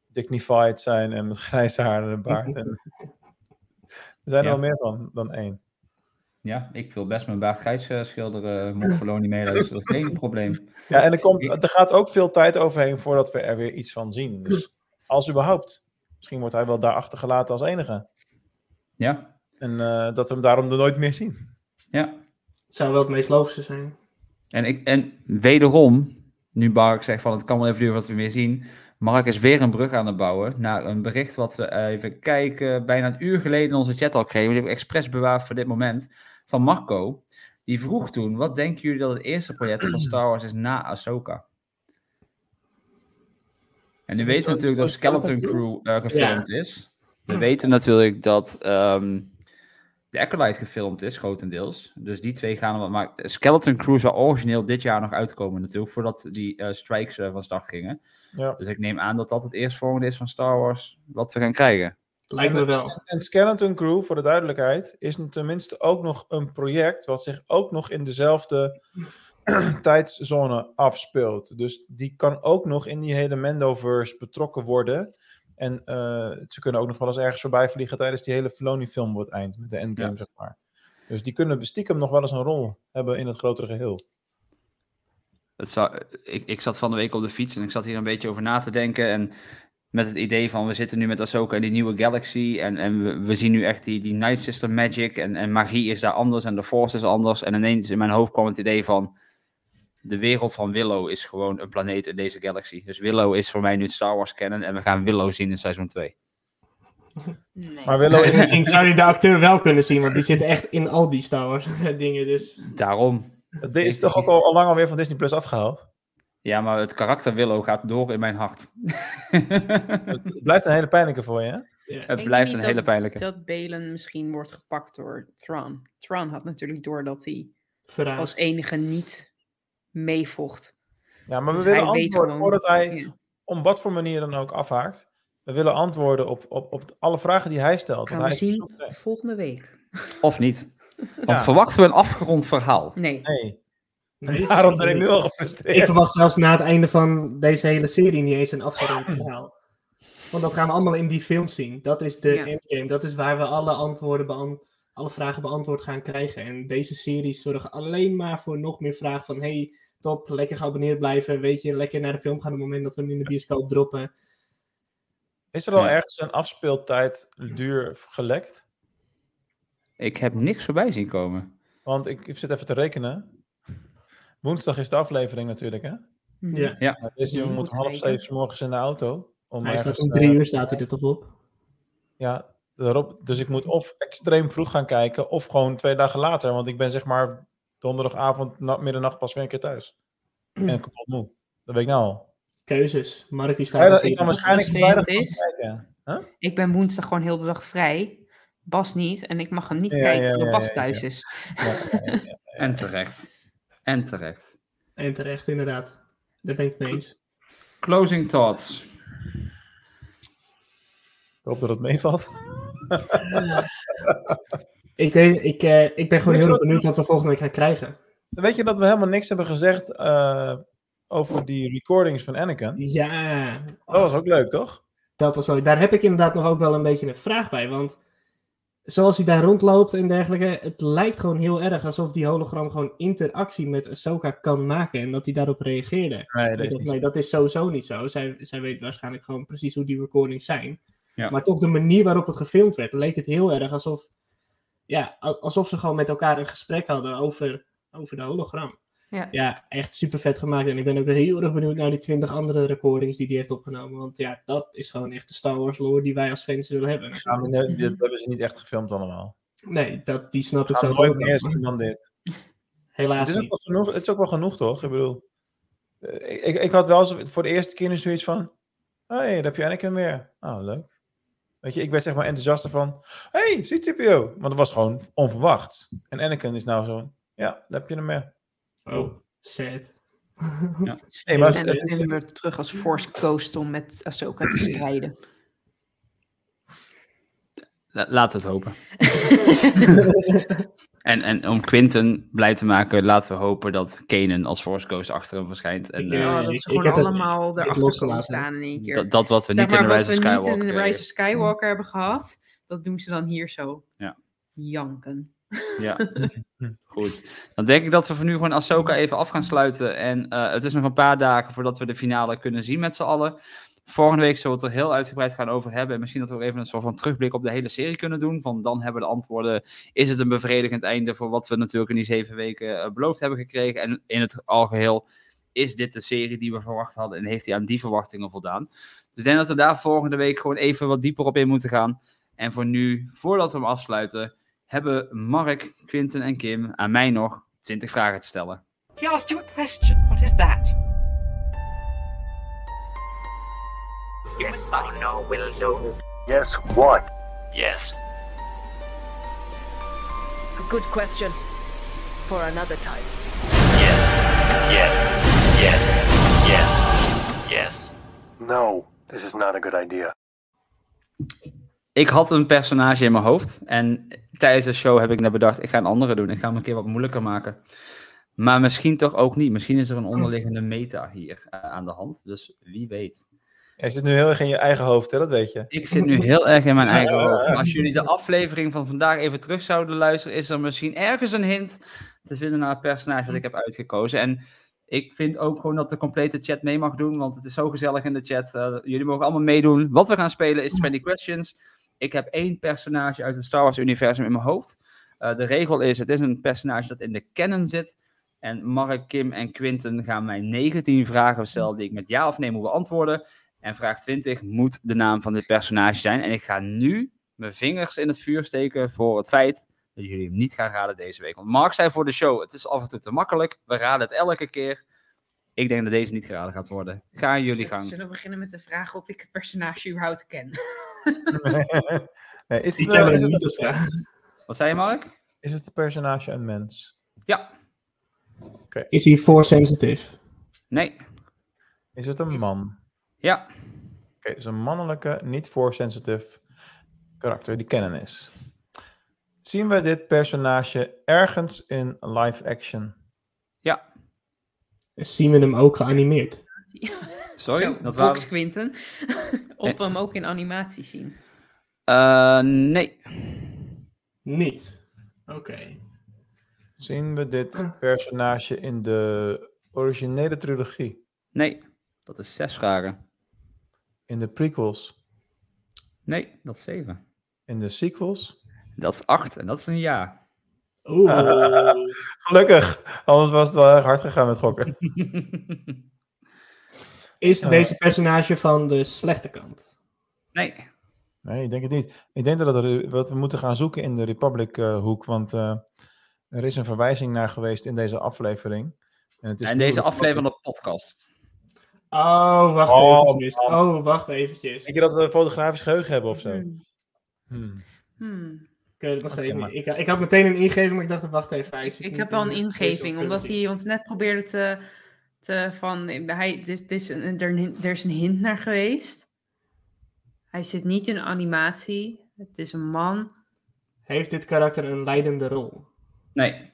[SPEAKER 1] dignified zijn en met grijs haar en een baard. En... Er zijn er
[SPEAKER 2] Ja.
[SPEAKER 1] wel meer van dan één.
[SPEAKER 2] Ja, ik wil best mijn baard grijs eh, schilderen. Mocht Filoni meeluisteren, geen probleem.
[SPEAKER 1] Ja, en er, komt, er gaat ook veel tijd overheen voordat we er weer iets van zien. Dus als überhaupt. Misschien wordt hij wel daar achtergelaten als enige.
[SPEAKER 2] Ja,
[SPEAKER 1] En eh, dat we hem daarom er nooit meer zien.
[SPEAKER 2] ja.
[SPEAKER 3] Het zou wel het meest logische zijn.
[SPEAKER 2] En, ik, en wederom, nu Bark zegt van het kan wel even duren wat we weer zien. Mark is weer een brug aan het bouwen naar een bericht wat we eh, even kijken, bijna een uur geleden in onze chat al kregen. Die heb ik expres bewaard voor dit moment. Van Marco. Die vroeg toen, wat denken jullie dat het eerste project van Star Wars is na Ahsoka? En nu weten we natuurlijk dat Skeleton Crew eh, gefilmd is. We weten natuurlijk dat ehm de Acolyte gefilmd is, grotendeels. Dus die twee gaan wat maar Skeleton Crew zou origineel dit jaar nog uitkomen natuurlijk, voordat die eh, strikes eh, van start gingen.
[SPEAKER 1] Ja.
[SPEAKER 2] Dus ik neem aan dat dat het eerstvolgende is van Star Wars wat we gaan krijgen.
[SPEAKER 3] Lijkt me wel.
[SPEAKER 1] En Skeleton Crew, voor de duidelijkheid, is tenminste ook nog een project wat zich ook nog in dezelfde tijdszone afspeelt. Dus die kan ook nog in die hele Mendoverse betrokken worden. En eh, ze kunnen ook nog wel eens ergens voorbij vliegen tijdens die hele Filoni-film wordt eind, met de endgame,
[SPEAKER 2] Ja.
[SPEAKER 1] zeg maar. Dus die kunnen stiekem nog wel eens een rol hebben in het grotere geheel.
[SPEAKER 2] Het zou, ik, ik zat van de week op de fiets en ik zat hier een beetje over na te denken. En met het idee van we zitten nu met Ahsoka in die nieuwe galaxy. En, en we, we zien nu echt die, die Night Sister magic. En, en magie is daar anders en de Force is anders. En ineens in mijn hoofd kwam het idee van de wereld van Willow is gewoon een planeet in deze galaxy. Dus Willow is voor mij nu Star Wars canon. En we gaan Willow zien in seizoen 2.
[SPEAKER 4] Nee.
[SPEAKER 1] Maar Willow is
[SPEAKER 3] Misschien zou je de acteur wel kunnen zien, want die zit echt in al die Star Wars dingen. Dus
[SPEAKER 2] Daarom.
[SPEAKER 1] Dit is toch ook al, al lang alweer van Disney Plus afgehaald?
[SPEAKER 2] Ja, maar het karakter Willow gaat door in mijn hart.
[SPEAKER 1] Het, blijft een hele pijnlijke voor je, hè?
[SPEAKER 3] Ja.
[SPEAKER 2] Het blijft een
[SPEAKER 4] dat-
[SPEAKER 2] hele pijnlijke.
[SPEAKER 4] Dat Balen misschien wordt gepakt door Thrawn. Thrawn had natuurlijk door dat hij
[SPEAKER 3] Verraad.
[SPEAKER 4] als enige niet meevocht.
[SPEAKER 1] Ja, maar we
[SPEAKER 4] Dus
[SPEAKER 1] willen antwoorden voordat hij
[SPEAKER 4] Ja.
[SPEAKER 1] om wat voor manier dan ook afhaakt. We willen antwoorden op, op, op alle vragen die hij stelt.
[SPEAKER 4] Gaan we
[SPEAKER 1] hij
[SPEAKER 4] zien volgende week.
[SPEAKER 2] Of niet.
[SPEAKER 1] Ja.
[SPEAKER 2] Of verwachten we een afgerond verhaal?
[SPEAKER 4] Nee.
[SPEAKER 1] Nee,
[SPEAKER 3] Nee,
[SPEAKER 1] daarom ben ik nu al gefrustreerd.
[SPEAKER 3] Ik verwacht zelfs na het einde van deze hele serie niet eens een afgerond verhaal. Want dat gaan we allemaal in die film zien. Dat is de
[SPEAKER 4] Ja.
[SPEAKER 3] endgame. Dat is waar we alle antwoorden beant- alle vragen beantwoord gaan krijgen. En deze series zorgen alleen maar voor nog meer vragen van... Hey, top, lekker geabonneerd blijven. Weet je, lekker naar de film gaan op het moment dat we hem in de bioscoop droppen.
[SPEAKER 1] Is er al
[SPEAKER 2] Ja.
[SPEAKER 1] ergens een afspeeltijd duur gelekt?
[SPEAKER 2] Ik heb niks voorbij zien komen.
[SPEAKER 1] Want ik, ik zit even te rekenen. Woensdag is de aflevering natuurlijk, hè?
[SPEAKER 4] Mhm.
[SPEAKER 3] Ja.
[SPEAKER 1] Maar Deze jongen
[SPEAKER 4] moet
[SPEAKER 1] half zeven 's morgens in de auto. Om
[SPEAKER 3] Hij staat
[SPEAKER 1] ergens,
[SPEAKER 3] om drie
[SPEAKER 1] eh,
[SPEAKER 3] uur, staat hij er toch op?
[SPEAKER 1] Ja, daarop. Dus ik moet of extreem vroeg gaan kijken, of gewoon twee dagen later. Want ik ben zeg maar donderdagavond, na, middernacht pas weer een keer thuis. En kapot moe. Dat weet ik nou al.
[SPEAKER 3] Keuzes. Mark die staat
[SPEAKER 1] Ja, dat-
[SPEAKER 3] voor
[SPEAKER 1] ik waarschijnlijk vrijdag kijken. Huh?
[SPEAKER 4] Ik ben woensdag gewoon heel de dag vrij. Bas niet. En ik mag hem niet
[SPEAKER 1] Ja,
[SPEAKER 4] kijken
[SPEAKER 1] ja,
[SPEAKER 4] omdat
[SPEAKER 1] ja,
[SPEAKER 4] Bas
[SPEAKER 1] ja,
[SPEAKER 4] thuis
[SPEAKER 1] ja.
[SPEAKER 4] is.
[SPEAKER 1] Ja, ja, ja, ja.
[SPEAKER 2] En terecht. En terecht.
[SPEAKER 3] En terecht, inderdaad. Daar ben ik het mee eens.
[SPEAKER 2] Closing thoughts.
[SPEAKER 1] Ik hoop dat het meevalt.
[SPEAKER 3] Ik, ik, eh, ik ben gewoon
[SPEAKER 1] Weet
[SPEAKER 3] heel
[SPEAKER 1] wat-
[SPEAKER 3] benieuwd wat we volgende week gaan krijgen.
[SPEAKER 1] Weet je dat we helemaal niks hebben gezegd eh, over die recordings van Anakin?
[SPEAKER 3] Ja,
[SPEAKER 1] Dat was ook leuk, toch?
[SPEAKER 3] Dat was zo. Daar heb ik inderdaad nog ook wel een beetje een vraag bij. Want zoals hij daar rondloopt en dergelijke, het lijkt gewoon heel erg alsof die hologram gewoon interactie met Ahsoka kan maken en dat hij daarop reageerde.
[SPEAKER 1] Dat is
[SPEAKER 3] nee, dat is sowieso niet zo. Zij, zij weet waarschijnlijk gewoon precies hoe die recordings zijn.
[SPEAKER 2] Ja.
[SPEAKER 3] Maar toch de manier waarop het gefilmd werd, leek het heel erg alsof, ja, alsof ze gewoon met elkaar een gesprek hadden over, over de hologram.
[SPEAKER 4] Ja.
[SPEAKER 3] Ja, echt super vet gemaakt. En ik ben ook heel erg benieuwd naar die twintig andere recordings die hij heeft opgenomen. Want ja, dat is gewoon echt de Star Wars lore die wij als fans willen hebben.
[SPEAKER 1] Ja, nee, dit hebben ze niet echt gefilmd allemaal.
[SPEAKER 3] Nee, dat, die snap ik zelf
[SPEAKER 1] nooit
[SPEAKER 3] ook
[SPEAKER 1] meer zien dan dit.
[SPEAKER 3] Helaas
[SPEAKER 1] Het is, ook
[SPEAKER 3] niet.
[SPEAKER 1] wel genoeg, het is ook wel genoeg, toch? Ik bedoel, eh, ik, ik, ik had wel zo- voor de eerste keer zoiets van, hé, hey, daar heb je Anakin weer. Oh, leuk. Weet je, ik werd zeg maar enthousiaster van, hey, C-3PO. Want dat was gewoon onverwacht. En Anakin is nou zo, ja, daar heb je hem meer.
[SPEAKER 3] Oh, sad.
[SPEAKER 1] Hey, maar
[SPEAKER 4] En dan kunnen we terug als Force Ghost om met Ahsoka te strijden.
[SPEAKER 2] La- Laten we het hopen. en, en om Quinten blij te maken, laten we hopen dat Kanan als Force Ghost achter hem verschijnt. En
[SPEAKER 3] Ik,
[SPEAKER 2] eh,
[SPEAKER 3] eh,
[SPEAKER 4] Ja, dat
[SPEAKER 3] ik-
[SPEAKER 4] ze gewoon allemaal erachter staan in één keer.
[SPEAKER 2] dat, dat wat we
[SPEAKER 4] Zeg
[SPEAKER 2] niet in de Rise of Skywalker
[SPEAKER 4] niet in de. Rise of Skywalker hebben gehad, dat doen ze dan hier zo.
[SPEAKER 2] Ja.
[SPEAKER 4] Janken.
[SPEAKER 2] Ja, goed. Dan denk ik dat we voor nu gewoon Ahsoka even af gaan sluiten. En eh, het is nog een paar dagen voordat we de finale kunnen zien met z'n allen. Volgende week zullen we het er heel uitgebreid gaan over hebben. En misschien dat we ook even een soort van terugblik op de hele serie kunnen doen. Van dan hebben we de antwoorden. Is het een bevredigend einde voor wat we natuurlijk in die zeven weken eh, beloofd hebben gekregen? En in het algeheel, is dit de serie die we verwacht hadden? En heeft hij aan die verwachtingen voldaan? Dus ik denk dat we daar volgende week gewoon even wat dieper op in moeten gaan. En voor nu, voordat we hem afsluiten, hebben Mark, Quinten en Kim aan mij nog 20 vragen te stellen.
[SPEAKER 9] He asked you a question. What is that?
[SPEAKER 5] Yes or no will do.
[SPEAKER 6] Yes, what?
[SPEAKER 5] Yes.
[SPEAKER 9] A good question. For another time.
[SPEAKER 5] Yes. Yes. Yes. Yes. Yes.
[SPEAKER 6] No, this is not a good idea.
[SPEAKER 2] Ik had een personage in mijn hoofd. En tijdens de show heb ik net bedacht, ik ga een andere doen. Ik ga hem een keer wat moeilijker maken. Maar misschien toch ook niet. Misschien is er een onderliggende meta hier eh, aan de hand. Dus wie weet.
[SPEAKER 1] Jij zit nu heel erg in je eigen hoofd, hè? dat weet je.
[SPEAKER 2] Ik zit nu heel erg in mijn eigen
[SPEAKER 1] Ja,
[SPEAKER 2] hoofd. Als jullie de aflevering van vandaag even terug zouden luisteren, is er misschien ergens een hint te vinden naar het personage dat ik heb uitgekozen. En ik vind ook gewoon dat de complete chat mee mag doen, want het is zo gezellig in de chat. Eh, jullie mogen allemaal meedoen. Wat we gaan spelen is 20 questions. Ik heb één personage uit het Star Wars-universum in mijn hoofd. Eh, de regel is, het is een personage dat in de canon zit. En Mark, Kim en Quinten gaan mij 19 vragen stellen die ik met ja of nee moet beantwoorden. En vraag 20 moet de naam van dit personage zijn. En ik ga nu mijn vingers in het vuur steken voor het feit dat jullie hem niet gaan raden deze week. Want Mark zei voor de show, het is af en toe te makkelijk. We raden het elke keer. Ik denk dat deze niet geraden gaat worden. Ga jullie gang.
[SPEAKER 4] Zullen we beginnen met de vraag of ik het personage überhaupt ken?
[SPEAKER 1] nee, is, het,
[SPEAKER 3] tellen
[SPEAKER 1] is,
[SPEAKER 3] niet
[SPEAKER 1] het,
[SPEAKER 3] vraag.
[SPEAKER 2] Wat zei je, Mark?
[SPEAKER 1] is het personage een mens?
[SPEAKER 2] Ja.
[SPEAKER 3] Is hij force sensitive?
[SPEAKER 2] Nee.
[SPEAKER 1] Is het een
[SPEAKER 4] Is-
[SPEAKER 1] man?
[SPEAKER 2] Ja.
[SPEAKER 1] Oké, dus een mannelijke, niet force sensitive karakter die kennen is. Zien we dit personage ergens in live action?
[SPEAKER 2] Ja.
[SPEAKER 3] Zien we hem ook geanimeerd?
[SPEAKER 2] Sorry,
[SPEAKER 4] Zo,
[SPEAKER 2] dat waren...
[SPEAKER 4] Quinten. of we hem ook in animatie zien.
[SPEAKER 2] Eh, nee.
[SPEAKER 3] Niet. Oké.
[SPEAKER 1] Zien we dit personage in de originele trilogie?
[SPEAKER 2] Nee. Dat is zes vragen.
[SPEAKER 1] In de prequels?
[SPEAKER 2] Nee, dat is zeven.
[SPEAKER 1] In de sequels?
[SPEAKER 2] Dat is acht en dat is een ja.
[SPEAKER 3] Oeh.
[SPEAKER 1] Gelukkig, anders was het wel erg hard gegaan met gokken.
[SPEAKER 3] Is
[SPEAKER 1] Ja.
[SPEAKER 3] deze personage van de slechte kant?
[SPEAKER 2] nee.
[SPEAKER 1] Nee, ik denk het niet. Ik denk dat er, wat we moeten gaan zoeken in de Republic-hoek, want eh, er is een verwijzing naar geweest in deze aflevering. En, het is
[SPEAKER 2] En deze aflevering van de podcast.
[SPEAKER 3] Oh, wacht
[SPEAKER 1] Oh,
[SPEAKER 3] eventjes. Oh, wacht eventjes.
[SPEAKER 1] Denk je dat we een fotografisch geheugen hebben of zo?
[SPEAKER 4] Hmm.
[SPEAKER 1] Hmm.
[SPEAKER 4] Hmm.
[SPEAKER 3] Oké, dat was
[SPEAKER 1] Oké,
[SPEAKER 3] even.
[SPEAKER 1] maar-
[SPEAKER 3] Ik, ik had meteen een ingeving, maar ik dacht, wacht even. hij
[SPEAKER 4] Ik, heb wel een ingeving, omdat hij ons net probeerde te... te van, hij, dit, dit is een, er, er is een hint naar geweest. Hij zit niet in animatie. Het is een man.
[SPEAKER 3] Heeft dit karakter een leidende rol?
[SPEAKER 2] Nee.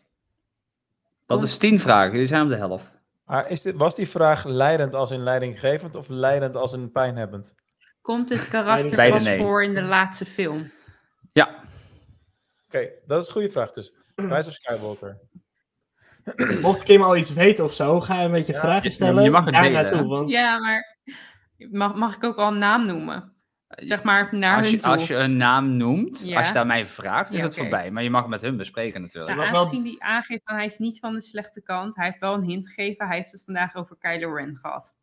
[SPEAKER 2] Dat is tien vragen. Jullie zijn op de helft.
[SPEAKER 1] Maar is dit, was die vraag leidend als in leidinggevend of leidend als in pijnhebbend?
[SPEAKER 4] Komt dit karakter pas
[SPEAKER 2] nee.
[SPEAKER 4] voor in de laatste film?
[SPEAKER 2] Ja.
[SPEAKER 1] Oké, dat is een goede vraag dus. Rise of Skywalker.
[SPEAKER 3] Mocht Kim al iets weten of zo, ga je een beetje
[SPEAKER 1] Ja,
[SPEAKER 3] vragen stellen.
[SPEAKER 2] je mag het
[SPEAKER 3] daar
[SPEAKER 2] delen,
[SPEAKER 3] naartoe, want
[SPEAKER 4] Ja, maar mag, mag ik ook al een naam noemen? Zeg maar naar
[SPEAKER 2] Als
[SPEAKER 4] hun
[SPEAKER 2] je,
[SPEAKER 4] toe.
[SPEAKER 2] als je een naam noemt,
[SPEAKER 4] Ja.
[SPEAKER 2] als je daar mij vraagt, is
[SPEAKER 4] Ja,
[SPEAKER 2] het voorbij. Maar je mag het met hun bespreken natuurlijk.
[SPEAKER 4] Nou, aangezien die aangeeft van hij is niet van de slechte kant, hij heeft wel een hint gegeven. Hij heeft het vandaag over Kylo Ren gehad.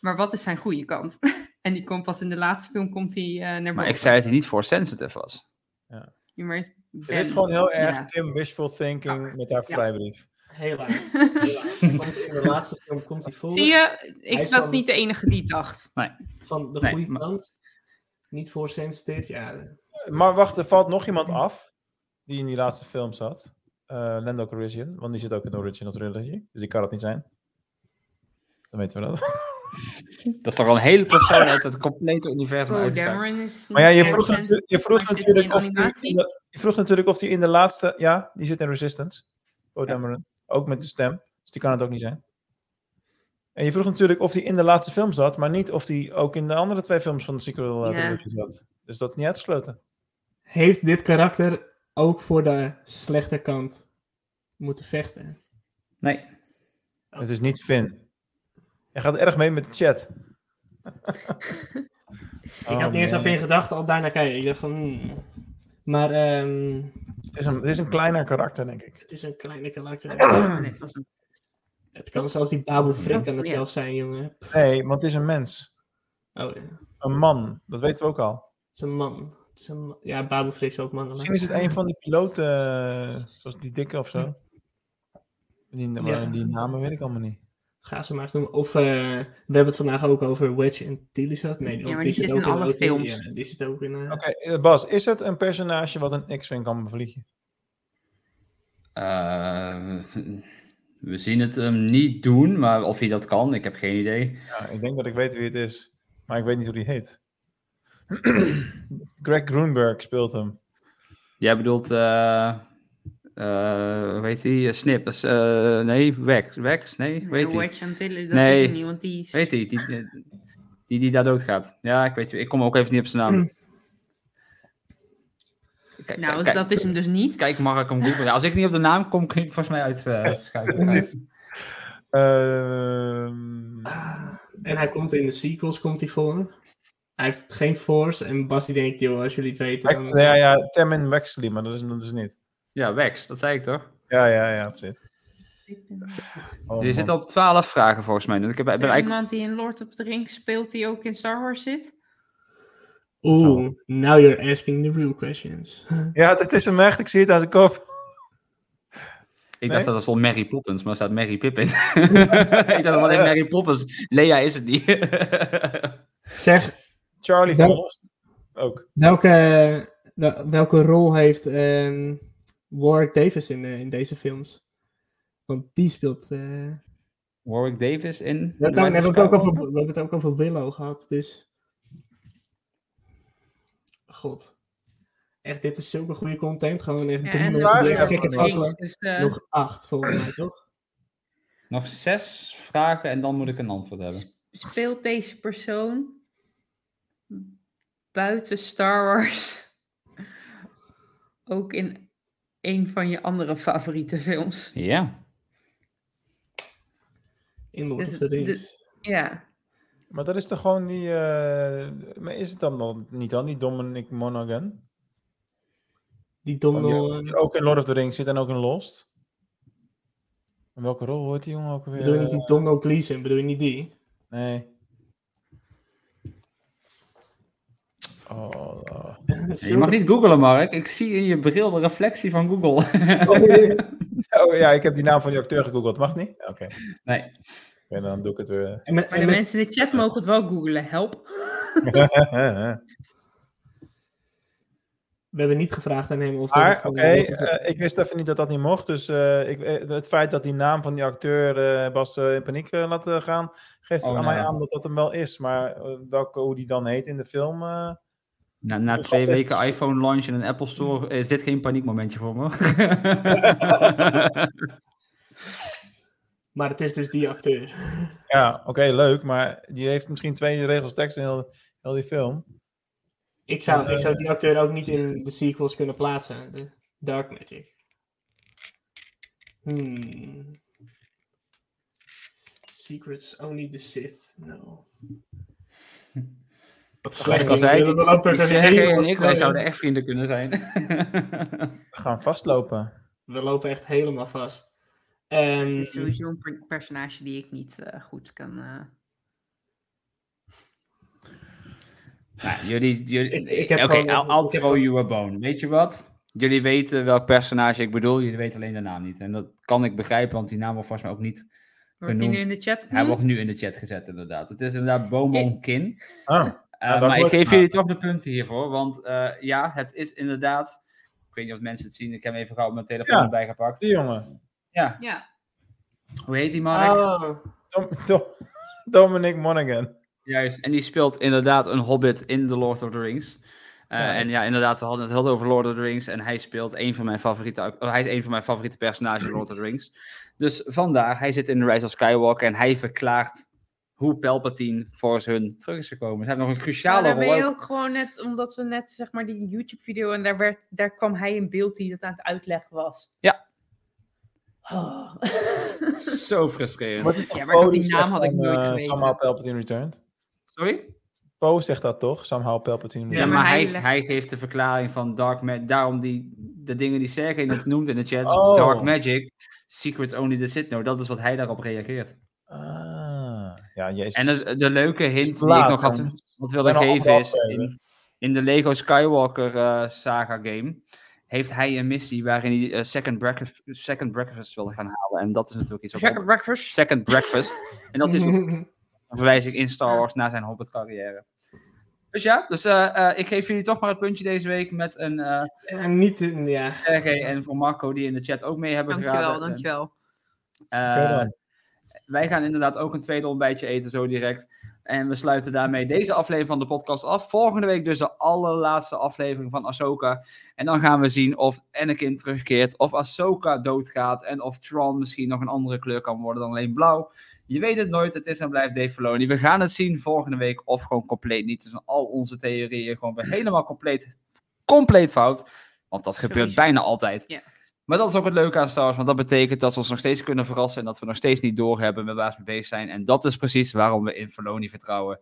[SPEAKER 4] Maar wat is zijn goede kant? en die komt pas in de laatste film komt hij eh, naar boven.
[SPEAKER 2] Maar ik zei dat hij niet voor sensitive was.
[SPEAKER 4] Ja, maar is
[SPEAKER 1] Het is gewoon heel erg
[SPEAKER 4] ja.
[SPEAKER 1] Kim wishful thinking met haar
[SPEAKER 4] Ja.
[SPEAKER 1] vrijbrief.
[SPEAKER 3] Helaas. helaas. In de laatste film komt hij voor.
[SPEAKER 4] Zie je, ik was
[SPEAKER 3] van-
[SPEAKER 4] niet de enige die dacht.
[SPEAKER 3] Van de
[SPEAKER 2] Nee,
[SPEAKER 3] goede
[SPEAKER 2] maar-
[SPEAKER 3] kant. Niet voor sensitive, ja.
[SPEAKER 1] Maar wacht, er valt nog iemand af die in die laatste film zat. Eh Lando Calrissian, want die zit ook in de original trilogy. Dus die kan het niet zijn. Dan weten we dat.
[SPEAKER 2] Dat is toch al een hele persoon uit het complete universum
[SPEAKER 4] is
[SPEAKER 1] Maar ja, je vroeg, natuurlijk, je vroeg natuurlijk of die in de, je vroeg natuurlijk of die in de laatste... Ja, die zit in Resistance. Poe
[SPEAKER 2] Ja.
[SPEAKER 1] Dameron. Ook met de stem. Dus die kan het ook niet zijn. En je vroeg natuurlijk of die in de laatste film zat, maar niet of die ook in de andere twee films van de sequel
[SPEAKER 4] Ja.
[SPEAKER 1] zat. Dus dat is niet uitgesloten.
[SPEAKER 3] Heeft dit karakter ook voor de slechte kant moeten vechten?
[SPEAKER 2] Nee.
[SPEAKER 1] Het is niet Finn. Hij gaat erg mee met de chat.
[SPEAKER 3] Ik had niet eens aan in gedacht, al daarna kijken. Ik dacht van... hmm. Maar ehm,
[SPEAKER 1] Het is, een, het is een kleiner karakter, denk ik.
[SPEAKER 3] het is een kleine karakter.
[SPEAKER 4] Nee, het was een-
[SPEAKER 3] het kan zelfs die Babu Frik
[SPEAKER 4] Dat-
[SPEAKER 3] kan het
[SPEAKER 4] ja.
[SPEAKER 3] zelf zijn, jongen.
[SPEAKER 1] Nee, want het is een mens.
[SPEAKER 3] Oh, ja.
[SPEAKER 1] Een man. Dat weten we ook al.
[SPEAKER 3] het is een man. Het is een, ja, Babu Frik is ook mannelijk.
[SPEAKER 1] Misschien is het een van die piloten, eh, zoals die dikke of zo. Die,
[SPEAKER 3] Ja.
[SPEAKER 1] die namen weet ik allemaal niet.
[SPEAKER 3] Ga ze maar eens noemen. Of eh, we hebben het vandaag ook over Wedge en Tillyshot. Nee,
[SPEAKER 4] maar die zit in alle
[SPEAKER 3] auto-
[SPEAKER 4] films.
[SPEAKER 3] Ja, die zit ook in... eh,
[SPEAKER 1] Oké, eh, Bas, is het een personage wat een X-Wing kan bevliegen?
[SPEAKER 2] Eh, we zien het hem niet doen, maar of hij dat kan, ik heb geen idee.
[SPEAKER 1] Ja, ik denk dat ik weet wie het is, maar ik weet niet hoe die heet. Greg Grunberg speelt hem.
[SPEAKER 2] Jij bedoelt, eh eh, hoe heet hij? Snip. dat is, eh, nee, Wex. Wex? Nee, weet hij?
[SPEAKER 4] Antilles, dat
[SPEAKER 2] Nee.
[SPEAKER 4] is niet, want die is...
[SPEAKER 2] Weet hij? Die, die, die daar doodgaat. Ja, ik weet Ik kom ook even niet op zijn naam. Kijk,
[SPEAKER 4] Nou,
[SPEAKER 2] kijk,
[SPEAKER 4] dat is hem dus niet.
[SPEAKER 2] Kijk, mag ik hem googlen? Ja, als ik niet op de naam kom, kun ik volgens mij uit uh,
[SPEAKER 1] Precies. Ehm,
[SPEAKER 3] En hij komt in de sequels komt hij voor. Hij heeft geen force. En Bas die denkt, joh, als jullie het weten dan...
[SPEAKER 1] ja, ja, Temin Wexley, maar dat is, dat is niet.
[SPEAKER 2] Ja, Wex, dat zei ik toch?
[SPEAKER 1] Ja, ja, ja, precies. Oh,
[SPEAKER 2] je
[SPEAKER 1] man.
[SPEAKER 2] zit op 12 vragen volgens mij. Ik heb, ben
[SPEAKER 4] er
[SPEAKER 2] eigenlijk...
[SPEAKER 4] iemand die in Lord of the Rings speelt die ook in Star Wars zit?
[SPEAKER 3] Oeh, now you're asking the real questions.
[SPEAKER 1] Ja, dat is hem echt. Ik zie het aan zijn kop.
[SPEAKER 2] Ik
[SPEAKER 1] Nee?
[SPEAKER 2] dacht dat er stond Mary Poppins, maar er staat Mary Pippin. ik dacht, wat Mary Poppins? Lea is het niet.
[SPEAKER 3] Zeg,
[SPEAKER 1] Charlie
[SPEAKER 3] Wel-
[SPEAKER 1] van Lost. Ook.
[SPEAKER 3] welke, wel- welke rol heeft ehm, Warwick Davis in, eh, in deze films? Want die speelt... eh,
[SPEAKER 2] Warwick Davis in.
[SPEAKER 3] we, hebben het ook, over, we hebben het ook over Willow gehad, dus... God. Echt, dit is zulke goede content. Gewoon even
[SPEAKER 4] Ja,
[SPEAKER 3] drie
[SPEAKER 4] en
[SPEAKER 3] mensen die.
[SPEAKER 4] Dus, eh,
[SPEAKER 3] Nog acht, volgens mij, toch?
[SPEAKER 2] Nog zes vragen en dan moet ik een antwoord hebben.
[SPEAKER 4] speelt deze persoon buiten Star Wars ook in een van je andere favoriete films?
[SPEAKER 2] Ja.
[SPEAKER 3] In Lord
[SPEAKER 4] Dus
[SPEAKER 3] of the Rings.
[SPEAKER 4] Ja,
[SPEAKER 1] Maar dat is toch gewoon die... eh, maar is het dan, dan niet dan, die Dominic Monaghan?
[SPEAKER 3] Die Domino...
[SPEAKER 1] die ook in Lord of the Rings zit en ook in Lost. En welke rol hoort die jongen ook weer?
[SPEAKER 3] bedoel je niet die Domino Gleeson? Bedoel je niet die?
[SPEAKER 1] Nee. Oh, oh.
[SPEAKER 2] Je mag niet googlen, Mark. Ik zie in je bril de reflectie van Google.
[SPEAKER 1] Oh ja, ik heb die naam van die acteur gegoogeld. Mag niet? Oké.
[SPEAKER 2] nee.
[SPEAKER 1] Oké, dan doe ik het weer.
[SPEAKER 3] En met,
[SPEAKER 4] maar
[SPEAKER 3] en
[SPEAKER 4] de
[SPEAKER 3] met-
[SPEAKER 4] mensen in de chat mogen het wel googlen. Help.
[SPEAKER 3] we hebben niet gevraagd aan hem of
[SPEAKER 1] maar,
[SPEAKER 3] dat
[SPEAKER 1] oké, eh, ik wist even niet dat dat niet mocht. Dus eh, ik, eh, het feit dat die naam van die acteur eh, Bas in paniek laten gaan, geeft
[SPEAKER 2] Oh,
[SPEAKER 1] aan
[SPEAKER 2] nee.
[SPEAKER 1] mij aan dat dat hem wel is. Maar welke, hoe die dan heet in de film... eh,
[SPEAKER 2] Na, na
[SPEAKER 1] Dus
[SPEAKER 2] twee weken iPhone launch en een Apple Store is dit geen paniekmomentje voor me.
[SPEAKER 3] Maar het is dus die acteur.
[SPEAKER 1] ja, oké, leuk. Maar die heeft misschien twee regels tekst in heel, heel die film.
[SPEAKER 3] Ik zou,
[SPEAKER 1] Eh,
[SPEAKER 3] ik zou die acteur ook niet in de sequels kunnen plaatsen. De Dark Magic. Hmm. Secrets only the Sith. No. Wat slecht.
[SPEAKER 2] ik al zei, die,
[SPEAKER 3] we lopen
[SPEAKER 2] die
[SPEAKER 3] er
[SPEAKER 2] Sergej
[SPEAKER 3] helemaal
[SPEAKER 2] en ik, wij zouden
[SPEAKER 3] in.
[SPEAKER 2] echt vrienden kunnen zijn.
[SPEAKER 1] We gaan vastlopen.
[SPEAKER 3] We lopen echt helemaal vast. Ehm,
[SPEAKER 4] Het is sowieso een per- personage die ik niet eh, goed kan... eh,
[SPEAKER 2] Nou, jullie, jullie,
[SPEAKER 3] Ik- ik heb
[SPEAKER 2] Oké,
[SPEAKER 3] gewoon-
[SPEAKER 2] I'll, I'll throw you a bone. Weet je wat? Jullie weten welk personage ik bedoel, jullie weten alleen de naam niet. En dat kan ik begrijpen, want die naam wordt volgens mij ook niet
[SPEAKER 4] wordt hij nu
[SPEAKER 2] genoemd.
[SPEAKER 4] in de chat
[SPEAKER 2] Hij
[SPEAKER 4] genoemd?
[SPEAKER 2] wordt nu in de chat gezet, inderdaad. Het is inderdaad Beaumont Kin.
[SPEAKER 1] Oh,
[SPEAKER 2] Uh, maar ik geef jullie toch de punten hiervoor, want eh, ja, het is inderdaad... Ik weet niet of mensen het zien, ik heb hem even gauw op mijn telefoon
[SPEAKER 1] Ja.
[SPEAKER 2] erbij gepakt.
[SPEAKER 1] die jongen.
[SPEAKER 2] Ja,
[SPEAKER 4] Ja,
[SPEAKER 2] hoe heet die man?
[SPEAKER 3] oh,
[SPEAKER 1] Dom, Dom- Dominic Monaghan.
[SPEAKER 2] Juist, en die speelt inderdaad een hobbit in The Lord of the Rings. Uh,
[SPEAKER 1] Ja.
[SPEAKER 2] En ja, inderdaad, we hadden het heel over Lord of the Rings. En hij speelt een van mijn favoriete, oh, hij is een van mijn favoriete personages in Lord of the Rings. Dus vandaar, hij zit in The Rise of Skywalker en hij verklaart hoe Palpatine voor hun terug is gekomen. Ze hebben nog een cruciale
[SPEAKER 4] daar ben
[SPEAKER 2] rol.
[SPEAKER 4] je
[SPEAKER 2] ook.
[SPEAKER 4] ook gewoon net, omdat we net zeg maar die YouTube-video en daar, werd, daar kwam hij in beeld die het aan het uitleggen was.
[SPEAKER 2] Ja.
[SPEAKER 4] Oh.
[SPEAKER 2] Zo frustrerend.
[SPEAKER 1] Wat is toch
[SPEAKER 4] Ja, maar dat
[SPEAKER 1] Poe
[SPEAKER 4] die naam
[SPEAKER 1] zegt
[SPEAKER 4] had ik nooit geweten.
[SPEAKER 1] Somehow Palpatine returned.
[SPEAKER 2] Sorry?
[SPEAKER 1] Poe zegt dat toch? Somehow Palpatine
[SPEAKER 2] Ja,
[SPEAKER 1] returned.
[SPEAKER 2] maar,
[SPEAKER 4] maar
[SPEAKER 2] hij,
[SPEAKER 4] hij
[SPEAKER 2] geeft de verklaring van Dark Magic. Daarom die, de dingen die Sergej net noemt in de chat.
[SPEAKER 1] Oh.
[SPEAKER 2] Dark Magic, Secret Only the Sith know. Dat is wat hij daarop reageert.
[SPEAKER 1] Ah, ja, jezus.
[SPEAKER 2] En de, de leuke hint die ik nog had, wat wilde geven is, in, in de Lego Skywalker eh, saga game, heeft hij een missie waarin hij eh, second, breakfast, second Breakfast wilde gaan halen. En dat is natuurlijk iets
[SPEAKER 4] Second breakfast.
[SPEAKER 2] Second Breakfast. En dat is ook een verwijzing in Star Wars naar zijn Hobbit carrière. Dus ja, dus eh, eh, ik geef jullie toch maar het puntje deze week met een eh
[SPEAKER 3] ja, niet, ja.
[SPEAKER 2] Sergej en voor Marco die in de chat ook mee hebben
[SPEAKER 4] Dankjewel,
[SPEAKER 2] geraden.
[SPEAKER 4] dankjewel.
[SPEAKER 2] Eh,
[SPEAKER 1] Oké dan.
[SPEAKER 2] Wij gaan inderdaad ook een tweede ontbijtje eten, zo direct. En we sluiten daarmee deze aflevering van de podcast af. Volgende week dus de allerlaatste aflevering van Ahsoka. En dan gaan we zien of Anakin terugkeert, of Ahsoka doodgaat... en of Tron misschien nog een andere kleur kan worden dan alleen blauw. Je weet het nooit, het is en blijft Dave Filoni. We gaan het zien volgende week, of gewoon compleet niet. Dus al onze theorieën gewoon weer helemaal compleet, compleet fout. Want dat gebeurt bijna altijd.
[SPEAKER 4] Ja.
[SPEAKER 2] Maar dat is ook het leuke aan Star Wars, want dat betekent dat we ons nog steeds kunnen verrassen en dat we nog steeds niet doorhebben met waar ze mee bezig zijn. En dat is precies waarom we in Filoni vertrouwen.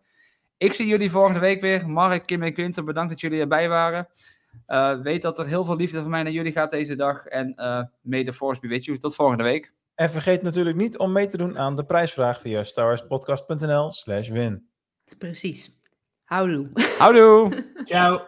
[SPEAKER 2] Ik zie jullie volgende week weer. Mark, Kim en Quinten, bedankt dat jullie erbij waren. Eh, weet dat er heel veel liefde van mij naar jullie gaat deze dag. En eh may the force be with you. Tot volgende week.
[SPEAKER 1] En vergeet natuurlijk niet om mee te doen aan de prijsvraag via starwarspodcast.nl slash win.
[SPEAKER 4] Precies. Houdoe.
[SPEAKER 2] Houdoe!
[SPEAKER 3] Ciao.